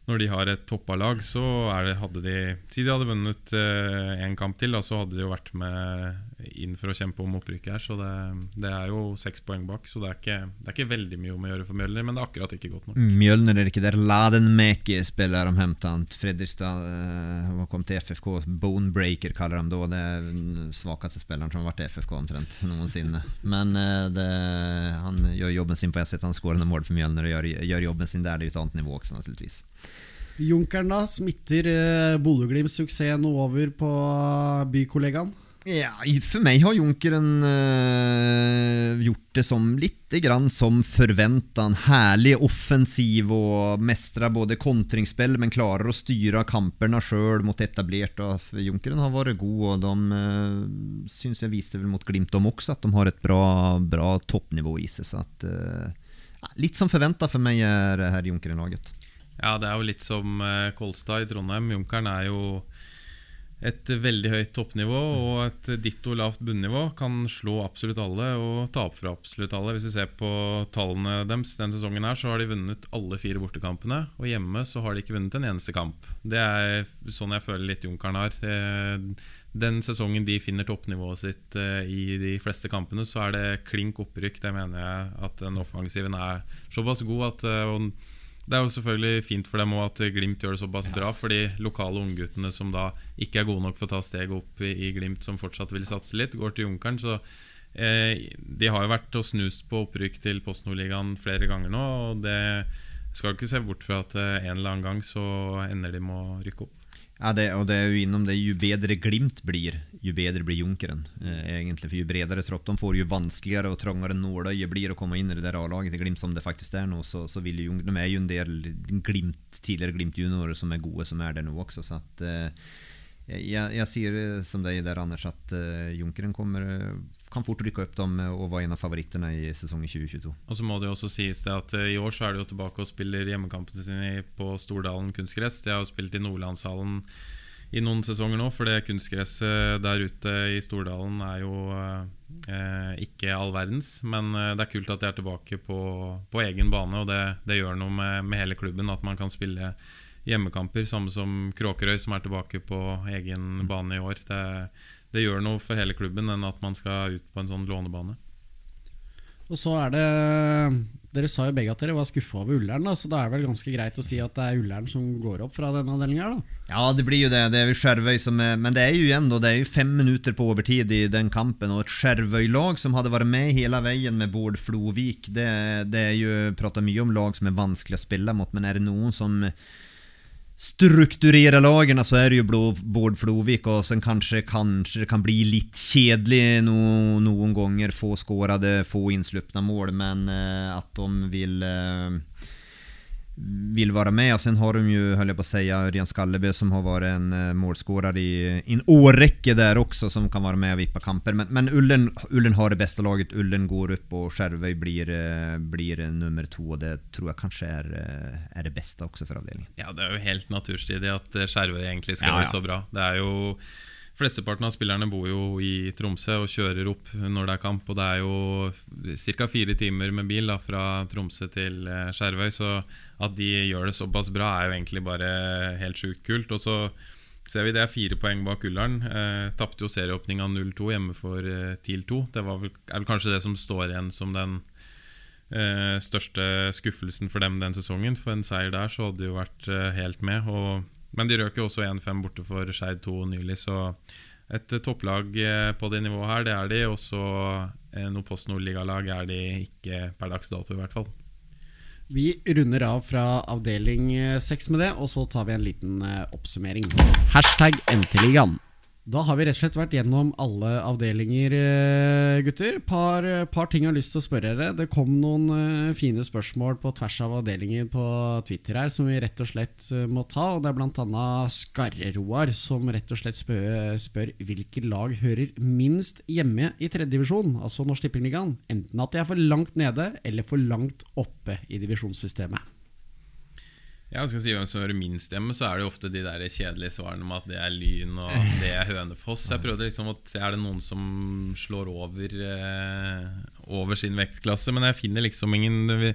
når de har et toppa lag, så det, hadde de Si de hadde vunnet én kamp til, da, så hadde de jo vært med inn for å kjempe om opprykket her. Så det, det er jo seks poeng bak, så det er, ikke, det er ikke veldig mye om å gjøre for Mjølner, men det er akkurat ikke godt nok. Mjølner er ikke der Ladenmäki spiller de hemtant. Fredrikstad har kommet kom til FFK. Bonebreaker kaller de da. Det er den svakeste spilleren som har vært i FFK omtrent noensinne. Men eh, det, han gjør jobben sin på S1. Han skårer mål for Mjølner og gjør, gjør jobben sin der. Det er jo et annet nivå også, naturligvis. Junkeren, da? Smitter eh, Bodø-Glimts suksess noe over på bykollegaen? Ja, for meg har Junkeren eh, gjort det som litt grann som forventet. Herlig offensiv og mestrer både kontringsspill, men klarer å styre kampene sjøl mot etablert. Og Junkeren har vært god, og de uh, syns jeg viste vel mot Glimt om også at de har et bra, bra toppnivå i seg. Så at, eh, litt som forventa for meg er her Junkeren-laget. Ja, det er jo litt som eh, Kolstad i Trondheim. Junkeren er jo et veldig høyt toppnivå og et ditto lavt bunnivå. Kan slå absolutt alle og ta opp fra absolutt alle. Hvis vi ser på tallene deres denne sesongen, her så har de vunnet alle fire bortekampene. Og hjemme så har de ikke vunnet en eneste kamp. Det er sånn jeg føler litt Junkeren har. Eh, Den sesongen de finner toppnivået sitt eh, i de fleste kampene, så er det klink opprykk. Det mener jeg at den offensiven er såpass god at det er jo selvfølgelig fint for dem at Glimt gjør det såpass bra. For de lokale ungguttene som da ikke er gode nok for å ta steget opp i, i Glimt, som fortsatt vil satse litt, går til Junkeren. Så eh, de har jo vært og snust på opprykk til Post Nord-ligaen flere ganger nå. Og det skal ikke se bort fra at eh, en eller annen gang så ender de med å rykke opp. Ja, det, og det er jo innom det, ju bedre Glimt blir, ju bedre blir Junkeren. Eh, egentlig, for Jo bredere tropp de får, jo vanskeligere og trangere nåløye blir å komme inn i det der A-laget til Glimt som det faktisk er nå. Så, så vil jo, de er jo en del Glimt, tidligere Glimt-juniorer som er gode, som er der nå også. Så at, eh, jeg, jeg sier som som deg der, Anders, at eh, Junkeren kommer, eh, kan fort rykke opp dem og være en av favorittene i sesongen 2022. Og så må det jo også sies det at eh, i år så er de jo tilbake og spiller hjemmekampene sine på Stordalen kunstgress. De har jo spilt i Nordlandshallen i noen sesonger nå, for det kunstgresset der ute i Stordalen er jo eh, ikke all verdens. Men eh, det er kult at de er tilbake på, på egen bane, og det, det gjør noe med, med hele klubben at man kan spille hjemmekamper. Samme som Kråkerøy, som er tilbake på egen bane i år. Det, det gjør noe for hele klubben enn at man skal ut på en sånn lånebane. Og så er det Dere sa jo begge at dere var skuffa over Ullern, da, så da er det vel ganske greit å si at det er Ullern som går opp fra denne avdelinga. Ja, det blir jo det. Det er jo Skjervøy som er Men det er jo igjen da, det er jo fem minutter på overtid i den kampen, og et Skjervøy-lag som hadde vært med hele veien med Bård Flovik, det, det er jo prata mye om lag som er vanskelig å spille mot, men er det noen som strukturerer lagene, så er det jo blå, Bård Flovik, og sen kanskje, kanskje kan bli litt kjedelig no, noen ganger. Få skårede, få innslupne mål, men eh, at de vil eh, vill vara med. Och sen har de ju, höll jag på att säga, Örjan Skallebø som har varit en uh, målskårare i, i en årrekke där också som kan vara med och vippa kamper. Men, men Ullen, Ullen har det bästa laget, Ullen går upp och Skjervøy blir, uh, blir uh, nummer två. Det tror jag kanske är, uh, är det bästa också för avdelingen. Ja, Det er jo helt naturstridig at eh, Skjervøy egentlig skal Ja, ja. så bra. Det er jo Flesteparten av spillerne bor jo i Tromsø og kjører opp når det er kamp. Og det er jo ca. fire timer med bil da, fra Tromsø til eh, Skjervøy. Så at de gjør det såpass bra, er jo egentlig bare helt sjukt kult. Og så ser vi det er fire poeng bak Ullern. Eh, Tapte jo serieåpninga 0-2 hjemme for eh, TIL 2. Det vel, er vel kanskje det som står igjen som den eh, største skuffelsen for dem den sesongen. For en seier der så hadde de jo vært eh, helt med. Og, men de røk jo også 1-5 borte for Skeid 2 nylig, så et topplag eh, på det nivået her, det er de. Og så eh, noe Post Nord-ligalag er de ikke per dags dato, i hvert fall. Vi runder av fra avdeling eh, seks med det, og så tar vi en liten eh, oppsummering. Hashtag NT-ligaen. Da har vi rett og slett vært gjennom alle avdelinger, eh, gutter. Par, eh, par ting jeg har lyst til å spørre dere. Det kom noen eh, fine spørsmål på tvers av avdelinger på Twitter her som vi rett og slett må ta. Og Det er bl.a. Skarre-Roar som rett og slett spør, spør hvilke lag hører minst hjemme i tredjedivisjon, altså Norsk Tippingligaen. Enten at de er for langt nede eller for langt oppe i divisjonssystemet. Ja, skal si hvem som hører minst hjemme, så er det jo ofte de der kjedelige svarene om at det er Lyn og det er Hønefoss. Jeg prøvde liksom å se er det noen som slår over, eh, over sin vektklasse, men jeg finner liksom ingen Vi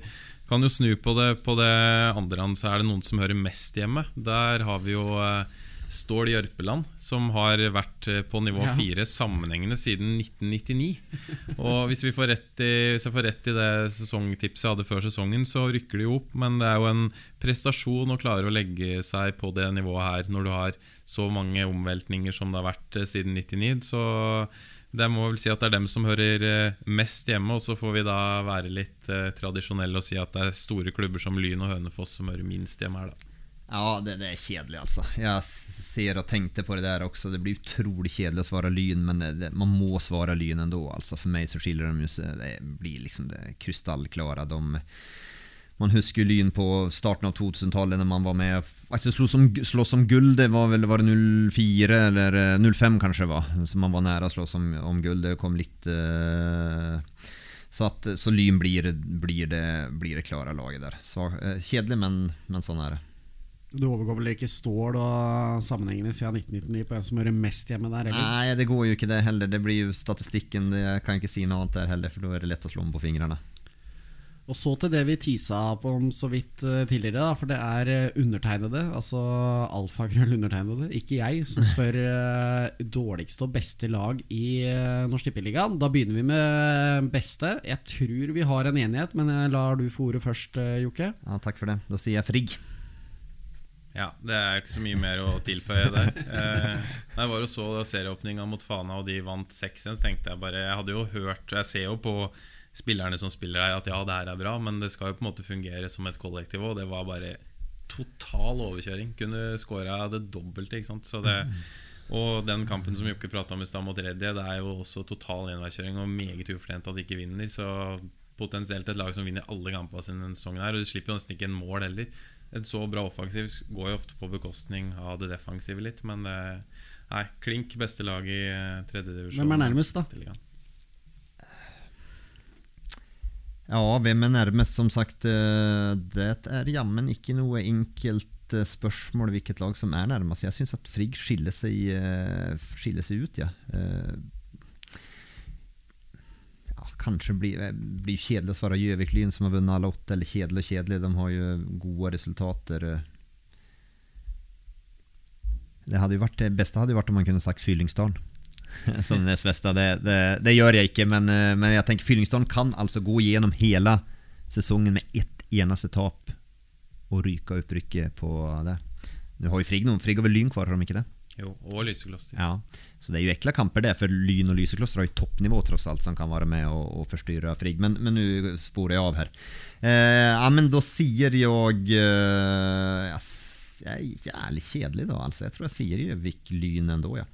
kan jo snu på det på det andre hand, så er det noen som hører mest hjemme. Der har vi jo eh, Stål Jørpeland, som har vært eh, på nivå fire sammenhengende siden 1999. Og hvis, vi får rett i, hvis jeg får rett i det sesongtipset jeg hadde før sesongen, så rykker de jo opp. Men det er jo en prestasjon å klare å legge seg på det nivået her når du har så mange omveltninger som det har vært eh, siden 99. Så det må vel si at det er dem som hører eh, mest hjemme. Og så får vi da være litt eh, tradisjonelle og si at det er store klubber som Lyn og Hønefoss som hører minst hjemme her, da. Ja, det, det er kjedelig, altså. Jeg ser og tenkte på det der også. Det blir utrolig kjedelig å svare Lyn, men det, det, man må svare Lyn enda Altså. For meg så skiller de seg Det blir liksom det krystallklare. De, man husker Lyn på starten av 2000-tallet, når man var med Faktisk slåss om, slåss om gull. Det var vel var det 04 eller eh, 05 kanskje det var. Så man var nære å slåss om, om gull. Det kom litt uh så, at, så Lyn blir, blir, det, blir det klare laget der. Eh, kjedelig, men, men sånn er det. Du overgår vel ikke Stål og sammenhengene siden 1999 på hvem som hører mest hjemme der? Eller? Nei, det går jo ikke det heller. Det blir jo statistikken. Jeg kan ikke si noe annet der heller, for da er det lett å slå om på fingrene. Og så til det vi tisa på om så vidt eh, tidligere, da, for det er eh, undertegnede, altså alfakrøll undertegnede, ikke jeg, som spør eh, dårligste og beste lag i Norsk Tippeligaen. Da begynner vi med beste. Jeg tror vi har en enighet, men jeg lar du få ordet først, Jokke. Ja, takk for det. Da sier jeg Frigg. Ja, det er ikke så mye mer å tilføye der. Eh, jeg var og så serieåpninga mot Fana, og de vant 6-1, så tenkte jeg bare Jeg hadde jo hørt, jeg ser jo på spillerne som spiller her, at ja, det her er bra, men det skal jo på en måte fungere som et kollektiv òg. Det var bare total overkjøring. Kunne skåra det dobbelte, ikke sant. Så det, og den kampen som Jokke prata om i stad mot Reddy, det er jo også total enveiskjøring og meget ufortjent at de ikke vinner. Så potensielt et lag som vinner alle kampene sine denne sesongen her. Og de slipper jo nesten ikke en mål heller. En så bra offensiv går jo ofte på bekostning av det defensive litt, men det er klink beste lag i eh, tredjedivisjon. Hvem er nærmest, da? Ja, hvem er nærmest? Som sagt, eh, det er jammen ikke noe enkelt eh, spørsmål hvilket lag som er nærmest. Jeg syns at Frigg skiller seg, eh, skiller seg ut, ja. Eh, kanskje blir blir kjedelig å svare Gjøvik Lyn, som har vunnet alle åtte. Eller kjedelig og kjedelig, de har jo gode resultater. Det, hadde jo vært, det beste hadde jo vært om man kunne sagt Fyllingsdalen. som beste. Det, det, det gjør jeg ikke, men, eh, men jeg tenker Fyllingsdalen kan altså gå gjennom hele sesongen med ett eneste tap og ryke opprykket på det. Nå har jo Frigg noen. Frigg har vel Lyn kvar, har de ikke det? Jo, og Lysekloster. Ja, så det er jo ekle kamper det, for Lyn og Lysekloster har jo toppnivå tross alt, som kan være med og, og forstyrre Frigg. Men, men nå sporer jeg av her. Eh, ja, men da sier jeg eh, ja, Jeg er jævlig kjedelig, da. Altså. Jeg tror jeg sier Gjøvik Lyn ennå, ja.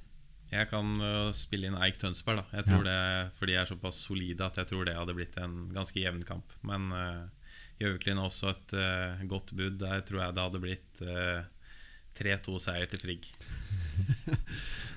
Jeg kan uh, spille inn Eik Tønsberg, da. Jeg tror det, For de er såpass solide at jeg tror det hadde blitt en ganske jevn kamp. Men uh, Gjøviklin er også et uh, godt bud. Der tror jeg det hadde blitt øh, 3-2-seier til Frigg.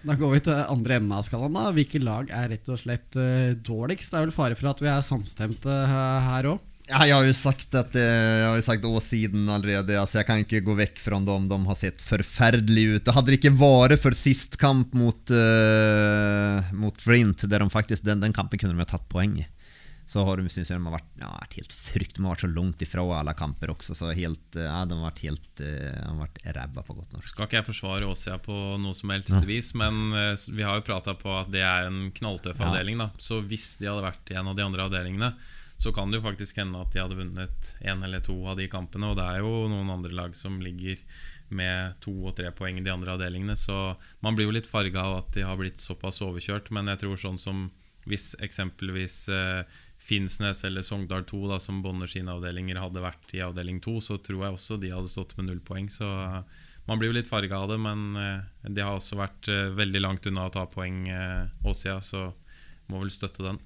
Da går vi til andre enden av skalaen. da Hvilke lag er rett og slett uh, dårligst? Det er vel fare for at vi er samstemte uh, her òg. Ja, jeg har jo sagt at eh, Jeg har jo sagt åsiden allerede. Altså, jeg kan ikke gå vekk fra dem. De har sett forferdelige ut. Det hadde ikke vært for sist kamp mot, uh, mot Flint, der de faktisk, den, den kampen kunne de ha tatt poeng i. Så har de, synes jeg, de har vært, ja, vært helt frykt. De har vært så langt ifra alle kamper også. Så helt, eh, ja, de har vært helt eh, har vært ræva på godt norsk. Skal ikke jeg forsvare Åsia på noe som helst vis, men øh, vi har jo prata på at det er en knalltøff avdeling. da Så hvis de hadde vært i en av de andre avdelingene, så kan det jo faktisk hende at de hadde vunnet én eller to av de kampene. Og det er jo noen andre lag som ligger med to og tre poeng i de andre avdelingene. Så man blir jo litt farga av at de har blitt såpass overkjørt. Men jeg tror sånn som hvis eksempelvis eh, Finnsnes eller Sogndal 2, da, som bånder sine avdelinger, hadde vært i avdeling 2, så tror jeg også de hadde stått med null poeng. Så eh, man blir jo litt farga av det, men eh, de har også vært eh, veldig langt unna å ta poeng eh, Åsia, så må vel støtte den.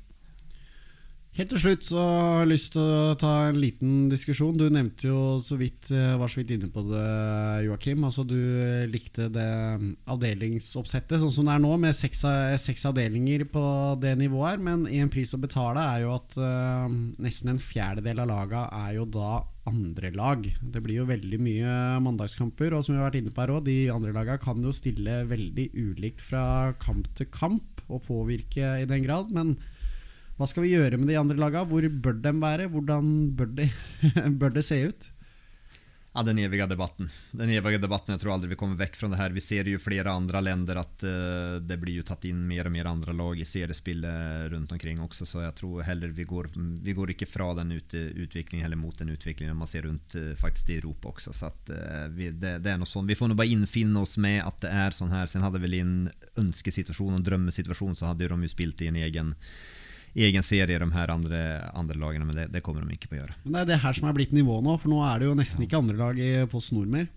Helt til slutt så har jeg lyst til å ta en liten diskusjon. Du nevnte jo så vidt, eh, var så vidt inne på det, Joakim. Altså, du likte det avdelingsoppsettet sånn som det er nå, med seks, seks avdelinger på det nivået her. Men en pris å betale er jo at uh, nesten en fjerdedel av laga er jo da andre lag. Det blir jo veldig mye mandagskamper, og som vi har vært inne på her òg, de andre laga kan jo stille veldig ulikt fra kamp til kamp og påvirke i den grad. men hva skal vi gjøre med de andre lagene? Hvor bør de være? Hvordan bør, de, det se ut? Ja, den evige debatten. Den evige debatten, Jeg tror aldri vi kommer vekk fra det her. Vi ser jo flere andre länder at uh, det blir jo tatt inn mer og mer andre lag i seriespillet rundt omkring også, så jeg tror heller vi går, vi går ikke fra den ut, utviklingen eller mot den utviklingen man ser rundt uh, faktisk i Europa også. Så at, uh, vi, det, det, er noe sånn. Vi får nå bare innfinne oss med at det er sånn her. Sen hadde vel en ønskesituasjon og drømmesituasjon så hadde de jo spilt i en egen egen serie, de her andre, andre lagene, men det, det, kommer de ikke på å gjøre. Men Det er det her som er blitt nivået nå, for nå er det jo nesten ikke andre lag i Post Nord mer.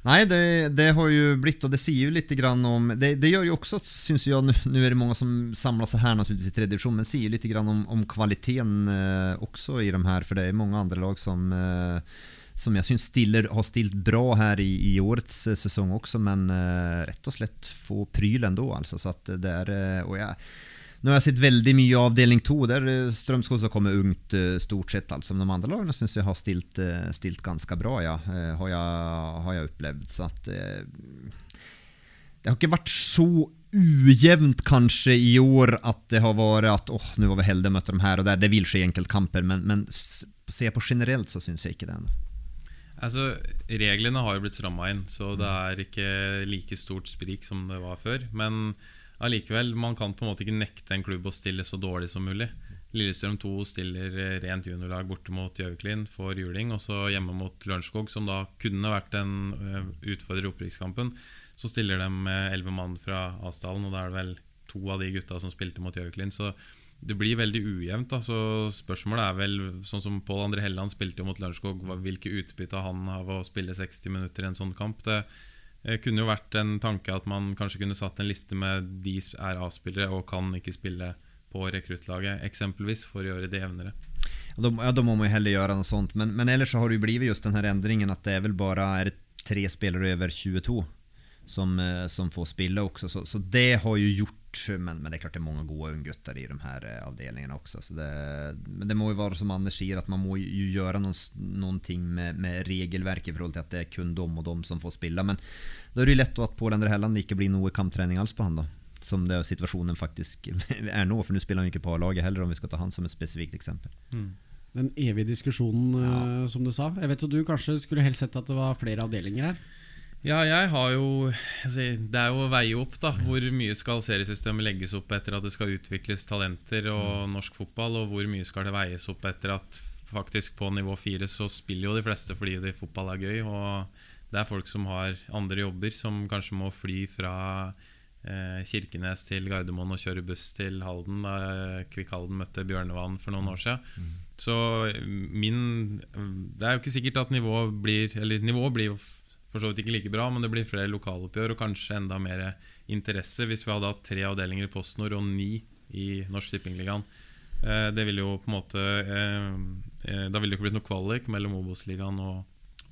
Nei, det, det, har jo blitt, og det sier jo litt om Det, det gjør jo også, syns jeg Nå er det mange som samler seg her naturligvis i tredje divisjon, men sier litt om, om kvaliteten eh, også i de her, for det er mange andre lag som eh, som jeg syns har stilt bra her i, i årets eh, sesong også, men eh, rett og slett få pryl likevel. Altså, så at det er, eh, og jeg, nå har jeg sett veldig mye av avdeling to, der eh, Strømskog har kommet ungt eh, stort sett. altså. De andre lagene syns jeg har stilt, eh, stilt ganske bra, ja. har, jeg, har jeg opplevd. Så at Det har ikke vært så ujevnt kanskje i år at det har vært at åh, nå var vi heldige å møtte dem her og der. Det vil skje enkeltkamper, men, men ser på generelt, så syns jeg ikke det. Altså, Reglene har jo blitt stramma inn, så det er ikke like stort sprik som det var før. Men allikevel, man kan på en måte ikke nekte en klubb å stille så dårlig som mulig. Lillestrøm 2 stiller eh, rent juniorlag borte mot Gjøviklin for juling. Og så hjemme mot Lørenskog, som da kunne vært en uh, utfordrer i opprykkskampen. Så stiller de med elleve mann fra Asdalen, og da er det vel to av de gutta som spilte mot Gjøviklin. Så det blir veldig ujevnt. Da. Så spørsmålet er vel, sånn som Pål André Helland spilte mot Lørenskog, hvilke utbytte han har av å spille 60 minutter i en sånn kamp. Det, det eh, kunne jo vært en tanke at man kanskje kunne satt en liste med de er A-spillere og kan ikke spille på rekruttlaget, eksempelvis, for å gjøre det jevnere. Ja, da, må man jo heller gjøre noe sånt. Men, men ellers så har det jo blitt just den her endringen at det er vel bare er tre spillere over 22 som, eh, som får spille også. Så, så det har jo gjort men, men, det er klart det er mange gode unggutter i de her eh, avdelingene også. Det, men det må jo være som Anders sier, at man må jo gjøre noen, noen ting med, med regelverket i forhold til at det er kun dem og dem som får spille. Men da er det jo lett at Pål Endre Helland ikke blir noe kamptrening alls på han. da Som det situasjonen faktisk er nå. For nå spiller han jo ikke på A-laget heller, om vi skal ta han som et spesifikt eksempel. Mm. Den evige diskusjonen, ja. uh, som du sa. Jeg vet jo Du kanskje skulle helst sett at det var flere avdelinger her? Ja, jeg har jo Det er jo å veie opp, da. Hvor mye skal seriesystemet legges opp etter at det skal utvikles talenter og mm. norsk fotball, og hvor mye skal det veies opp etter at faktisk på nivå fire så spiller jo de fleste fordi det fotball er gøy, og det er folk som har andre jobber, som kanskje må fly fra eh, Kirkenes til Gardermoen og kjøre buss til Halden da Kvikk Halden møtte Bjørnevann for noen år siden. Mm. Så min Det er jo ikke sikkert at nivået blir Eller nivået blir jo for så vidt ikke like bra, men det blir flere lokaloppgjør og kanskje enda mer interesse hvis vi hadde hatt tre avdelinger i PostNord og ni i Norsk Tippingligaen. Eh, det ville jo på en måte eh, eh, Da ville det ikke blitt noe kvalik mellom Obos-ligaen og,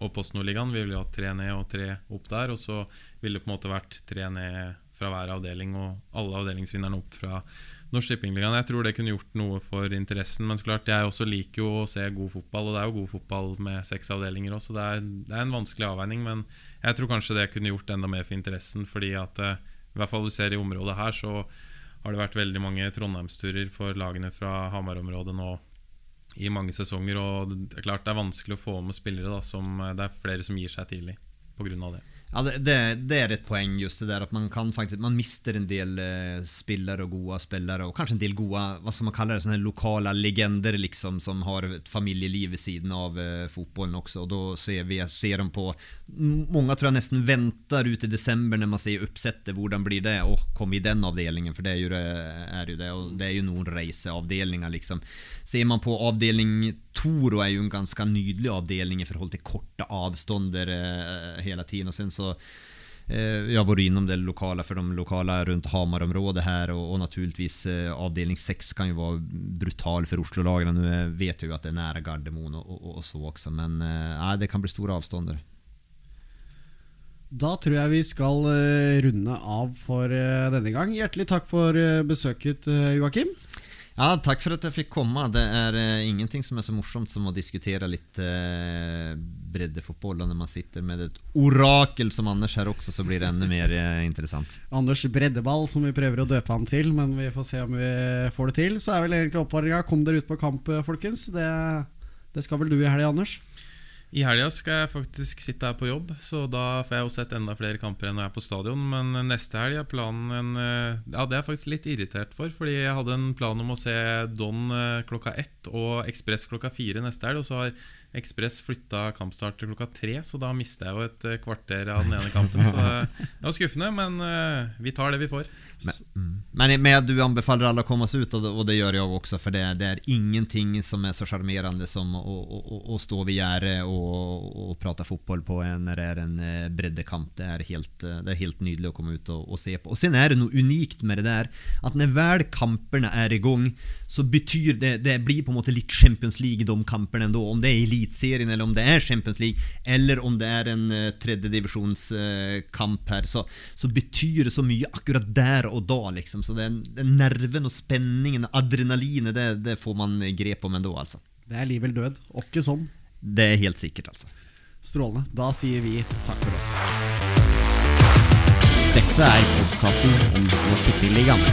og PostNord-ligaen. Vi ville jo hatt tre ned og tre opp der, og så ville det på en måte vært tre ned fra hver avdeling og alle avdelingsvinnerne opp fra Norsk Tippingligaen. Jeg tror det kunne gjort noe for interessen. Men klart, jeg også liker jo å se god fotball, og det er jo god fotball med seks avdelinger også. Det er, det er en vanskelig avveining, men jeg tror kanskje det kunne gjort enda mer for interessen. Fordi at eh, i hvert fall du ser i området her, så har det vært veldig mange Trondheimsturer for lagene fra Hamar-området nå i mange sesonger. Og det er klart det er vanskelig å få med spillere da, som eh, det er flere som gir seg tidlig pga. det. Ja, det, det, det, er et poeng, just det der at man kan faktisk man mister en del eh, spillere og gode spillere, og kanskje en del gode hva skal man kalle det, sånne lokale legender liksom som har et familjeliv ved siden av eh, fotbollen også. og Da ser vi, ser de på, Mange tror jeg nesten venter ut i december når man ser oppsettet. Hvordan blir det å komme i den avdelningen for det er jo, det, är ju det Og det er jo noen reiseavdelinger, liksom. Ser man på avdelning Toro er jo en ganske nydelig avdelning i forhold til korta avstander eh, hele tiden og sen så eh, jag var innom det lokala för de lokala runt Hamarområdet här och, och naturligtvis eh, avdelning 6 kan ju vara brutal för Oslo-lagene Nu eh, vet jag ju att det är nära Gardermoen och, och, och så också men eh, det kan bli stora avstånd. Da tror jeg vi skal runde av for denne gang. Hjertelig takk for besøket, Joakim. Ja, takk for at jeg fikk komme. Det er uh, ingenting som er så morsomt som å diskutere litt breddefotball breddefotboll når man sitter med et orakel som Anders her også, så blir det enda mer uh, interessant. Anders breddeball som vi prøver å døpe han til, men vi får se om vi får det til. Så er vel egentlig oppfordringa kom dere ut på kamp, folkens. Det, det skal vel du i helga, Anders? I helga skal jeg faktisk sitte her på jobb, så da får jeg jo sett enda flere kamper enn jeg er på stadion. Men neste helg er planen en eh, Ja, det er jeg faktisk litt irritert for. Fordi jeg hadde en plan om å se Don eh, klokka ett og Ekspress klokka fire neste helg. Og så har Ekspress flytta kampstart til klokka tre, så da mister jeg jo et eh, kvarter av den ene kampen. Så det var skuffende, men vi tar det vi får. Men, mm. men, men du anbefaler alle å komme oss ut og, och det gjør jeg også. For det, det er ingenting som er så sjarmerende som å stå vid gjerdet og, og, prate fotball på en, när det er en eh, breddekamp. Det er helt, eh, det er helt nydelig å komme ut og, og se på. Og sen er det noe unikt med det der, at når när kampene er i gang, så betyr det, det blir på en måte litt Champions League de kampene ändå. Om det er elitserien eller om det er Champions League eller om det er en tredjedivisjonskamp tredje divisions kamp här så, så betyr det så mye akkurat og da, liksom. Så den, den nerven og spenningen, adrenalinet, det, det, får man grep om ennå, altså. Det er liv eller død. Åkke sånn. Det er helt sikkert, altså. Strålende. Da sier vi takk for oss. Dette er podkasten om Norsk Tippeligaen.